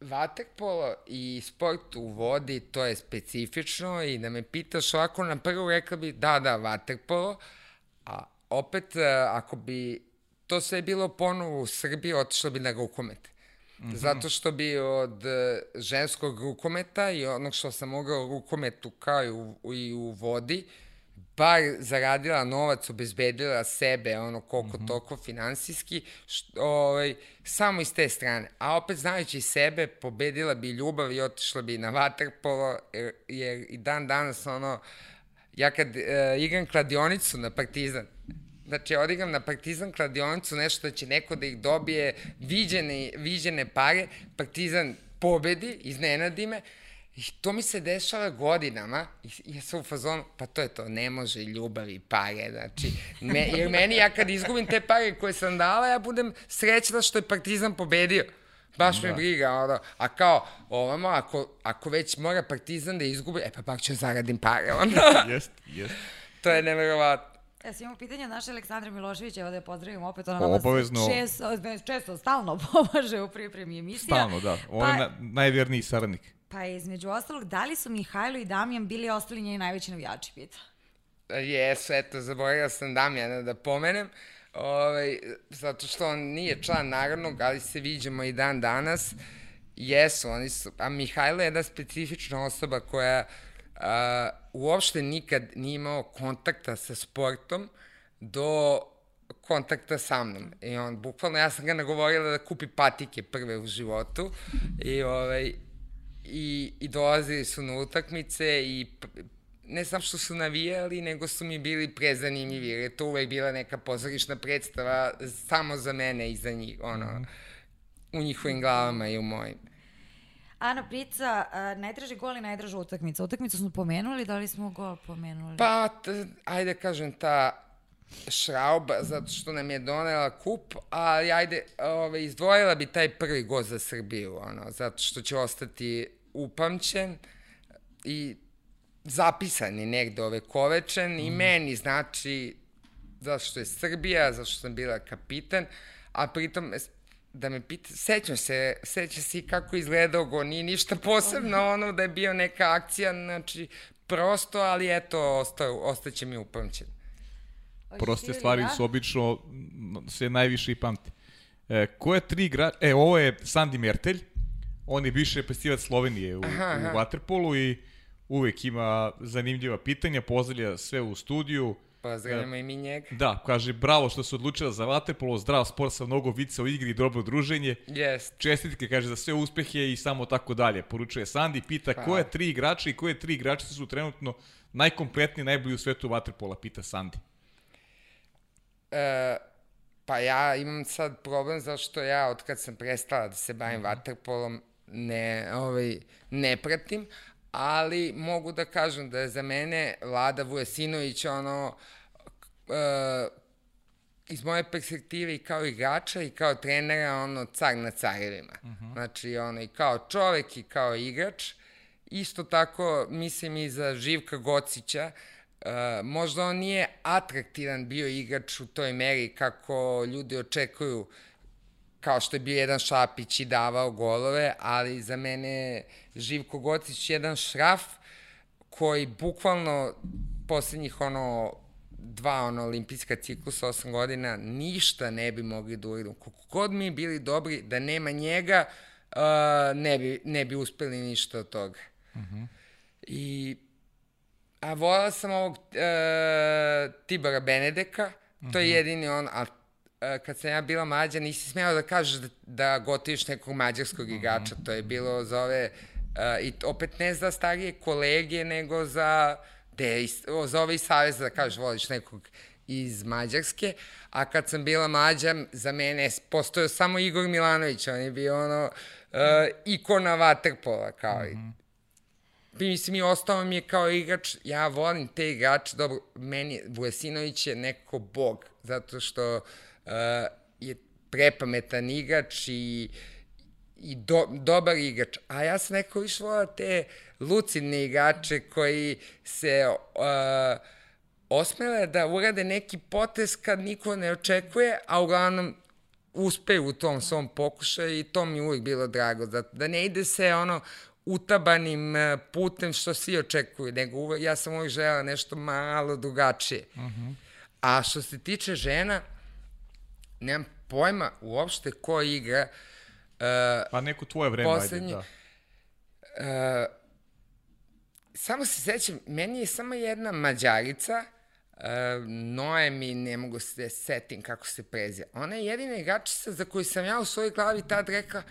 vaterpolo i sport u vodi, to je specifično i da me pitaš ovako na prvu rekla bi da, da, vaterpolo, a opet uh, ako bi to sve bilo ponovo u Srbiji, otišlo bi na rukomet. Mm -hmm. Zato što bi od e, ženskog rukometa i onog što sam mogao rukometu kao i u, i u vodi, bar zaradila novac, obezbedila sebe, ono, koliko mm -hmm. toliko finansijski, što, ovaj, samo iz te strane. A opet, znajući sebe, pobedila bi ljubav i otišla bi na vaterpolo, jer, jer i dan danas, ono, ja kad e, igram kladionicu na Partizan, znači odigram na Partizan kladionicu nešto da će neko da ih dobije viđene, viđene pare, Partizan pobedi, iznenadi me, I to mi se dešava godinama i ja sam u fazonu, pa to je to, ne može ljubav i pare, znači, me, jer meni ja kad izgubim te pare koje sam dala, ja budem srećna što je Partizan pobedio. Baš da. me briga, ono, a kao, ovamo, ako, ako već mora Partizan da izgubi, e pa bar ću zaradim pare, onda. Jest, jest. to je neverovatno. Ja sam imamo pitanje naše Aleksandre Milošević, evo da je pozdravim opet, ona nama obavezno. često, često, stalno pomaže u pripremi emisija. Stalno, da. On Pa- je na, najverniji saradnik. Pa između ostalog, da li su Mihajlo i Damjan bili ostali njeni najveći navijači, pita? Jesu, eto, zaboravio sam Damjana da pomenem, ovaj, zato što on nije član narodnog, ali se viđamo i dan danas. Jesu, oni su, a Mihajlo je jedna specifična osoba koja a, uopšte nikad nije imao kontakta sa sportom do kontakta sa mnom. I on, bukvalno, ja sam ga nagovorila da kupi patike prve u životu i, ovaj, i, i dolazili su na utakmice i ne samo što su navijali, nego su mi bili prezanimljivi, jer je to uvek bila neka pozorišna predstava samo za mene i za njih, ono, u njihovim glavama i u mojim. Ana Prica, najdraži gol i najdraža utakmica. Utakmicu smo pomenuli, da li smo gol pomenuli? Pa, t, ajde kažem, ta šrauba, zato što nam je donela kup, ali ajde, ove, izdvojila bi taj prvi gol za Srbiju, ono, zato što će ostati upamćen i zapisan je negde ove kovečen mm. i meni znači zašto je Srbija, zašto sam bila kapitan, a pritom da me pita, sećam se, seća se i kako izgledao go, nije ništa posebno ono da je bio neka akcija, znači prosto, ali eto, ostao, ostaće mi upamćen. Proste stvari su obično se najviše i pamti. E, koje tri igra... E, ovo je Sandi Mertelj, on je bivši reprezentativac Slovenije u, aha, aha. u Waterpolu i uvek ima zanimljiva pitanja, pozdravlja sve u studiju. Pozdravljamo e, i mi njega. Da, kaže, bravo što se odlučila za Waterpolo, zdrav sport sa mnogo vica u igri i dobro druženje. Yes. Čestitke, kaže, za sve uspehe i samo tako dalje. Poručuje Sandi, pita Hvala. koje tri igrača i koje tri igrača su trenutno najkompletniji, najbolji u svetu Waterpola, pita Sandi. E, pa ja imam sad problem zašto ja, od kad sam prestala da se bavim mm -hmm. Waterpolom, ne, ovaj, ne pratim, ali mogu da kažem da je za mene Vlada Vujesinović ono uh, iz moje perspektive i kao igrača i kao trenera ono car na carevima. Uh mhm. -huh. Znači ono i kao čovek i kao igrač. Isto tako mislim i za Živka Gocića. Uh, možda on nije atraktivan bio igrač u toj meri kako ljudi očekuju kao što je bio jedan Šapić i davao golove, ali za mene Živko Gocić jedan šraf koji bukvalno poslednjih ono dva ono olimpijska ciklusa, osam godina, ništa ne bi mogli da uridu. Kako god mi bili dobri, da nema njega, uh, ne, bi, ne bi uspeli ništa od toga. Uh mhm. -huh. I, a volao sam ovog uh, Tibora Benedeka, to uh -huh. je mhm. jedini on, a E, kad sam ja bila mlađa, nisi smela da kažeš da, da gotiviš nekog mađarskog igrača. To je bilo za ove, uh, i opet ne za starije kolege, nego za, de, za ove iz Saveza da kažeš voliš nekog iz Mađarske, a kad sam bila mlađa, za mene postojao samo Igor Milanović, on je bio ono uh, ikona vaterpola, kao i mm -hmm. mislim i ostao mi je kao igrač, ja volim te igrače, dobro, meni Vujesinović je neko bog, zato što uh, je prepametan igrač i, i do, dobar igrač. A ja sam više volao te lucidne igrače koji se uh, osmele da urade neki potes kad niko ne očekuje, a uglavnom uspeju u tom svom pokušaju i to mi uvijek bilo drago. Da, da ne ide se ono utabanim uh, putem što svi očekuju, nego uvek, ja sam uvijek žela nešto malo drugačije. Uh mhm. -huh. A što se tiče žena, nemam pojma uopšte ko igra. Uh, pa neko tvoje vreme, poslednji, ajde, da. Uh, samo se sećam, meni je samo jedna mađarica, uh, Noemi, ne mogu se setim kako se prezija. Ona je jedina igračica za koju sam ja u svojoj glavi tad rekla,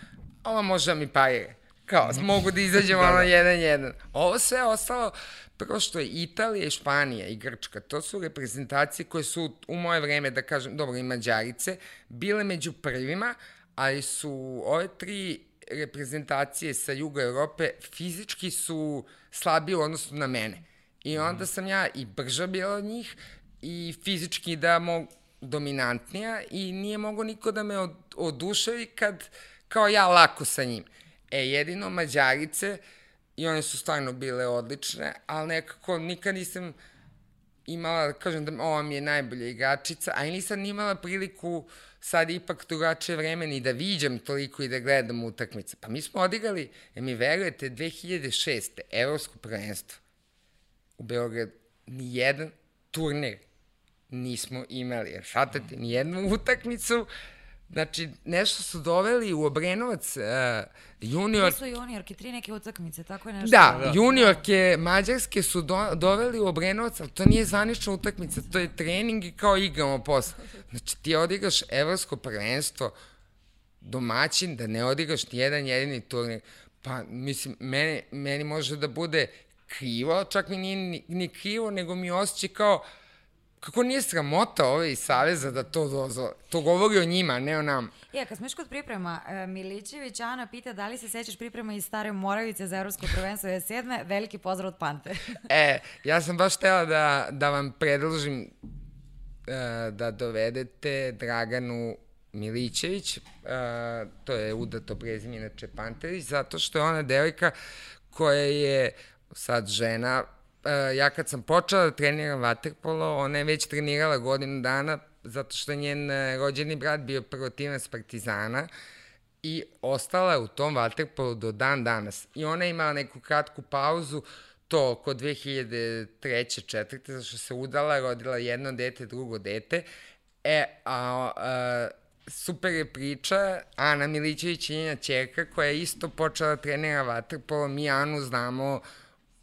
ova može da mi parire. Kao, mogu da izađemo da, ono da. jedan jedan. Ovo sve ostalo, prvo što je Italija i Španija i Grčka, to su reprezentacije koje su u moje vreme, da kažem, dobro i Mađarice, bile među prvima, ali su ove tri reprezentacije sa juga Europe fizički su slabije u odnosu na mene. I onda sam ja i brža bila od njih i fizički da mogu dominantnija i nije mogo niko da me od, odušavi kad kao ja lako sa njim. E, jedino Mađarice, i one su stvarno bile odlične, ali nekako nikad nisam imala, da kažem da ova mi je najbolja igračica, a i nisam imala priliku sad ipak drugačije vreme ni da viđam toliko i da gledam utakmice. Pa mi smo odigrali, je mi verujete, 2006. Evropsko prvenstvo u Beogradu. Nijedan turnir nismo imali. Jer šatate, nijednu utakmicu Znači, nešto su doveli u Obrenovac uh, junior... To su juniorke, tri neke utakmice, tako je nešto. Da, da. juniorke mađarske su do, doveli u Obrenovac, ali to nije zvanična utakmica, to je trening i kao igramo posle. Znači, ti odigraš evropsko prvenstvo, domaćin, da ne odigraš ni jedan jedini turnir. Pa, mislim, meni, meni može da bude krivo, čak mi nije ni, ni krivo, nego mi osjeća kao, kako nije sramota ove iz Saveza da to dozvole? To govori o njima, ne o nam. Ja, kad smo još kod priprema, e, Milićević Ana pita da li se sećaš priprema iz Stare Moravice za Evropsko prvenstvo 27. Veliki pozdrav od Pante. e, ja sam baš htela da, da vam predložim uh, da dovedete Draganu Milićević, uh, to je udato prezime, inače Panterić, zato što je ona devojka koja je sad žena, ja kad sam počela da treniram vaterpolo, ona je već trenirala godinu dana zato što je njen e, rođeni brat bio prvotimac Partizana i ostala je u tom vaterpolu do dan danas. I ona je imala neku kratku pauzu, to oko 2003. četvrte, zašto se udala, rodila jedno dete, drugo dete. E, a, a super je priča, Ana Milićević je njena čerka koja je isto počela da trenira vaterpolo, mi Anu znamo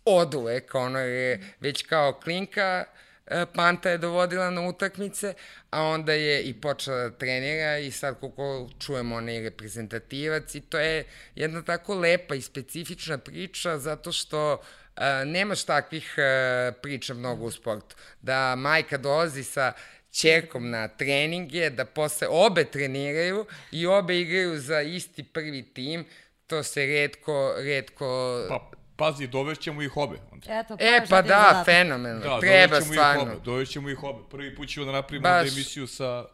od uvek, ono je već kao klinka, e, Panta je dovodila na utakmice, a onda je i počela da trenira i sad koliko čujemo ona je reprezentativac i to je jedna tako lepa i specifična priča zato što Uh, nemaš takvih uh, priča mnogo u sportu. Da majka dolazi sa čerkom na treninge, da posle obe treniraju i obe igraju za isti prvi tim, to se redko, redko... Pa, pazi, dovešćemo ih obe. Onda. Eto, e, pa da, fenomenalno. Da, Treba stvarno. Ih obe, dovešćemo ih obe. Prvi put ćemo da napravimo Baš... emisiju sa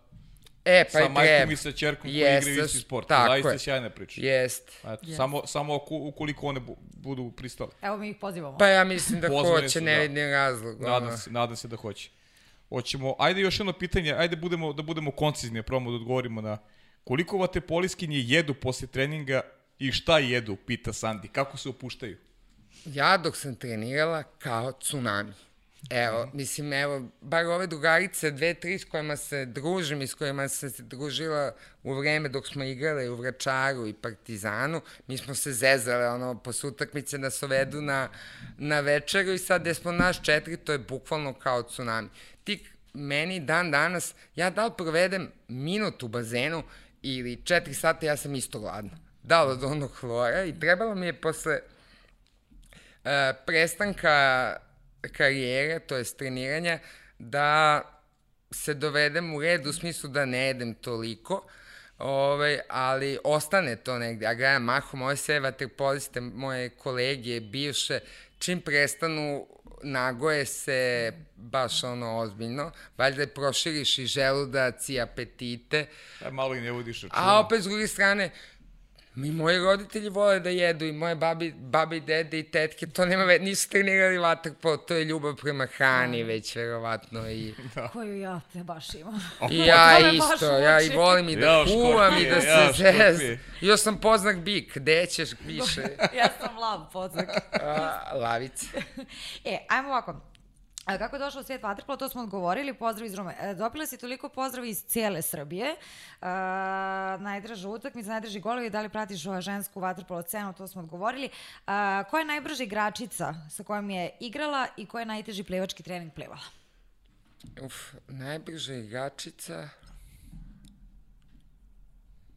E, pa sa majkom treba. i sa čerkom koji igraju isti sport. Tako Zaista je. sjajna priča. Jest. Eto, yes. Samo, samo ukoliko one budu pristale. Evo mi ih pozivamo. Pa ja mislim da Pozvane hoće, su, ne da. vidim da. razlog. Nadam se, nadam se da hoće. Hoćemo, ajde još jedno pitanje, ajde budemo, da budemo koncizni, probamo da odgovorimo na koliko vaterpoliskinje jedu posle treninga i šta jedu, pita Sandi, kako se opuštaju? Ja dok sam trenirala kao tsunami. Evo, mislim, evo, bar ove drugarice, dve, tri s kojima se družim i s kojima sam se družila u vreme dok smo igrali u Vračaru i Partizanu, mi smo se zezale, ono, posle utakmice da se vedu na, na večeru i sad gde smo naš četiri, to je bukvalno kao tsunami. Ti meni dan danas, ja da li provedem minut u bazenu ili četiri sata, ja sam isto gladna. Da li od onog hlora i trebalo mi je posle prestanka karijere, to je treniranja, da se dovedem u red u smislu da ne jedem toliko, ovaj, ali ostane to negde. A gledam mahom, moje sve vaterpoliste, moje kolege, bivše, čim prestanu nagoje se baš ono ozbiljno, valjda proširiš i želudac i apetite. A malo i ne vodiš računa. A opet s druge strane, Mi moji roditelji vole da jedu i moje babi, babi, dede i tetke, to nema već, nisu trenirali vaterpolo, to je ljubav prema hrani već verovatno i... Da. Koju ja te baš imam. I ja isto, ja i volim i da ja, kuvam i da se ja, zez. Još sam poznak bik, gde ćeš više? ja sam lav poznak. A, lavice. e, ajmo ovako, A kako je došlo u svijet vaterpola, to smo odgovorili, pozdrav iz Rume. E, dobila si toliko pozdrav iz cijele Srbije. E, najdraža utakmica, najdraži golovi, da li pratiš ova žensku vaterpolo cenu, to smo odgovorili. E, koja je najbrža igračica sa kojom je igrala i koja je najteži plivački trening plivala? Uf, najbrža igračica...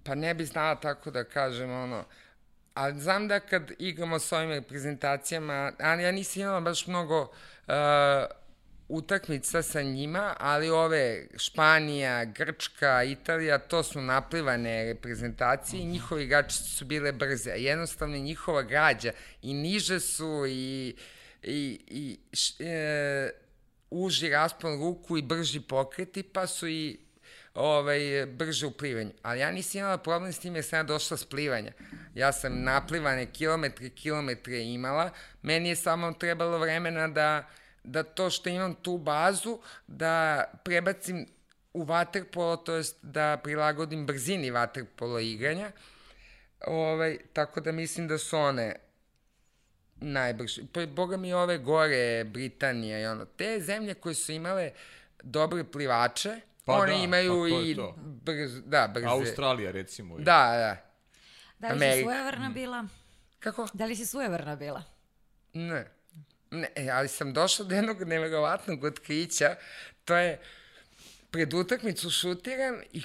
Pa ne bi znala tako da kažem, ono, ali znam da kad igramo s ovim reprezentacijama, ali ja nisam imala baš mnogo uh, utakmica sa njima, ali ove Španija, Grčka, Italija, to su naplivane reprezentacije i njihovi igrači su bile brze. Jednostavno njihova građa i niže su i, i, i š, e, uži raspon ruku i brži pokreti, pa su i ovaj, brže u plivanju. Ali ja nisam imala problem s tim jer sam ja došla s plivanja. Ja sam naplivane kilometre, kilometre imala. Meni je samo trebalo vremena da, da to što imam tu bazu, da prebacim u vaterpolo, to jest da prilagodim brzini vaterpolo igranja. Ovaj, tako da mislim da su one najbrže. Pa, boga mi ove gore, Britanija i ono, te zemlje koje su imale dobre plivače, Pa Oni da, imaju pa i brz, da, brze. Australija recimo. Je. Da, da. Da li Amerika. si sujevrna bila? Kako? Da li si sujevrna bila? Ne. Ne, e, ali sam došla do jednog neverovatnog otkrića. To je pred utakmicu šutiram i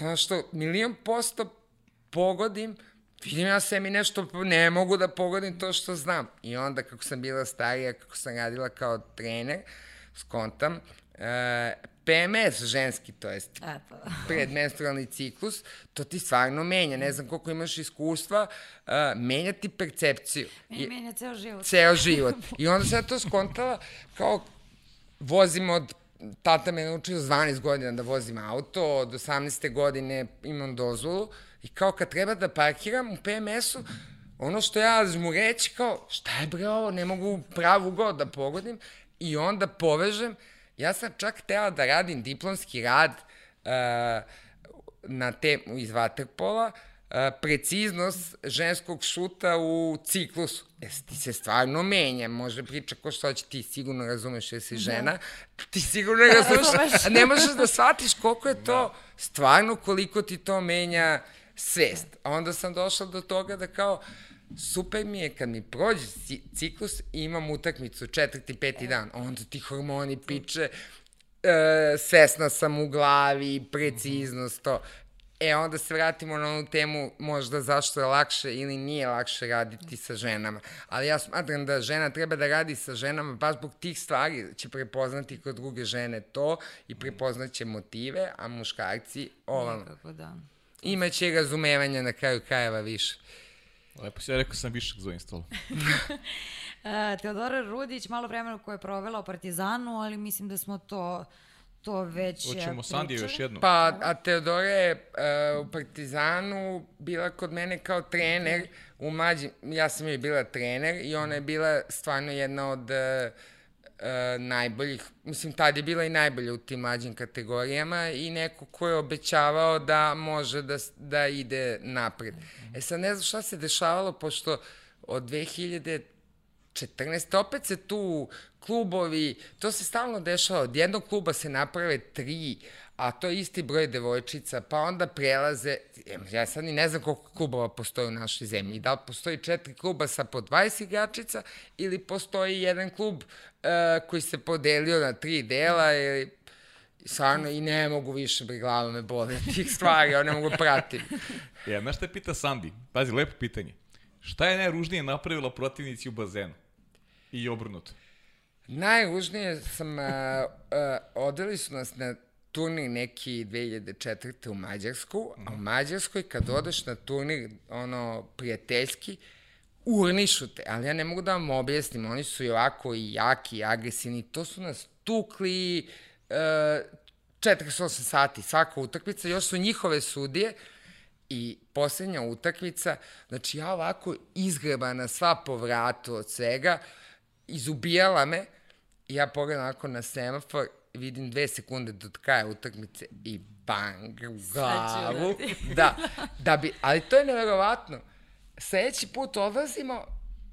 ono što milion posto pogodim, vidim ja se mi nešto, ne mogu da pogodim to što znam. I onda kako sam bila starija, kako sam radila kao trener, skontam, e, PMS ženski, to jest Eto. predmenstrualni ciklus, to ti stvarno menja. Ne znam koliko imaš iskustva, uh, menja ti percepciju. Meni menja ceo život. Ceo život. I onda sam to skontala kao vozim od tata me naučio 12 godina da vozim auto, od 18. godine imam dozvolu i kao kad treba da parkiram u PMS-u, ono što ja mu reći kao, šta je bre ovo, ne mogu pravu god da pogodim i onda povežem Ja sam čak tela da radim diplomski rad na temu iz vaterpola, preciznost ženskog šuta u ciklusu. E, ti se stvarno menja, može priča ko što će, ti sigurno razumeš jer si da. žena, ti sigurno razumeš, a ne možeš da shvatiš koliko je to stvarno, koliko ti to menja svest. A onda sam došla do toga da kao, super mi je kad mi prođe ciklus i imam utakmicu četvrti, peti dan, onda ti hormoni piče, e, svesna sam u glavi, preciznost, to. E, onda se vratimo na onu temu možda zašto je lakše ili nije lakše raditi sa ženama. Ali ja smatram da žena treba da radi sa ženama baš zbog tih stvari će prepoznati kod druge žene to i prepoznaće motive, a muškarci ovamo. Nekako da. Imaće razumevanja na kraju krajeva više. Lepo si ja rekao sam višak za ovim stolom. Teodora Rudić, malo vremena koje je provela u Partizanu, ali mislim da smo to to već e, Hoćemo Sandiju još jednu. Pa, a Teodora je uh, u Partizanu bila kod mene kao trener u mlađim, ja sam joj bila trener i ona je bila stvarno jedna od uh, uh, najboljih, mislim tad je bila i najbolja u tim mlađim kategorijama i neko ko je obećavao da može da, da ide napred. E sad ne znam šta se dešavalo, pošto od 2000 14. Opet se tu klubovi, to se stalno dešava, od jednog kluba se naprave tri, a to je isti broj devojčica, pa onda prelaze, ja sad ni ne znam koliko klubova postoji u našoj zemlji, da li postoji četiri kluba sa po 20 igračica ili postoji jedan klub uh, koji se podelio na tri dela ili stvarno i ne mogu više, bre, glava me bole tih stvari, ja ne mogu pratiti. Ja, znaš šta pita Sandi? Pazi, lepo pitanje. Šta je najružnije napravila protivnici u bazenu? I obrnuto. Najružnije sam, uh, uh, odeli su nas na turnir neki 2004. u Mađarsku, a u Mađarskoj kad odeš na turnir, ono, prijateljski, urnišu te, ali ja ne mogu da vam objasnim, oni su i ovako i jaki i agresivni, to su nas tukli uh, 48 sati, svaka utakmica, još su njihove sudije, I poslednja utakmica, znači ja ovako izgrebana sva po vratu od svega, izubijala me i ja pogledam onako na semafor vidim dve sekunde do kraja utakmice i bang u glavu. Da, da bi, ali to je neverovatno. Sledeći put odlazimo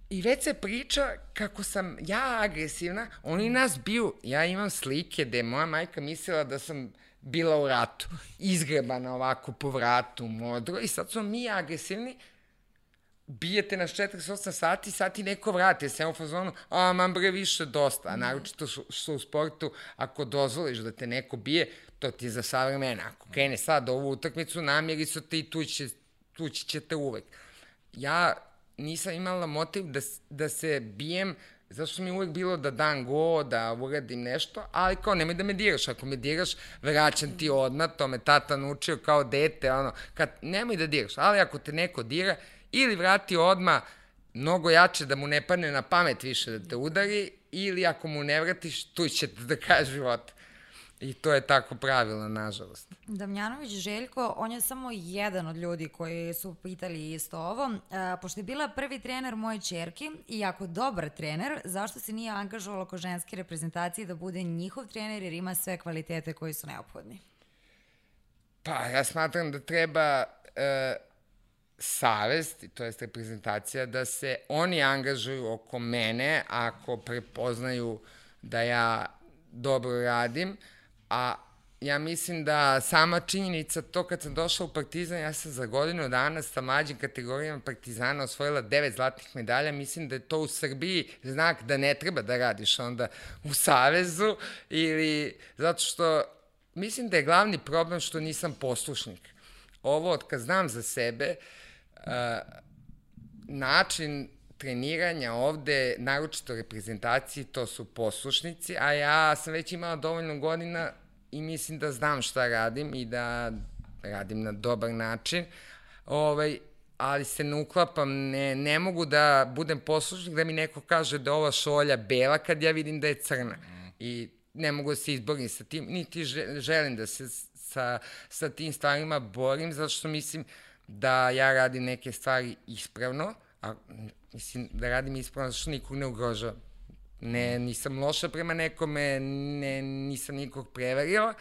i već se priča kako sam ja agresivna, oni nas biju. Ja imam slike gde moja majka mislila da sam bila u ratu, izgrebana ovako po vratu, modro, i sad smo mi agresivni, bijete nas 48 sati, sati neko vrati, sam u fazonu, a mam bre više dosta, a naročito što u sportu, ako dozvoliš da te neko bije, to ti je za savremena. Ako krene sad ovu utakmicu, namjeri su te i tući, tući ćete uvek. Ja nisam imala motiv da, da se bijem, zašto mi uvek bilo da dan go, da uradim nešto, ali kao nemoj da me diraš, ako me diraš, vraćam ti odmah, to me tata naučio kao dete, ono, kad, nemoj da diraš, ali ako te neko dira, ili vrati odma mnogo jače da mu ne padne na pamet više da te udari, ili ako mu ne vratiš, tu će te da kaže život. I to je tako pravilo, nažalost. Damjanović Željko, on je samo jedan od ljudi koji su pitali isto ovo. E, pošto je bila prvi trener moje čerke i jako dobar trener, zašto se nije angažovalo ko ženske reprezentacije da bude njihov trener jer ima sve kvalitete koji su neophodni? Pa, ja smatram da treba e, savest, to jest reprezentacija, da se oni angažuju oko mene ako prepoznaju da ja dobro radim, a ja mislim da sama činjenica to kad sam došla u Partizan, ja sam za godinu dana sa mlađim kategorijama Partizana osvojila devet zlatnih medalja, mislim da je to u Srbiji znak da ne treba da radiš onda u Savezu ili zato što mislim da je glavni problem što nisam poslušnik. Ovo od kad znam za sebe, uh, način treniranja ovde, naročito reprezentaciji, to su poslušnici, a ja sam već imala dovoljno godina i mislim da znam šta radim i da radim na dobar način. Ovaj, ali se ne uklapam, ne, ne mogu da budem poslušnik da mi neko kaže da ova šolja bela kad ja vidim da je crna. I ne mogu da se izborim sa tim, niti želim da se sa, sa tim stvarima borim, zato što mislim da ja radim neke stvari ispravno, a mislim da radim ispravno zato što nikog ne ugrožavam. Ne, nisam loša prema nekome, ne, nisam nikog prevarila,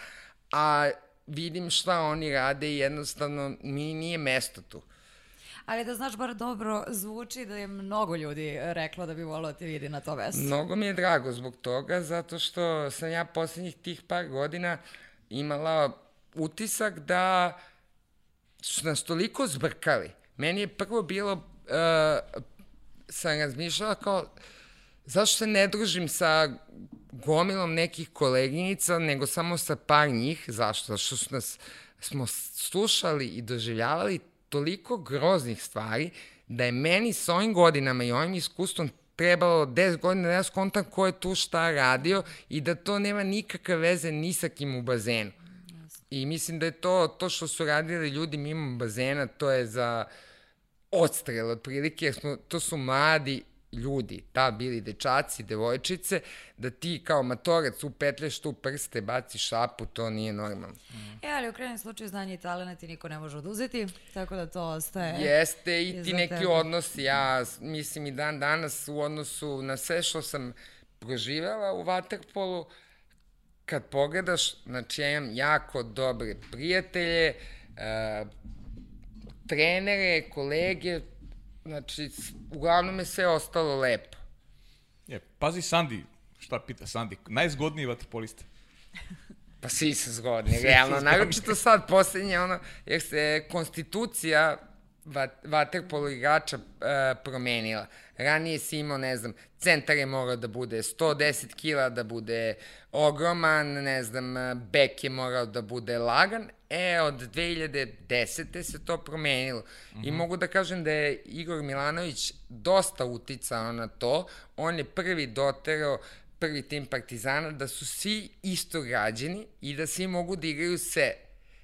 a vidim šta oni rade i jednostavno mi nije mesto tu. Ali da znaš, bar dobro zvuči da je mnogo ljudi reklo da bi volio da te vidi na to mesto. Mnogo mi je drago zbog toga, zato što sam ja poslednjih tih par godina imala utisak da su nas toliko zbrkali. Meni je prvo bilo, uh, sam razmišljala kao, zašto se ne družim sa gomilom nekih koleginica, nego samo sa par njih, zašto? Zašto su nas, smo slušali i doživljavali toliko groznih stvari, da je meni s ovim godinama i ovim iskustvom trebalo 10 godina da ja skontam ko je tu šta radio i da to nema nikakve veze ni sa kim u bazenu. I mislim da je to, to što su radili ljudi mimo bazena, to je za odstrel otprilike, jer smo, to su mladi ljudi, ta bili dečaci, devojčice, da ti kao matorac upetlješ tu prste, baciš šapu, to nije normalno. E, ali u krenem slučaju znanje i talent ti niko ne može oduzeti, tako da to ostaje... Jeste i ti neki tebe. odnosi, ja mislim i dan danas u odnosu na sve što sam proživela u Waterpolu, kad pogledaš, znači ja imam jako dobre prijatelje, uh, trenere, kolege, znači uglavnom je sve ostalo lepo. Je, pazi Sandi, šta pita Sandi, najzgodniji vaterpolista. Pa svi su zgodni, realno. Naročito sad poslednje, ono, jer se konstitucija vaterpolo igrača e, promenila. Ranije si imao, ne znam, centar je morao da bude 110 kila, da bude ogroman, ne znam, bek je morao da bude lagan. E, od 2010. se to promenilo. Mm -hmm. I mhm. mogu da kažem da je Igor Milanović dosta uticao na to. On je prvi doterao prvi tim Partizana da su svi isto građeni i da svi mogu da igraju sve.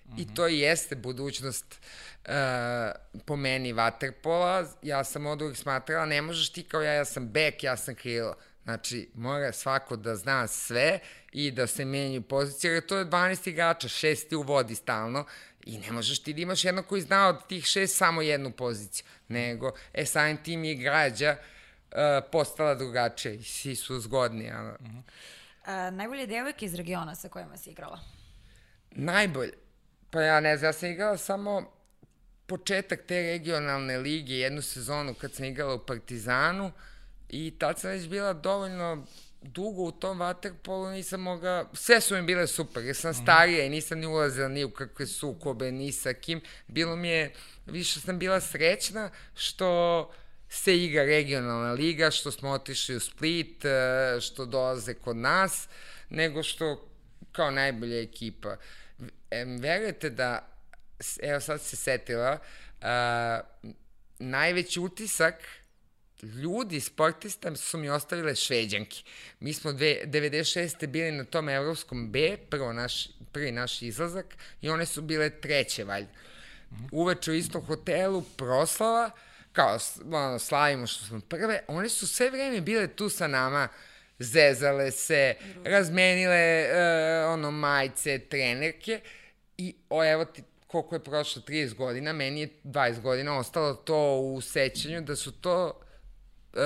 Mm -hmm. I to i jeste budućnost uh, po meni Waterpola. Ja sam od uvijek smatrala, ne možeš ti kao ja, ja sam bek, ja sam krilo. Znači, mora svako da zna sve i da se menjaju pozicije, jer to je 12 igrača, šesti u vodi stalno i ne možeš ti da imaš jedno koji zna od tih šest samo jednu poziciju, nego, e, samim tim je građa uh, postala drugačija i svi su zgodni. Ali... Uh -huh. uh, najbolje devojke iz regiona sa kojima si igrala? Najbolje? Pa ja ne znam, ja sam igrala samo početak te regionalne lige, jednu sezonu kad sam igrala u Partizanu i tad sam već bila dovoljno dugo u tom vaterpolu nisam mogla, sve su mi bile super, jer sam mhm. starija i nisam ni ulazila ni u kakve sukobe, ni sa kim. Bilo mi je, više sam bila srećna što se igra regionalna liga, što smo otišli u Split, e, što dolaze kod nas, nego što kao najbolja ekipa. Verujete da, evo sad se setila, uh, najveći utisak ljudi, sportista su mi ostavile šveđanke. Mi smo dve, 96. bili na tom evropskom B, prvo naš, prvi naš izlazak, i one su bile treće, valjda. Uveče u istom hotelu, proslava, kao ono, slavimo što smo prve, one su sve vreme bile tu sa nama, zezale se, razmenile uh, ono majice, trenerke i o, evo ti koliko je prošlo 30 godina, meni je 20 godina ostalo to u sećanju da su to e,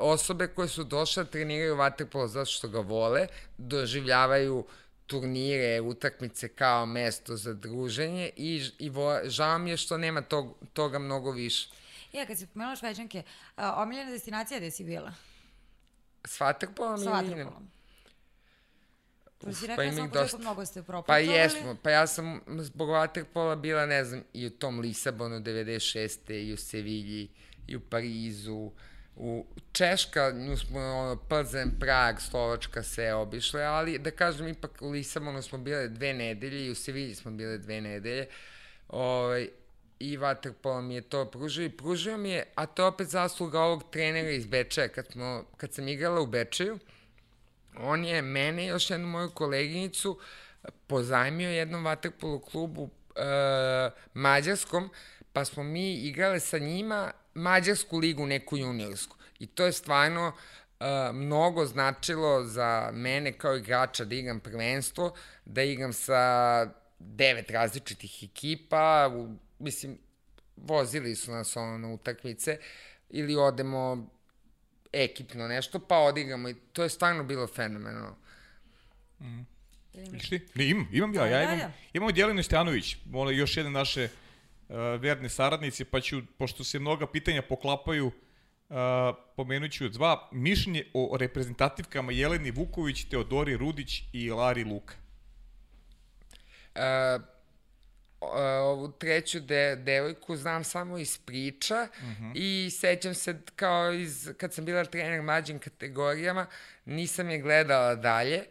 osobe koje su došle da treniraju vaterpolo zato što ga vole, doživljavaju turnire, utakmice kao mesto za druženje i, i vo, žao mi je što nema tog, toga mnogo više. Ja, kad si pomenula Šveđanke, a, omiljena destinacija gde si bila? S vaterpolom ili... S vaterpolom. Pa si rekla pa sam dosta... mnogo ste proputovali. Pa jesmo, pa ja sam zbog vaterpola bila, ne znam, i u tom Lisabonu 96. i u Sevilji, i u Parizu, u Češka, nju smo ono, Plzen, Prag, Slovačka se obišle, ali da kažem ipak u Lisabonu smo bile dve nedelje i u Sevilji smo bile dve nedelje. Ovaj, i Waterpolo mi je to pružio i pružio mi je, a to je opet zasluga ovog trenera iz Bečaja. Kad, smo, kad sam igrala u Bečaju, on je mene i još jednu moju koleginicu pozajmio jednom Waterpolo klubu e, mađarskom, pa smo mi igrale sa njima mađarsku ligu, neku juniorsku. I to je stvarno uh, mnogo značilo za mene kao igrača da igram prvenstvo, da igram sa devet različitih ekipa, u, mislim, vozili su nas ono na utakmice, ili odemo ekipno nešto, pa odigramo i to je stvarno bilo fenomenalno. Mm. Imaš ti? Ne, imam, imam ja. Ja Ajde, imam, ajde. imamo Djelinu Stjanović, ono, još jedne naše uh, verne saradnice, pa ću, pošto se mnoga pitanja poklapaju, uh, pomenut ću dva mišljenje o reprezentativkama Jeleni Vuković, Teodori Rudić i Lari Luka. E, ovu treću de, devojku znam samo iz priča i sećam se kao iz, kad sam bila trener mlađim kategorijama, nisam je gledala dalje.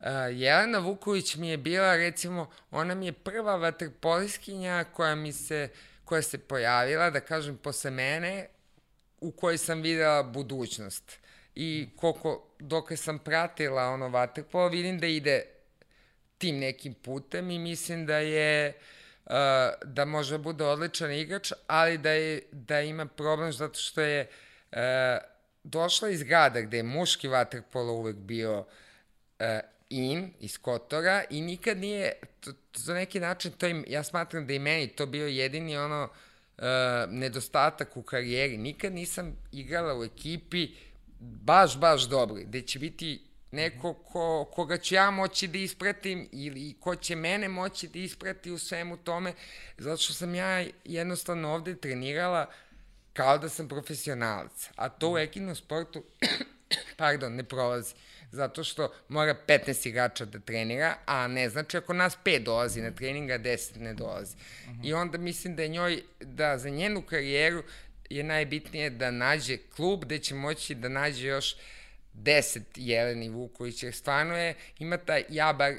Uh, Jelena Vuković mi je bila, recimo, ona mi je prva vaterpoliskinja koja mi se, koja se pojavila, da kažem, posle mene, u kojoj sam videla budućnost. I koliko, dok sam pratila ono vaterpolo, vidim da ide tim nekim putem i mislim da je uh, da može da bude odličan igrač, ali da, je, da ima problem zato što je uh, došla iz grada gde je muški vaterpolo uvek bio uh, in, iz Kotora i nikad nije, to, to, za neki način, to im, ja smatram da i meni to bio jedini ono uh, nedostatak u karijeri. Nikad nisam igrala u ekipi baš, baš dobro, gde će biti neko ko, koga ću ja moći da ispratim ili ko će mene moći da isprati u svemu tome, zato što sam ja jednostavno ovde trenirala kao da sam profesionalac, a to u ekipnom sportu, pardon, ne prolazi zato što mora 15 igrača da trenira, a ne znači ako nas 5 dolazi na trening, a 10 ne dolazi. I onda mislim da je njoj, da za njenu karijeru je najbitnije da nađe klub gde će moći da nađe još 10 Jeleni Vuković, jer stvarno je, ima taj, ja bar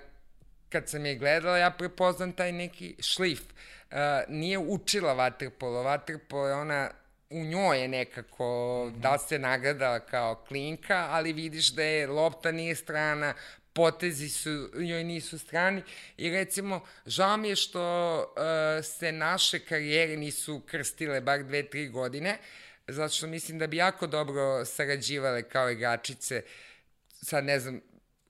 kad sam je gledala, ja prepoznam taj neki šlif. Uh, nije učila vaterpolo, vaterpolo je ona u njoj je nekako, mm -hmm. da se nagradala kao klinka, ali vidiš da je lopta nije strana, potezi su, njoj nisu strani i recimo, žao mi je što uh, se naše karijere nisu krstile bar dve, tri godine, zato što mislim da bi jako dobro sarađivale kao igračice, sad ne znam,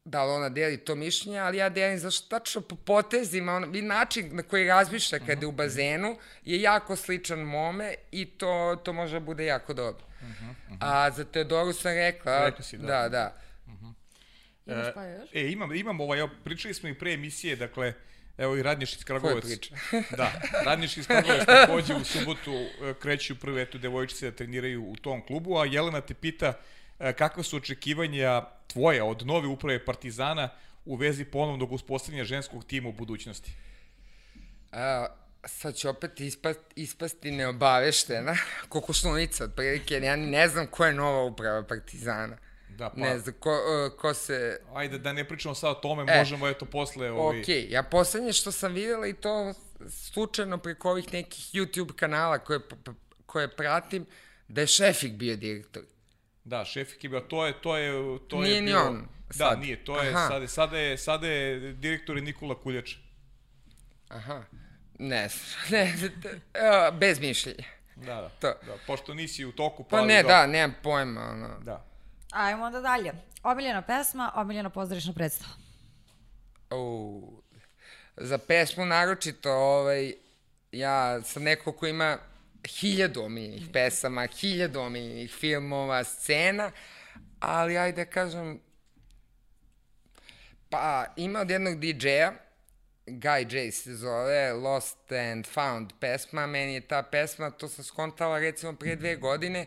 da li ona deli to mišljenje, ali ja delim zašto tačno po potezima, on, i način na koji razmišlja kada je u bazenu je jako sličan mome i to, to može da bude jako dobro. A za Teodoru sam rekla... Rekla si, da. Da, da. Imaš pa još? E, imam, imam ovaj, pričali smo i pre emisije, dakle, evo i Radnješ iz priča? da, Radnješ iz Kragovac takođe u subotu e, kreću prve eto devojčice da treniraju u tom klubu, a Jelena te pita e, kakva su očekivanja tvoja od nove uprave Partizana u vezi ponovnog uspostavljanja ženskog tima u budućnosti? A, sad ću opet ispast, ispasti neobaveštena, kokošlunica otprilike, jer ja ne znam ko je nova uprava Partizana. Da, pa, Ne znam, ko, uh, ko se... ajde da ne pričamo sad o tome, E, možemo eto posle... Ovaj, Okej, ja poslednje što sam videla i to slučajno preko ovih nekih YouTube kanala koje, koje pratim, da je Šefik bio direktor. Da, šef je bio, to je, to je, to Nije je ni bio, on Da, sad. nije, to je, Aha. sada, sada je, sada je direktor je Nikola Kuljač. Aha, ne ne e, bez mišljenja. Da, da. To. da. Pošto nisi u toku, pa... Pa ne, dobro. da, nemam pojma, ono. Da. Ajmo onda dalje. Omiljena pesma, omiljena pozorišna predstava. U, za pesmu naročito, ovaj, ja sam neko ko ima hiljadu omiljenih pesama, hiljadu omiljenih filmova, scena, ali ajde da kažem, pa ima od jednog DJ-a, Guy J se zove, Lost and Found pesma, meni je ta pesma, to sam skontala recimo pre dve godine,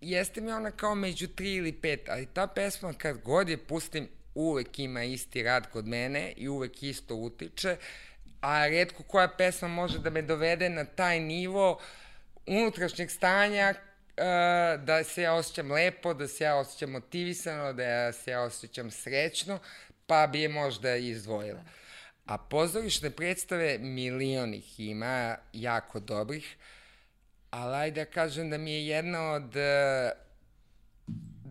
jeste mi ona kao među tri ili pet, ali ta pesma kad god je pustim, uvek ima isti rad kod mene i uvek isto utiče, a redko koja pesma može da me dovede na taj nivo unutrašnjeg stanja uh, da se ja osjećam lepo, da se ja osjećam motivisano, da ja se ja osjećam srećno, pa bi je možda izdvojila. A pozorišne predstave milion ih ima, jako dobrih, ali ajde da kažem da mi je jedna od uh,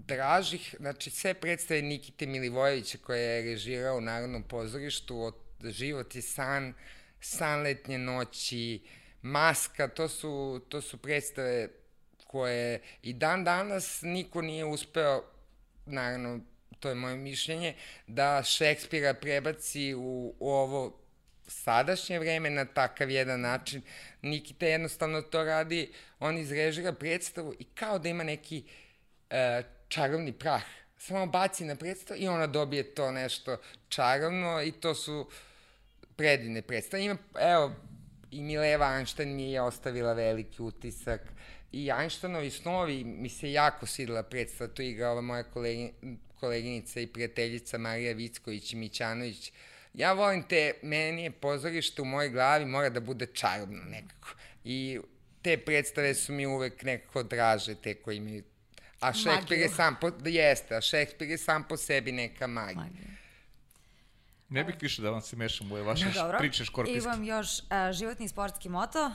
dražih, znači sve predstave Nikite Milivojevića koje je režirao u Narodnom pozorištu, od Život i san, San letnje noći, Maska, to su, to su predstave koje i dan danas niko nije uspeo, naravno, to je moje mišljenje, da Šekspira prebaci u, u ovo sadašnje vreme na takav jedan način. Nikita jednostavno to radi, on izrežira predstavu i kao da ima neki e, čarovni prah samo baci na predstavu i ona dobije to nešto čarovno i to su predivne predstave. Ima, evo, i Mileva Einstein mi je ostavila veliki utisak i Einsteinovi snovi mi se jako svidela predstava, to je igrala moja kolegi, koleginica i prijateljica Marija Vicković i Mićanović. Ja volim te, meni je pozorište u mojoj glavi mora da bude čarobno nekako. I te predstave su mi uvek nekako draže, te koji mi... A Šekspir je sam po, jeste, a Šekspir je sam po sebi neka magija. magija. Ne bih više da vam se mešam u ove vaše Dobro. priče škorpijske. Imam još uh, životni sportski moto.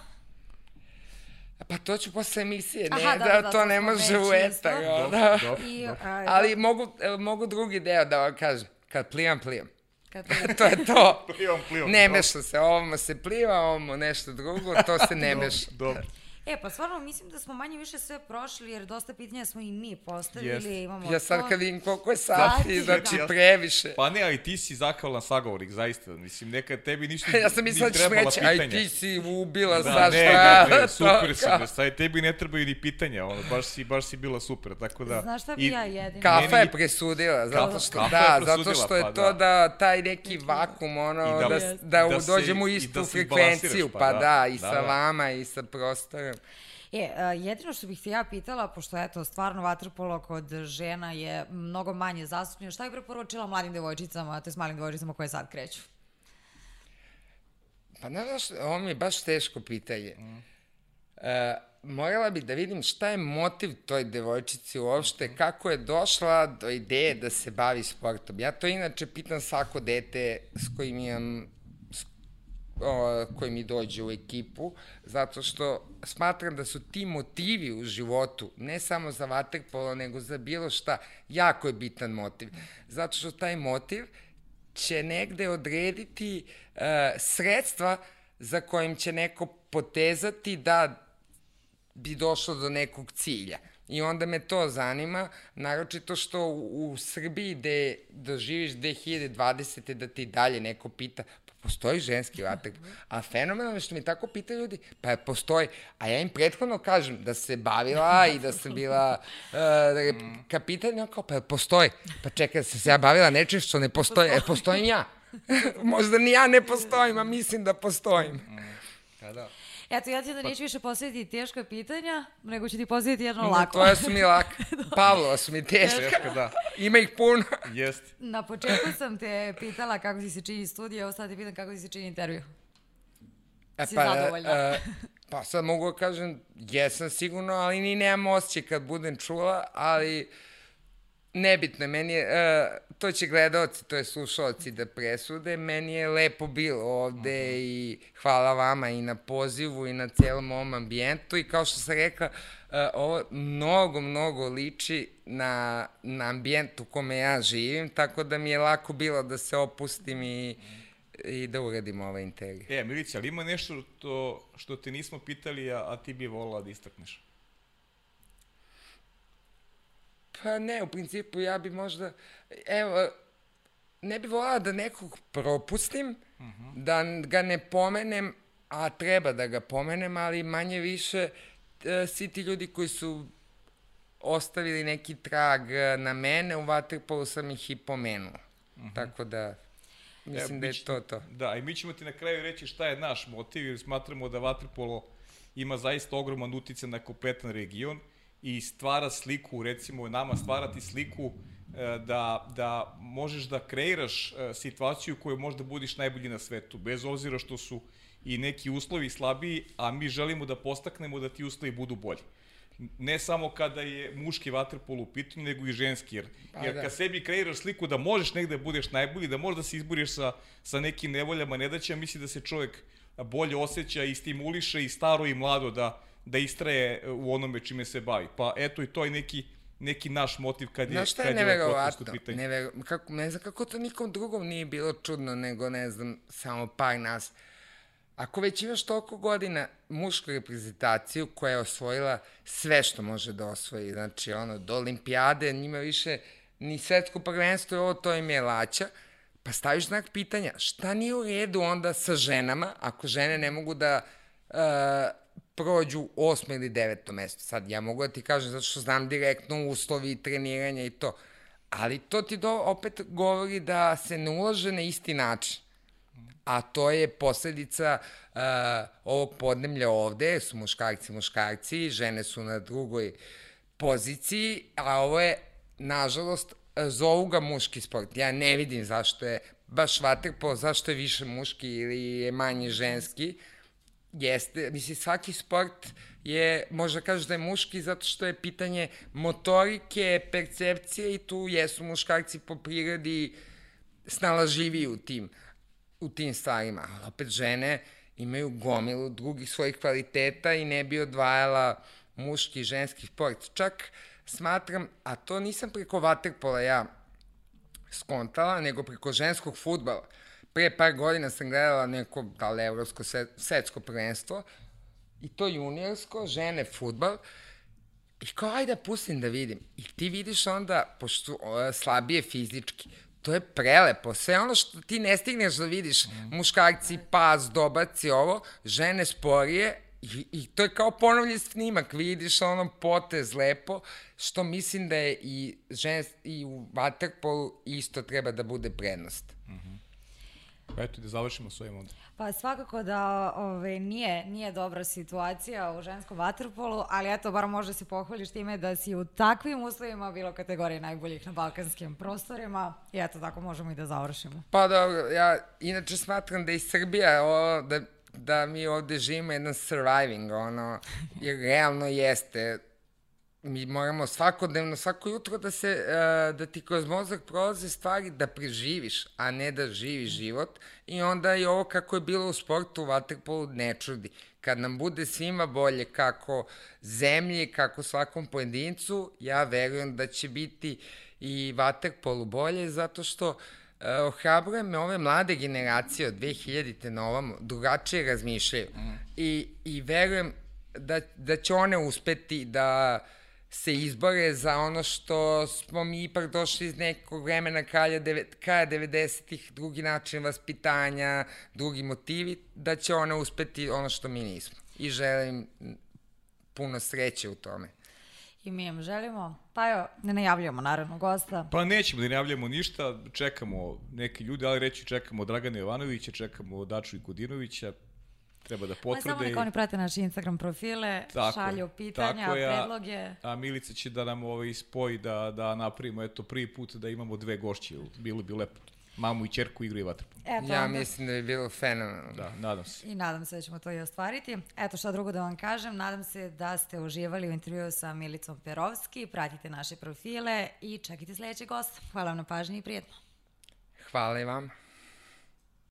Pa to ću posle emisije, ne, Aha, da, da, da, to ne može u etar. Da. I, uh, Ali mogu, mogu drugi deo da vam kažem. Kad plivam, plivam. To je to. plivam, plivam. Ne meša se, ovamo se pliva, ovamo nešto drugo, to se ne meša. Dobro. E, pa stvarno mislim da smo manje više sve prošli, jer dosta pitanja smo i mi postavili. Yes. Imamo ja sad kad vidim koliko je sati, znači da. previše. Pa ne, ali ti si zahvalan sagovornik, zaista. Mislim, nekad tebi ništa ja sam mislila da ćeš reći, aj ti si ubila da, sa ne, šta. Ne, ne, super si, da sad tebi ne trebaju ni pitanja, ono, baš si, baš si bila super, tako da... Znaš šta bi ja jedina? Kafa je presudila, zato što, kafa da, zato što je pa, to da. da taj neki vakum, ono, da, da, da, da dođemo u istu da frekvenciju, pa, pa da, da, i sa vama i sa prostorom. E, jedino što bih se ja pitala, pošto eto, stvarno vaterpolo kod žena je mnogo manje zastupnio, šta je preporučila mladim devojčicama, to je s malim devojčicama koje sad kreću? Pa ne znaš, ovo mi je baš teško pitanje. Mm. E, morala bih da vidim šta je motiv toj devojčici uopšte, mm. kako je došla do ideje da se bavi sportom. Ja to inače pitam svako dete s kojim imam o, koji mi dođe u ekipu, zato što smatram da su ti motivi u životu, ne samo za vaterpolo, nego za bilo šta, jako je bitan motiv. Zato što taj motiv će negde odrediti e, sredstva za kojim će neko potezati da bi došlo do nekog cilja. I onda me to zanima, naročito što u, u Srbiji gde da živiš 2020. da ti dalje neko pita, Postoji ženski vaterpol. A fenomenalno što mi tako pitaju ljudi, pa postoji. A ja im prethodno kažem da se bavila i da sam bila uh, kapitan, ja kao, pa postoji. Pa čekaj, da sam se ja bavila nečim što ne postoji. E, postojim ja. Možda ni ja ne postojim, a mislim da postojim. Pa da. Eto, ja ti da neću više postaviti teška pitanja, nego ću ti postaviti jedno lako. Tvoja su mi laka. Pavlova su mi teška. teška, da. Ima ih puno. Jest. Na početku sam te pitala kako ti se čini studija, evo sad te pitam kako ti se čini intervju. E, si pa, zadovoljna? E, pa sad mogu da kažem, jesam sigurno, ali ni nemam osjećaj kad budem čula, ali nebitno, meni je, uh, to će gledalci, to je slušalci da presude, meni je lepo bilo ovde uh -huh. i hvala vama i na pozivu i na celom ovom ambijentu i kao što sam rekla, uh, ovo mnogo, mnogo liči na, na ambijent u kome ja živim, tako da mi je lako bilo da se opustim i i da uradim ovaj intervju. E, Milica, ali ima nešto to, što te nismo pitali, a, a ti bi volila da istakneš? Pa ne, u principu ja bi možda, evo, ne bi volala da nekog propustim, uh mhm. -huh. da ga ne pomenem, a treba da ga pomenem, ali manje više e, svi ti ljudi koji su ostavili neki trag e, na mene, u Waterpolu sam ih i pomenuo. Uh mhm. -huh. Tako da, mislim e, da je to to. Da, i mi ćemo ti na kraju reći šta je naš motiv, jer smatramo da Waterpolo ima zaista ogroman utice na kompletan region i stvara sliku, recimo nama stvarati sliku e, da, da možeš da kreiraš e, situaciju koju možda budiš najbolji na svetu, bez obzira što su i neki uslovi slabiji, a mi želimo da postaknemo da ti uslovi budu bolji. Ne samo kada je muški vaterpol u pitanju, nego i ženski. Jer, pa, jer da. kad sebi kreiraš sliku da možeš negde da budeš najbolji, da možeš da se izboriš sa, sa nekim nevoljama, ne da će, misli da se čovjek bolje osjeća i stimuliše i staro i mlado da, da istraje u onome čime se bavi. Pa eto i to je neki neki naš motiv kad je, Znaš šta je neverovatno? Nevero, kako, ne znam kako to nikom drugom nije bilo čudno nego, ne znam, samo par nas. Ako već imaš toliko godina mušku reprezentaciju koja je osvojila sve što može da osvoji, znači ono, do olimpijade, njima više ni svetsko prvenstvo, ovo to im je laća, pa staviš znak pitanja, šta nije u redu onda sa ženama, ako žene ne mogu da uh, prođu osmo ili deveto mesto. Sad, ja mogu da ti kažem zato što znam direktno uslovi treniranja i to. Ali to ti do, opet govori da se ne ulaže na isti način. A to je posledica uh, ovog podnemlja ovde, su muškarci muškarci, žene su na drugoj poziciji, a ovo je, nažalost, zovu ga muški sport. Ja ne vidim zašto je baš vaterpolo, zašto je više muški ili je manje ženski. Jeste, misli, svaki sport je, možda kažeš da je muški zato što je pitanje motorike, percepcije i tu jesu muškarci po prirodi snalaživiji u tim, u tim stvarima. Ali opet žene imaju gomilu drugih svojih kvaliteta i ne bi odvajala muški i ženski sport. Čak smatram, a to nisam preko vaterpola ja skontala, nego preko ženskog futbala. Pre par godina sam gledala neko, da li evropsko svetsko prvenstvo, i to juniorsko, žene futbal, i kao, ajde da pustim da vidim. I ti vidiš onda, pošto o, slabije fizički, to je prelepo. Sve ono što ti ne stigneš da vidiš, mm. muškarci, pas, dobaci, ovo, žene sporije, I, I to je kao ponovljen snimak, vidiš ono potez lepo, što mislim da je i, žens, i u waterpolu isto treba da bude prednost. Mm -hmm. Eto, da završimo s ovim onda. Pa svakako da ove, nije, nije dobra situacija u ženskom vaterpolu, ali eto, bar možda se pohvališ time da si u takvim uslovima bilo kategorije najboljih na balkanskim prostorima i eto, tako možemo i da završimo. Pa da, ja inače smatram da i Srbija, o, da da mi ovde živimo jedan surviving, ono, jer realno jeste. Mi moramo svakodnevno, svako jutro da se, uh, da ti kroz mozak prolaze stvari da preživiš, a ne da živiš život. I onda i ovo kako je bilo u sportu, u vaterpolu ne čudi. Kad nam bude svima bolje kako zemlji, kako svakom pojedincu, ja verujem da će biti i vaterpolu bolje, zato što uh, ohrabruje me ove mlade generacije od 2000-te na ovom drugačije razmišljaju mm. I, i verujem da, da će one uspeti da se izbore za ono što smo mi ipak došli iz nekog vremena deve, kraja 90-ih, drugi način vaspitanja, drugi motivi, da će one uspeti ono što mi nismo. I želim puno sreće u tome. I mi im želimo. Pa evo, ne najavljamo naravno gosta. Pa nećemo da najavljamo ništa, čekamo neki ljudi, ali reći čekamo Dragana Jovanovića, čekamo Daču i Kudinovića, treba da potvrde. Pa samo neka oni prate naše Instagram profile, tako, šalju pitanja, tako ja, predloge. A Milica će da nam ovaj spoji da, da napravimo, eto, prvi put da imamo dve gošće, bilo bi lepo mamu i čerku igru i vaterpolo. Eto, ja onda... mislim da bi bilo fenomenalno. Da, nadam se. I nadam se da ćemo to i ostvariti. Eto šta drugo da vam kažem, nadam se da ste uživali u intervju sa Milicom Perovski, pratite naše profile i čekajte sledećeg gosta. Hvala vam na pažnji i prijetno. Hvala i vam.